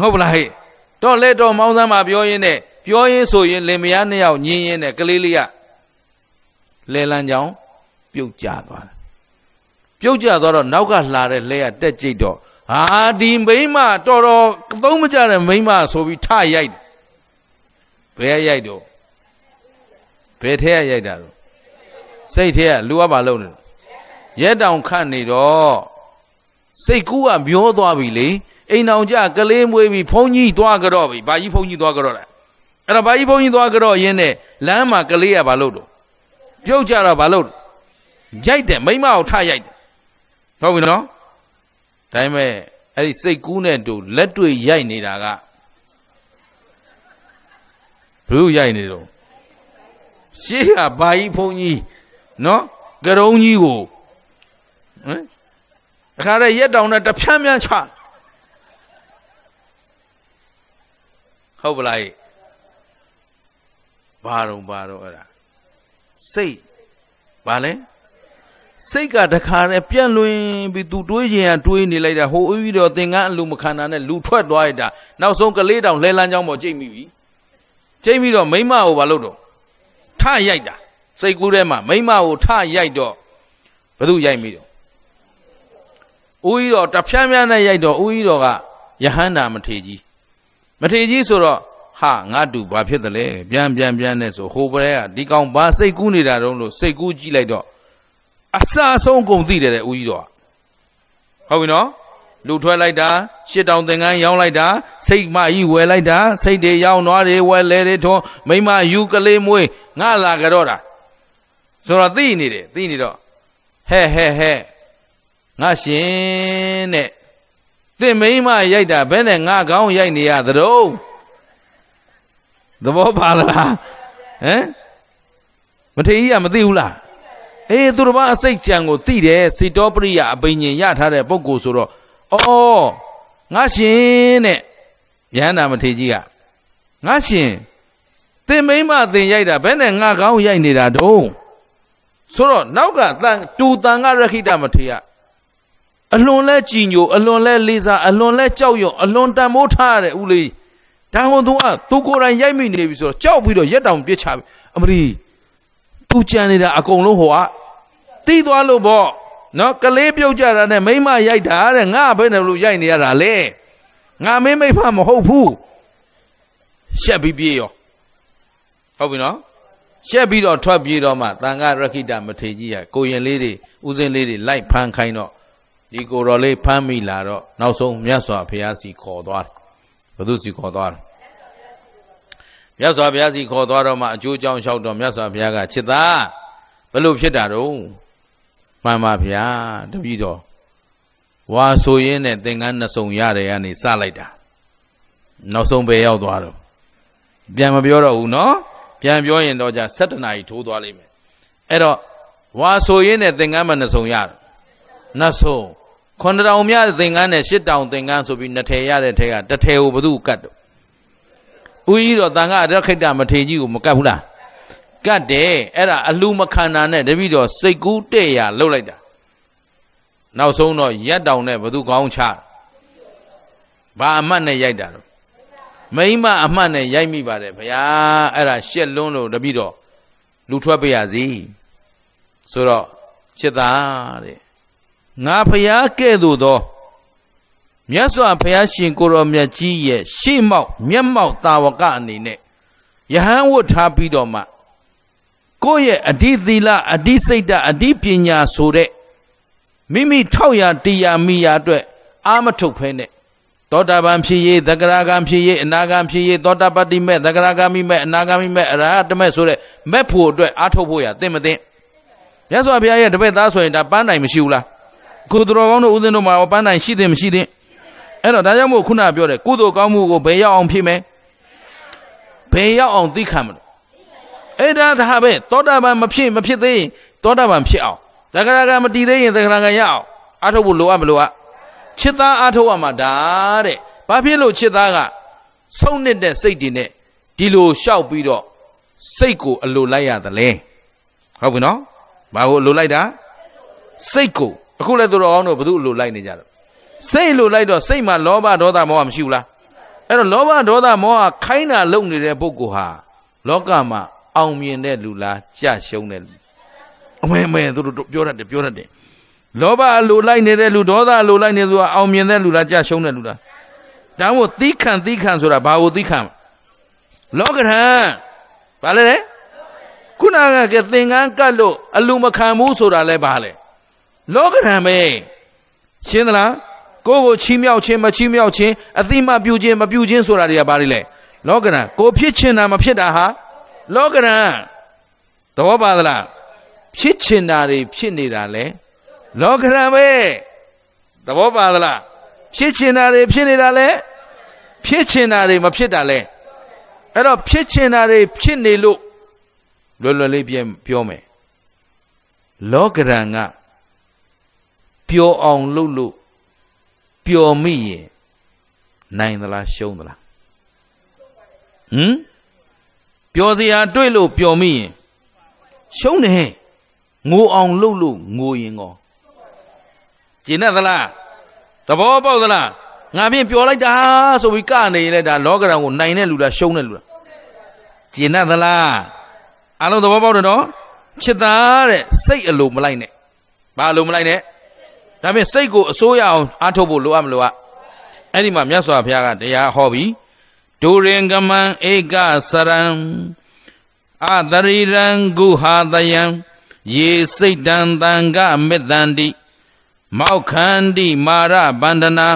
ဟုတ်ပလားဟဲ့တော့လဲတော့မောင်းစမ်းပါပြောရင်းနဲ့ပြောရင်းဆိုရင်လင်မယားနှစ်ယောက်ညင်းရင်းနဲ့ကလေးလေးကလဲလန်းကြောင်ပြုတ်ကျသွားတယ် ပြုတ်ကျသွားတော့နောက်ကလှတဲ့လဲကတက်ကြိတ်တော့ဟာဒီမိမတော်တော်သုံးမကြတဲ့မိမဆိုပြီးထရိုက်တယ်ဘယ်ရိုက်တော့ဘယ်ထဲကရိုက်တာတော့စိတ်ထဲကလူကဘာလုပ်နေလဲရဲတောင်ခတ်နေတော့စိတ်ကူးကမျောသွားပြီလေအိမ်အောင်ကြကလေးမွေးပြီးဘုန်းကြီးသွားကြတော့ပြီဘာကြီးဘုန်းကြီးသွားကြတော့လဲအဲ့တော့ဘာကြီးဘုန်းကြီးသွားကြတော့ရင်းနဲ့လမ်းမှာကလေးကဘာလုပ်တော့ပြုတ်ကြတော့ဘာလုပ်ရိုက်တယ်မိမကိုထရိုက်တယ် ဟုတ်ပြီနော်ဒါပေမဲ့အဲ့ဒီစိတ်ကူးနဲ့တူလက်တွေ့ရိုက်နေတာကဘုရိုက်နေတော့ရှေးကဘာကြီးဘုန်းကြီးနော်ကရုံးကြီးကိုဟမ်အခါရဲရက်တောင်နဲ့တဖြန်းဖြန်းချဟုတ်ပလားဘာတော့ဘာတော့အဲ့ဒါစိတ်ဘာလဲ စိတ်ကတခါနဲ့ပြန့်လွင်ပြီးသူတွေးခြင်းကတွေးနေလိုက်တာဟိုအပြီးတော့သင်္ကန်းအလူမခန္ဓာနဲ့လူထွက်သွားရတာနောက်ဆုံးကလေးတောင်လဲလန်းချောင်းပေါ်ကြိတ်မိပြီကြိတ်ပြီးတော့မိမကိုဘာလုပ်တော့ထရိုက်တာစိတ်ကူးထဲမှာမိမကိုထရိုက်တော့ဘယ်သူရိုက်မိတော့ဦးကြီးတော်တဖြန်းဖြန်းနဲ့ရိုက်တော့ဦးကြီးတော်ကယဟန္တာမထေကြီးမထေကြီးဆိုတော့ဟာငါတူဘာဖြစ်တယ်လဲပြန်ပြန်ပြန်နဲ့ဆိုဟိုဘက်ကဒီကောင်ဘာစိတ်ကူးနေတာတုံးလို့စိတ်ကူးကြည့်လိုက်တော့ အစအဆုံးကုန်သိတယ်တဲ့ဦးကြီးတော်ဟုတ်ပြီနော်လူထွက်လိုက်တာရှစ်တောင်သင်္ကန်းရောင်းလိုက်တာစိတ်မကြီးဝယ်လိုက်တာစိတ်တွေရောင်းနွားတွေဝယ်လဲတွေထွန်းမိမယူကလေးမွေးငါလာကြတော့တာဆိုတော့သိနေတယ်သိနေတော့ဟဲ့ဟဲ့ဟဲ့ငါရှင်တဲ့သင်မိမရိုက်တာဘယ်နဲ့ငါကောင်းရိုက်နေရသတော့သဘောပါလားဟမ်မထေကြီးကမသိဘူးလား အေးသူတစ်ပါးအစိတ်ကြံကိုသိတယ်စေတောပရိယအပိညင်ရထားတဲ့ပုဂ္ဂိုလ်ဆိုတော့အော်ငါရှင်တဲ့ယန္တာမထေကြီးကငါရှင်သင်မိမသင်ရိုက်တာဘယ်နဲ့ငါကောင်းရိုက်နေတာတုံးဆိုတော့နောက်ကတန်တူတန်ကရခိတမထေရအလွန်လဲကြည်ညိုအလွန်လဲလေးစားအလွန်လဲကြောက်ရွံ့အလွန်တန်မိုးထားရတဲ့ဦးလေးဒါဟိုသူကသူကိုယ်တိုင်ရိုက်မိနေပြီဆိုတော့ကြောက်ပြီးတော့ရက်တောင်ပြစ်ချပြီအမလီ သူကြံနေတာအကုန်လုံးဟိုကတီးသွားလို့ပေါ့နော်ကလေးပြုတ်ကြတာနဲ့မိမရိုက်တာတဲ့ငါဘယ်နဲ့လို့ရိုက်နေရတာလဲငါမင်းမိမမဟုတ်ဘူးရှက်ပြီးပြေးရောဟုတ်ပြီနော်ရှက်ပြီးတော့ထွက်ပြေးတော့မှတန်ခါရခိတမထေကြီးကကိုရင်လေးတွေဥစဉ်လေးတွေလိုက်ဖမ်းခိုင်းတော့ဒီကိုတော်လေးဖမ်းမိလာတော့နောက်ဆုံးမြတ်စွာဘုရားစီခေါ်သွားတယ်ဘုသူစီခေါ်သွားတယ် မြတ်စွာဘုရားစီခေါ်သွားတော့မှအကျိုးကြောင့်လျှောက်တော့မြတ်စွာဘုရားကချစ်သားဘလို့ဖြစ်တာတော့မှန်ပါဗျာတပည့်တော်ဝါဆိုရင်းနဲ့သင်္ကန်းနှစ်စုံရတယ်ကနေစလိုက်တာနောက်ဆုံးပဲရောက်သွားတော့ပြန်မပြောတော့ဘူးနော်ပြန်ပြောရင်တော့じゃ7နာရီထိုးသွားလိမ့်မယ်အဲ့တော့ဝါဆိုရင်းနဲ့သင်္ကန်းမနှစ်စုံရတယ်နှစ်စုံခွန်တောင်မြသင်္ကန်းနဲ့ရှစ်တောင်သင်္ကန်းဆိုပြီးနှစ်ထည်ရတဲ့ထဲကတစ်ထည်ကိုဘသူကတ်တော့ ဦးကြီးတော့တန်ခါရခိတ္တမထေကြီးကိုမကတ်ဘူးလားကတ်တယ်အဲ့ဒါအလူမခန္ဓာနဲ့တပိတော့စိတ်ကူးတဲ့ရလှုပ်လိုက်တာနောက်ဆုံးတော့ရက်တောင်နဲ့ဘသူကောင်းချဘာအမှတ်နဲ့ရိုက်တာတော့မိမအမှတ်နဲ့ရိုက်မိပါတယ်ဗျာအဲ့ဒါရှက်လွန်းလို့တပိတော့လူထွက်ပေးရစီဆိုတော့ချစ်သားတဲ့ငါဖျားကဲ့သို့သော မြတ်စွာဘုရားရှင်ကိုရောမြတ်ကြီးရဲ့ရှေ့မောက်မျက်မှောက်တာဝကအနေနဲ့ယဟန်ဝတ်ထားပြီးတော့မှကိုယ့်ရဲ့အဓိသီလအဓိစိတ်ဓာတ်အဓိပညာဆိုတဲ့မိမိထောက်ရတရားမိရအတွက်အာမထုတ်ဖဲနဲ့သောတာပန်ဖြစ်ရေးသက္ကရာဂံဖြစ်ရေးအနာဂံဖြစ်ရေးသောတာပတ္တိမဲ့သက္ကရာဂမိမဲ့အနာဂမိမဲ့အရဟတမဲ့ဆိုတဲ့မဲ့ဖို့အတွက်အာထုတ်ဖို့ရသင့်မသင့်မြတ်စွာဘုရားရဲ့တပည့်သားဆိုရင်ဒါပန်းတိုင်မရှိဘူးလားကိုသူတော်ကောင်းတို့ဦးဇင်းတို့မှာပန်းတိုင်ရှိတယ်မရှိတယ် အဲ့တော့ဒါကြောင့်မို့ခုနပြောတယ်ကုသိုလ်ကောင်းမှုကိုဘယ်ရောက်အောင်ဖြစ်မယ်ဘယ်ရောက်အောင်သိခံမလို့အဲ့ဒါဒါပဲသောတာပန်မဖြစ်မဖြစ်သေးရင်သောတာပန်ဖြစ်အောင်သက္ကရာကမတည်သေးရင်သက္ကရာကရအောင်အထုတ်ဖို့လိုအပ်မလိုအပ်ချစ်သားအထုတ်ရမှာဒါတဲ့ဘာဖြစ်လို့ချစ်သားကဆုံးနေတဲ့စိတ်တွေနဲ့ဒီလိုလျှောက်ပြီးတော့စိတ်ကိုအလိုလိုက်ရသလဲဟုတ်ပြီနော်ဘာကိုအလိုလိုက်တာစိတ်ကိုအခုလည်းသူတော်ကောင်းတို့ဘု து အလိုလိုက်နေကြတော့ စိတ်လိုလိုက်တော့စိတ်မှာလောဘဒေါသမောဟမရှိဘူးလားအဲ့တော့လောဘဒေါသမောဟခိုင်းတာလုံနေတဲ့ပုဂ္ဂိုလ်ဟာလောကမှာအောင်မြင်တဲ့လူလားကြရှုံးတဲ့လူအမဲမဲသူတို့ပြောတတ်တယ်ပြောတတ်တယ်လောဘအလိုလိုက်နေတဲ့လူဒေါသအလိုလိုက်နေသူကအောင်မြင်တဲ့လူလားကြရှုံးတဲ့လူလားဒါမို့သီးခံသီးခံဆိုတာဘာကိုသီးခံလောကရန်ဘာလဲလဲခုနကသင်္ကန်းကတ်လို့အလူမခံဘူးဆိုတာလဲဘာလဲလောကရန်ပဲရှင်းသလား ကိုယ်ကိုချီးမြှောက်ခြင်းမချီးမြှောက်ခြင်းအသိမှပြုခြင်းမပြုခြင်းဆိုတာတွေကဘာတွေလဲလောကရန်ကိုဖြစ်ချင်တာမဖြစ်တာဟာလောကရန်သဘောပါသလားဖြစ်ချင်တာတွေဖြစ်နေတာလဲလောကရန်ပဲသဘောပါသလားဖြစ်ချင်တာတွေဖြစ်နေတာလဲဖြစ်ချင်တာတွေမဖြစ်တာလဲအဲ့တော့ဖြစ်ချင်တာတွေဖြစ်နေလို့လွယ်လွယ်လေးပြန်ပြောမယ်လောကရန်ကပျော်အောင်လုပ်လို့ ပျော်မိရင်နိုင်သလားရှုံးသလားဟမ်ပျော်စရာတွေ့လို့ပျော်မိရင်ရှုံးတယ်ငိုအောင်လုပ်လို့ငိုရင်ကောကျင်တတ်သလားသဘောပေါက်သလားငါဖြင့်ပျော်လိုက်တာဆိုပြီးကနေရင်လည်းဒါလောကရန်ကိုနိုင်တဲ့လူလားရှုံးတဲ့လူလားကျင်တတ်သလားအလုံးသဘောပေါက်တယ်နော်ချစ်သားတဲ့စိတ်အလိုမလိုက်နဲ့ဘာအလိုမလိုက်နဲ့ ဒါဖြင့်စိတ်ကိုအစိုးရအောင်အားထုတ်ဖို့လိုအပ်မလိုအပ်အဲ့ဒီမှာမြတ်စွာဘုရားကတရားဟောပြီးဒုရင်ကမံဧကစရံအတရိရံဂုဟာတယံယေစိတ်တံတံကမေတ္တန္တိမောက်ခန္တိမာရဗန္ဒနာ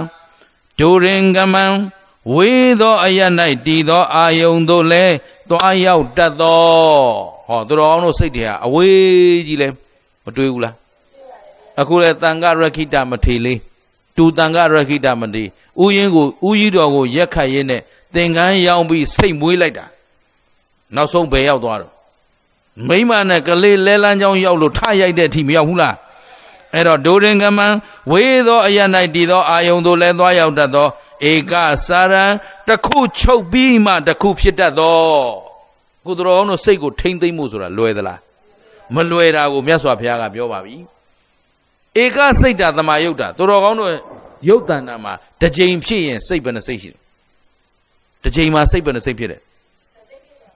ဒုရင်ကမံဝေသောအရ၌တည်သောအာယုန်တို့လဲသွားရောက်တတ်သောဟောသူတော်အောင်တို့စိတ်တွေဟာအဝေးကြီးလဲမတွေးဘူးလား အခုလဲတန်ခရခိတမထေလေးတူတန်ခရခိတမထေဥယင်းကိုဥကြီးတော်ကိုရက်ခတ်ရင်းနဲ့သင်္ကန်းရောင်းပြီးစိတ်မွေးလိုက်တာနောက်ဆုံးဘယ်ရောက်သွားတော့မိမနဲ့ကလေးလဲလန်းချောင်းရောက်လို့ထရိုက်တဲ့အထိမရောက်ဘူးလားအဲ့တော့ဒိုရင်ကမံဝေသောအရ၌တည်သောအာယုံတို့လဲသွားရောက်တတ်သောဧကစာရံတခုချုပ်ပြီးမှတခုဖြစ်တတ်သောကုသတော်အောင်တို့စိတ်ကိုထိမ့်သိမ့်မှုဆိုတာလွယ်သလားမလွယ်တာကိုမြတ်စွာဘုရားကပြောပါပြီ ဧကစိတ်တာသမာယုတ်တာသူတော်ကောင်းတို့ယုတ်တဏ္ဍာမှာတစ်ကြိမ်ဖြစ်ရင်စိတ်ဘယ်နှစိတ်ရှိတယ်တစ်ကြိမ်မှာစိတ်ဘယ်နှစိတ်ဖြစ်တယ်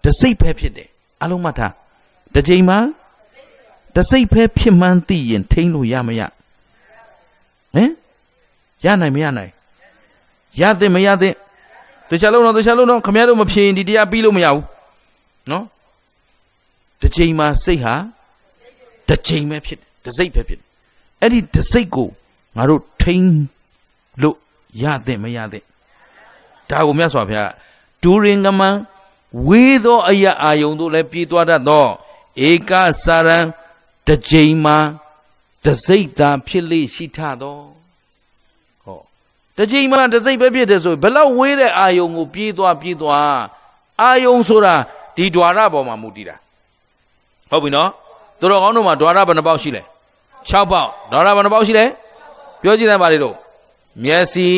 တစ်စိတ်ပဲဖြစ်တယ်အလုံးမှတ်ထားတစ်ကြိမ်မှာတစ်စိတ်ပဲဖြစ်မှန်းသိရင်ထိန်းလို့ရမရဟမ်ရနိုင်မရနိုင်ရသင့်မရသင့်တခြားလုံးတော့တခြားလုံးတော့ခမရတို့မဖြေရင်ဒီတရားပြီးလို့မရဘူးနော်တစ်ချိန်မှာစိတ်ဟာတစ်ချိန်ပဲဖြစ်တယ်တစ်စိတ်ပဲဖြစ်တယ် အဲ့ဒီတစိတ်ကိုငါတို့ထိန်းလို့ရတဲ့မရတဲ့ဒါကိုမြတ်စွာဘုရားဒူရင်ကမန်ဝေးသောအရာအာယုံတို့လည်းပြေးသွားတတ်သောဧကစာရံတကြိမ်မှာတစိတ်သာဖြစ်လေရှိထသောဟောတကြိမ်မှာတစိတ်ပဲဖြစ်တယ်ဆိုဘလောက်ဝေးတဲ့အာယုံကိုပြေးသွားပြေးသွားအာယုံဆိုတာဒီ ద్వార ပေါ်မှာမူတည်တာဟုတ်ပြီနော်တို့တော်ကောင်းတို့မှာ ద్వార ဘယ်နှပေါက်ရှိလဲ 6ပေါက်ဒေါ်လာဘယ်နှပေါက်ရှိလဲပြောကြည့်လိုက်ပါလေတို့မျက်စိ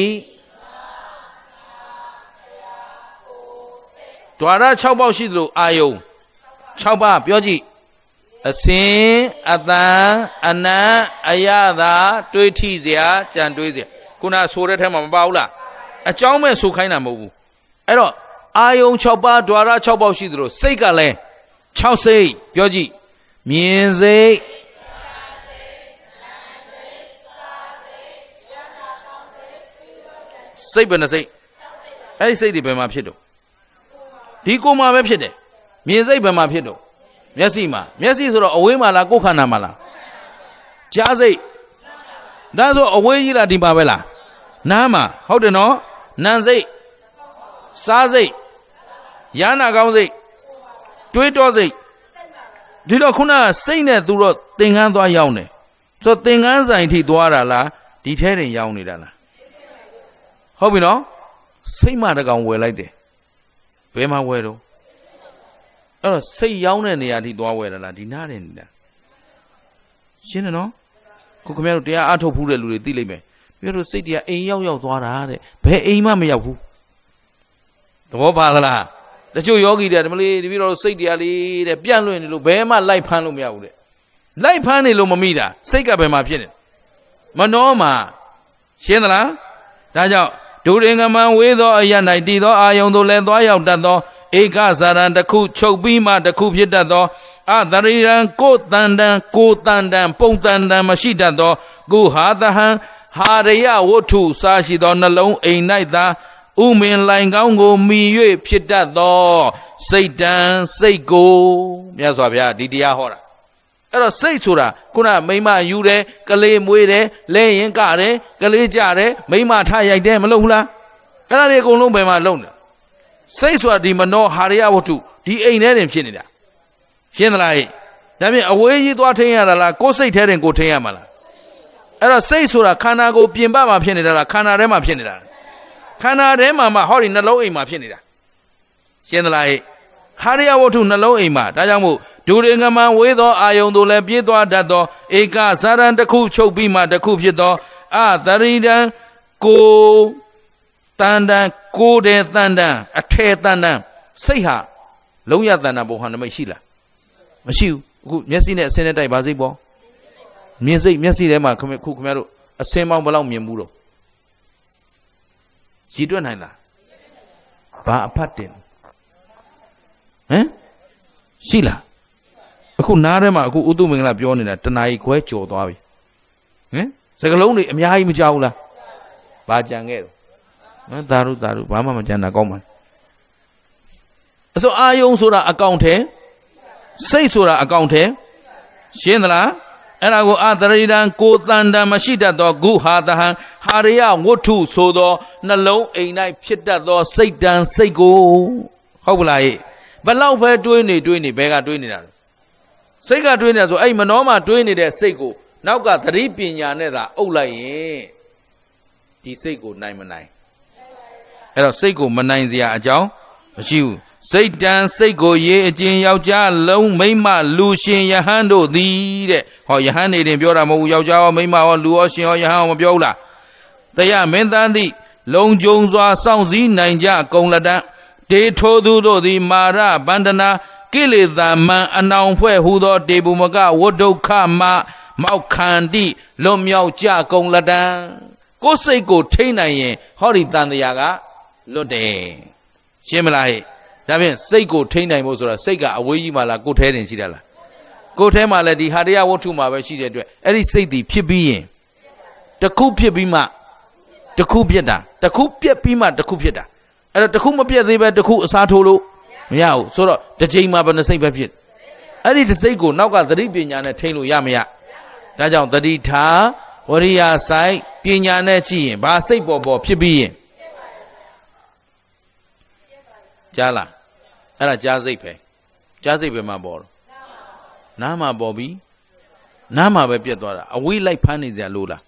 ဒွါရ6ပေါက်ရှိသလိုအာယုံ6ပါးပြောကြည့်အစင်အတန်အနံ့အယတာတွေးထိစရာကြံတွေးစရာခုနဆိုတဲ့ထဲမှာမပါဘူးလားအကြောင်းမဲ့ဆိုခိုင်းတာမဟုတ်ဘူးအဲ့တော့အာယုံ6ပါးဒွါရ6ပေါက်ရှိသလိုစိတ်ကလည်း6စိတ်ပြောကြည့်မြင်စိတ် စိတ်ဘယ်နှစိတ်အဲ့ဒီစိတ်တွေဘယ်မှာဖြစ်တော့ဒီကိုယ်မှာပဲဖြစ်တယ်မြင်စိတ်ဘယ်မှာဖြစ်တော့မျက်စိမှာမျက်စိဆိုတော့အဝေးမှာလားကိုယ်ခန္ဓာမှာလားကြားစိတ်ဒါဆိုအဝေးကြီးလားဒီမှာပဲလားနားမှာဟုတ်တယ်နော်နံစိတ်စားစိတ်ရဟနာကောင်းစိတ်တွေးတောစိတ်ဒီတော့ခုနကစိတ်နဲ့သူတော့သင်္ကန်းသွားရောက်နေဆိုသင်္ကန်းဆိုင်ထိသွားတာလားဒီထဲတင်ရောက်နေတာလား ဟုတ်ပြီနော်စိတ်မှတကောင်ဝယ်လိုက်တယ်ဘယ်မှာဝယ်တော့အဲ့တော့စိတ်ရောင်းတဲ့နေရာထိသွားဝယ်တာလားဒီနားနေနေတာရှင်းတယ်နော်ခုခင်ဗျားတို့တရားအထုတ်ဖူးတဲ့လူတွေသိလိမ့်မယ်ပြောလို့စိတ်တရားအိမ်ရောက်ရောက်သွားတာတဲ့ဘယ်အိမ်မှမရောက်ဘူးသဘောပါသလားတချို့ယောဂီတွေဒီမလေးတပည့်တော်စိတ်တရားလေးတဲ့ပြန့်လွင့်နေလို့ဘယ်မှလိုက်ဖမ်းလို့မရဘူးတဲ့လိုက်ဖမ်းနေလို့မမိတာစိတ်ကဘယ်မှာဖြစ်နေမနှောမှာရှင်းသလားဒါကြောင့် ဒုရင်ကမံဝေးသောအရ၌တည်သောအာယုံသို့လည်းသွားရောက်တတ်သောဧကဇာရံတစ်ခုချုပ်ပြီးမှတစ်ခုဖြစ်တတ်သောအသရိရံကိုတန်တန်ကိုတန်တန်ပုံတန်တန်မရှိတတ်သောကုဟာတဟံဟာရယဝတ္ထုစားရှိသောနှလုံးအိမ်၌သာဥမင်လိုင်ကောင်းကိုမိ၍ဖြစ်တတ်သောစိတ်တံစိတ်ကိုမြတ်စွာဘုရားဒီတရားဟောတာ အဲ့တော့စိတ်ဆိုတာခုနမိမယူတယ်ကလေးမွေးတယ်လဲရင်ကတယ်ကလေးကြတယ်မိမထရိုက်တယ်မလုပ်ဘူးလားအဲ့ဒါတွေအကုန်လုံးဘယ်မှာလုံးလဲစိတ်ဆိုတာဒီမနောဟာရယဝတ္ထုဒီအိမ်ထဲတင်ဖြစ်နေတာရှင်းသလားဟဲ့ဒါဖြင့်အဝေးကြီးသွားထင်းရတာလားကိုယ်စိတ်ထဲတင်ကိုထင်းရမှာလားအဲ့တော့စိတ်ဆိုတာခန္ဓာကိုယ်ပြင်ပမှာဖြစ်နေတာလားခန္ဓာထဲမှာဖြစ်နေတာလားခန္ဓာထဲမှာမှဟောဒီနှလုံးအိမ်မှာဖြစ်နေတာရှင်းသလားဟဲ့ဟာရယဝတ္ထုနှလုံးအိမ်မှာဒါကြောင့်မို့ ဒုရင်ကမံဝေးသောအာယုံတို့လည်းပြေးသွားတတ်သောဧကဇာရံတစ်ခုချုပ်ပြီးမှတစ်ခုဖြစ်သောအသရိတံကိုတန်တန်ကိုတဲ့တန်တန်အထဲတန်တန်စိတ်ဟာလုံးရတန်တန်ဘုံဟာနမိတ်ရှိလားမရှိဘူးအခုမျက်စိနဲ့အစင်းနဲ့တိုက်ပါစိတ်ပေါ့မြင်စိတ်မျက်စိထဲမှာခုခင်ဗျားတို့အစင်းပေါင်းဘယ်လောက်မြင်ဘူးတော့ရည်တွက်နိုင်လားဘာအဖတ်တင်ဟမ်ရှိလား အခုနားထဲမှာအခုဥတုမင်္ဂလာပြောနေတာတဏှာကြီးခွဲကြော်သွားပြီဟမ်စကလုံးတွေအများကြီးမကြောက်ဘူးလားဘာကြံခဲ့တော့ဟမ်သာရုသာရုဘာမှမကြံတာကောင်းပါအစိုးအာယုံဆိုတာအကောင့်ထဲစိတ်ဆိုတာအကောင့်ထဲရှင်းသလားအဲ့ဒါကိုအတရိဒံကိုတန်တံမရှိတတ်သောဂုဟာတဟံဟာရယဝတ္ထုဆိုသောနှလုံးအိမ်၌ဖြစ်တတ်သောစိတ်တံစိတ်ကိုဟုတ်ပလားဟဲ့ဘလောက်ပဲတွေးနေတွေးနေဘဲကတွေးနေတာလဲ စိတ်ကတွေးနေတာဆိုအဲ့မနှောမှာတွေးနေတဲ့စိတ်ကိုနောက်ကသတိပညာနဲ့သာအုပ်လိုက်ရင်ဒီစိတ်ကိုနိုင်မနိုင်အဲ့တော့စိတ်ကိုမနိုင်စရာအကြောင်းမရှိဘူးစိတ်တန်စိတ်ကိုရေးအကျင်ယောက်ျားလုံးမိမလူရှင်ယဟန်တို့သည်တဲ့ဟောယဟန်နေတင်ပြောတာမဟုတ်ဘူးယောက်ျားရောမိမရောလူရောရှင်ရောယဟန်ရောမပြောဘူးလားတရားမင်းသားသည်လုံကြုံစွာစောင့်စည်းနိုင်ကြကုံလက်တန်းတေထိုသူတို့သည်မာရဗန္ဒနာ ကိလေသာမံအနောင်ဖွဲ့ဟူသောတေပုမကဝဒုက္ခမမောက်ခန္တိလွန်မြောက်ကြကုံလက်တန်းကိုယ်စိတ်ကိုထိမ့်နိုင်ရင် ဟောဒီတန်တရားကလွတ်တယ်ရှင်းမလားဟဲ့ဒါဖြင့်စိတ်ကိုထိမ့်နိုင်ဖို့ဆိုတာစိတ်ကအဝေးကြီးမှလားကိုယ်ထဲတင်ရှိတယ်လားကိုယ်ထဲမှာလည်းဒီဟာတရားဝတ္ထုမှာပဲရှိတဲ့အတွက်အဲ့ဒီစိတ်ဒီဖြစ်ပြီးရင်တခုဖြစ်ပြီးမှတခုဖြစ်တာတခုပြက်ပြီးမှတခုဖြစ်တာအဲ့တော့တခုမပြက်သေးပဲတခုအစားထိုးလို့ မရဘူးဆိုတော့တစ်ချိန်မှာဘယ်နှစိတ်ပဲဖြစ်အဲ့ဒီတစ်စိတ်ကိုနောက်ကသတိပညာနဲ့ထိန်းလို့ရမရဒါကြောင့်သတိထားဝရိယဆိုင်ပညာနဲ့ကြည့်ရင်ဘာစိတ်ပေါ်ပေါ်ဖြစ်ပြီးရင်ကြားလားအဲ့ဒါကြားစိတ်ပဲကြားစိတ်ပဲမှာပေါ်တော့နားမှာပေါ်ပြီနားမှာပဲပြတ်သွားတာအဝေးလိုက်ဖမ်းနေစရာလိုလား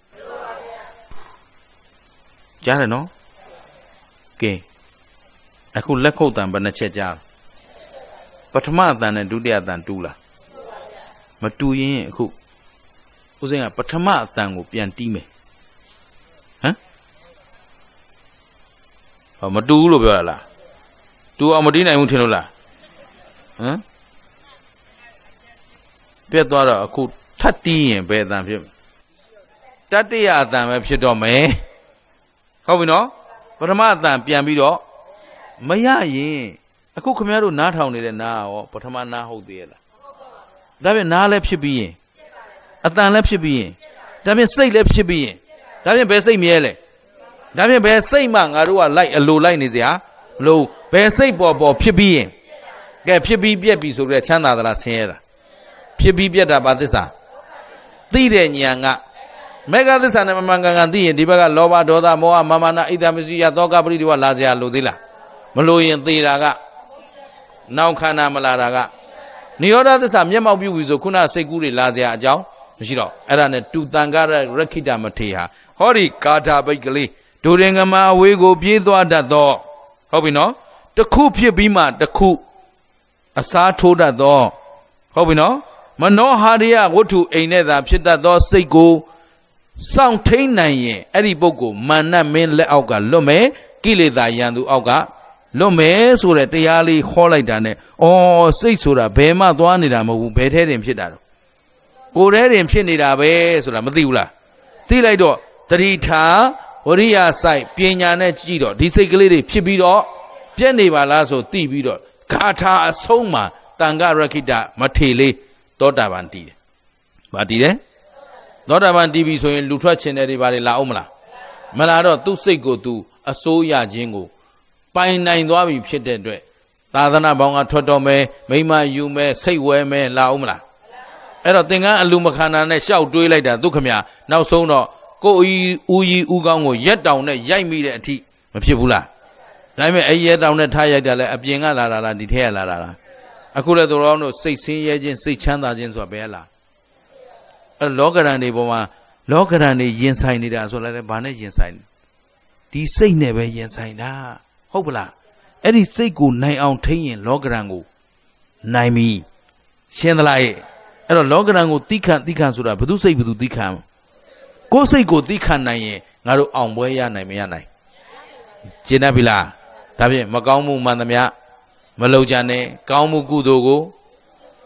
ကြားတယ်နော်ကဲ အခုလက်ခုပ်တန်ဘယ်နှချက်ကြားပထမအတန်နဲ့ဒုတိယအတန်တူလားမတူရင်အခုဦးစင်းကပထမအတန်ကိုပြန်တီးမယ်ဟမ်ဟောမတူဘူးလို့ပြောရလားတူအောင်မတီးနိုင်ဘူးထင်လို့လားဟမ်ပြက်သွားတော့အခုထပ်တီးရင်ဘယ်အတန်ဖြစ်မလဲတတိယအတန်ပဲဖြစ်တော့မယ်ဟုတ်ပြီနော်ပထမအတန်ပြန်ပြီးတော့ မရရင်အခုခမရတို့နားထောင်နေတဲ့နားရောပထမနားဟုတ်သေးရဲ့လားဒါပြန်နားလည်းဖြစ်ပြီးရင်အတန်လည်းဖြစ်ပြီးရင်ဒါပြန်စိတ်လည်းဖြစ်ပြီးရင်ဒါပြန်ဘယ်စိတ်မြဲလဲဒါပြန်ဘယ်စိတ်မှငါတို့ကလိုက်အလိုလိုက်နေစရာမလိုဘယ်စိတ်ပေါ်ပေါ်ဖြစ်ပြီးရင်ကဲဖြစ်ပြီးပြက်ပြီးဆိုကြချမ်းသာသလားဆင်းရဲတာဖြစ်ပြီးပြက်တာဘာသစ္စာသိတဲ့ဉာဏ်ကမေဃသစ္စာနဲ့မမှန်ကန်ကန်သိရင်ဒီဘက်ကလောဘဒေါသမောဟမာမနာဣဒ္ဓမစီယသောကပရိဒီဝလာစရာလိုသေးလား မလိုရင်သေတာကနောက်ခန္ဓာမလာတာကနိရောဓသစ္စာမျက်မှောက်ပြုပြီဆိုခုနစိတ်ကူးတွေလာစရာအကြောင်းမရှိတော့အဲ့ဒါနဲ့တူတန်ကရရခိတမထေဟာဟောဒီကာထာဘိတ်ကလေးဒုရင်ကမအဝေးကို ပြေးသွားတတ်သောဟုတ်ပြီနော်တခုဖြစ်ပြီးမှတခုအစားထိုးတတ်သောဟုတ်ပြီနော်မနောဟာရိယဝတ္ထုအိမ်နဲ့သာဖြစ်တတ်သောစိတ်ကိုစောင့်ထိန်နိုင်ရင်အဲ့ဒီပုဂ္ဂိုလ်မာနမင်းလက်အောက်ကလွတ်မယ်ကိလေသာယံသူအောက်က လွတ်မယ်ဆိုတဲ့တရားလေးခေါ်လိုက်တာနဲ့ဩစိတ်ဆိုတာဘယ်မှသွားနေတာမဟုတ်ဘူးဘယ်ထဲတင်ဖြစ်တာတော့ကိုယ်ထဲတင်ဖြစ်နေတာပဲဆိုတာမသိဘူးလားသိလိုက်တော့တတိထာဝရိယစိုက်ပညာနဲ့ကြည့်တော့ဒီစိတ်ကလေးတွေဖြစ်ပြီးတော့ပြက်နေပါလားဆိုသိပြီးတော့ဂါထာအဆုံးမှာတန်ခရခိတမထေလေးသောတာပန်တည်တယ်။ဘာတည်တယ်။သောတာပန်တည်ပြီဆိုရင်လူထွက်ခြင်းတွေဘာတွေလာအောင်မလား။မလာတော့သူ့စိတ်ကိုသူအစိုးရခြင်းကို ပိုင်နိုင်သွားပြီဖြစ်တဲ့အတွက်သာသနာပေါင်းကထွက်တော်မယ်မိမယူမယ်စိတ်ဝဲမယ်လာအောင်မလား။အဲ့တော့သင်္ကန်းအလူမခန္ဓာနဲ့ရှောက်တွေးလိုက်တာဒုက္ခမြနောက်ဆုံးတော့ကိုယ်ဦးကြီးဦးကောင်းကိုရက်တောင်နဲ့ရိုက်မိတဲ့အထိမဖြစ်ဘူးလား။ဒါပေမဲ့အဲ့ရက်တောင်နဲ့ထားရိုက်တာလဲအပြင်ကလာတာလားဒီထဲကလာတာလား။အခုလည်းသူတော်တို့စိတ်ဆင်းရဲခြင်းစိတ်ချမ်းသာခြင်းဆိုတာဘယ်လားအဲလောကရန်တွေပေါ်မှာလောကရန်တွေရင်ဆိုင်နေတာဆိုလည်းဘာနဲ့ရင်ဆိုင်ဒီစိတ်နဲ့ပဲရင်ဆိုင်တာ ဟုတ်ပလားအဲ့ဒီစိတ်ကိုနိုင်အောင်ထိရင်လောကရန်ကိုနိုင်ပြီရှင်းသလားရဲ့အဲ့တော့လောကရန်ကိုတိခန့်တိခန့်ဆိုတာဘု து စိတ်ဘု து တိခန့်ကိုယ်စိတ်ကိုတိခန့်နိုင်ရင်ငါတို့အောင်ပွဲရနိုင်မရနိုင်ကျင့်တတ်ပြီလားဒါဖြင့်မကောင်းမှုမှန်သမျှမလုံကြနဲ့ကောင်းမှုကုသိုလ်ကို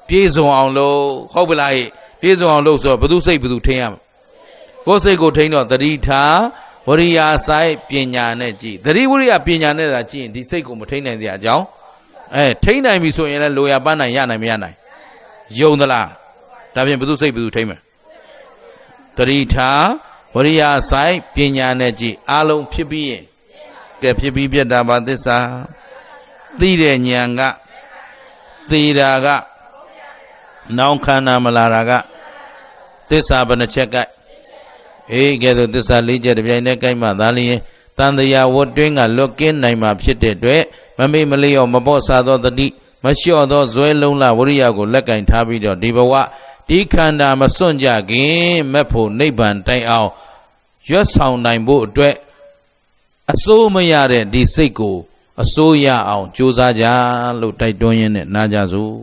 ပြည့်စုံအောင်လုပ်ဟုတ်ပလားပြည့်စုံအောင်လုပ်ဆိုတော့ဘသူစိတ်ဘသူထိန်းရမကိုယ်စိတ်ကိုထိန်းတော့တတိထား ဝရိယာဆိုင်ပညာနဲ့ကြည်တတိဝရိယပညာနဲ့သာကြည်ရင်ဒီစိတ်ကိုမထိန်းနိုင်စရာအကြောင်းအဲထိန်းနိုင်ပြီဆိုရင်လည်းလိုရပန်းနိုင်ရနိုင်မရနိုင်ယုံသလားဒါဖြင့်ဘသူစိတ်ဘသူထိန်းမယ်တတိထားဝရိယာဆိုင်ပညာနဲ့ကြည်အလုံးဖြစ်ပြီးရင်ကဲဖြစ်ပြီးပြတ်တာပါသစ္စာသိတဲ့ဉာဏ်ကသေတာကနောင်ခန္ဓာမလာတာကသစ္စာဘယ်နှချက်က အေးကဲသို့သစ္စာ၄ချက်တပြိုင်တည်းကိုက်မှသာလျင်တန်တရားဝတ်တွင်းကလွတ်ကင်းနိုင်မှာဖြစ်တဲ့အတွက်မမေ့မလျော့မပေါ့စားသောတတိမလျှော့သောဇွဲလုံးလာဝရိယကိုလက်ကင်ထားပြီးတော့ဒီဘဝဒီခန္ဓာမစွန့်ကြခင်မက်ဖို့နိဗ္ဗာန်တိုင်အောင်ရွတ်ဆောင်နိုင်ဖို့အတွက်အစိုးမရတဲ့ဒီစိတ်ကို အစိုးရအောင်ကြိုးစားကြလို့တိုက်တွန်းရင်းနဲ့နားကြစို့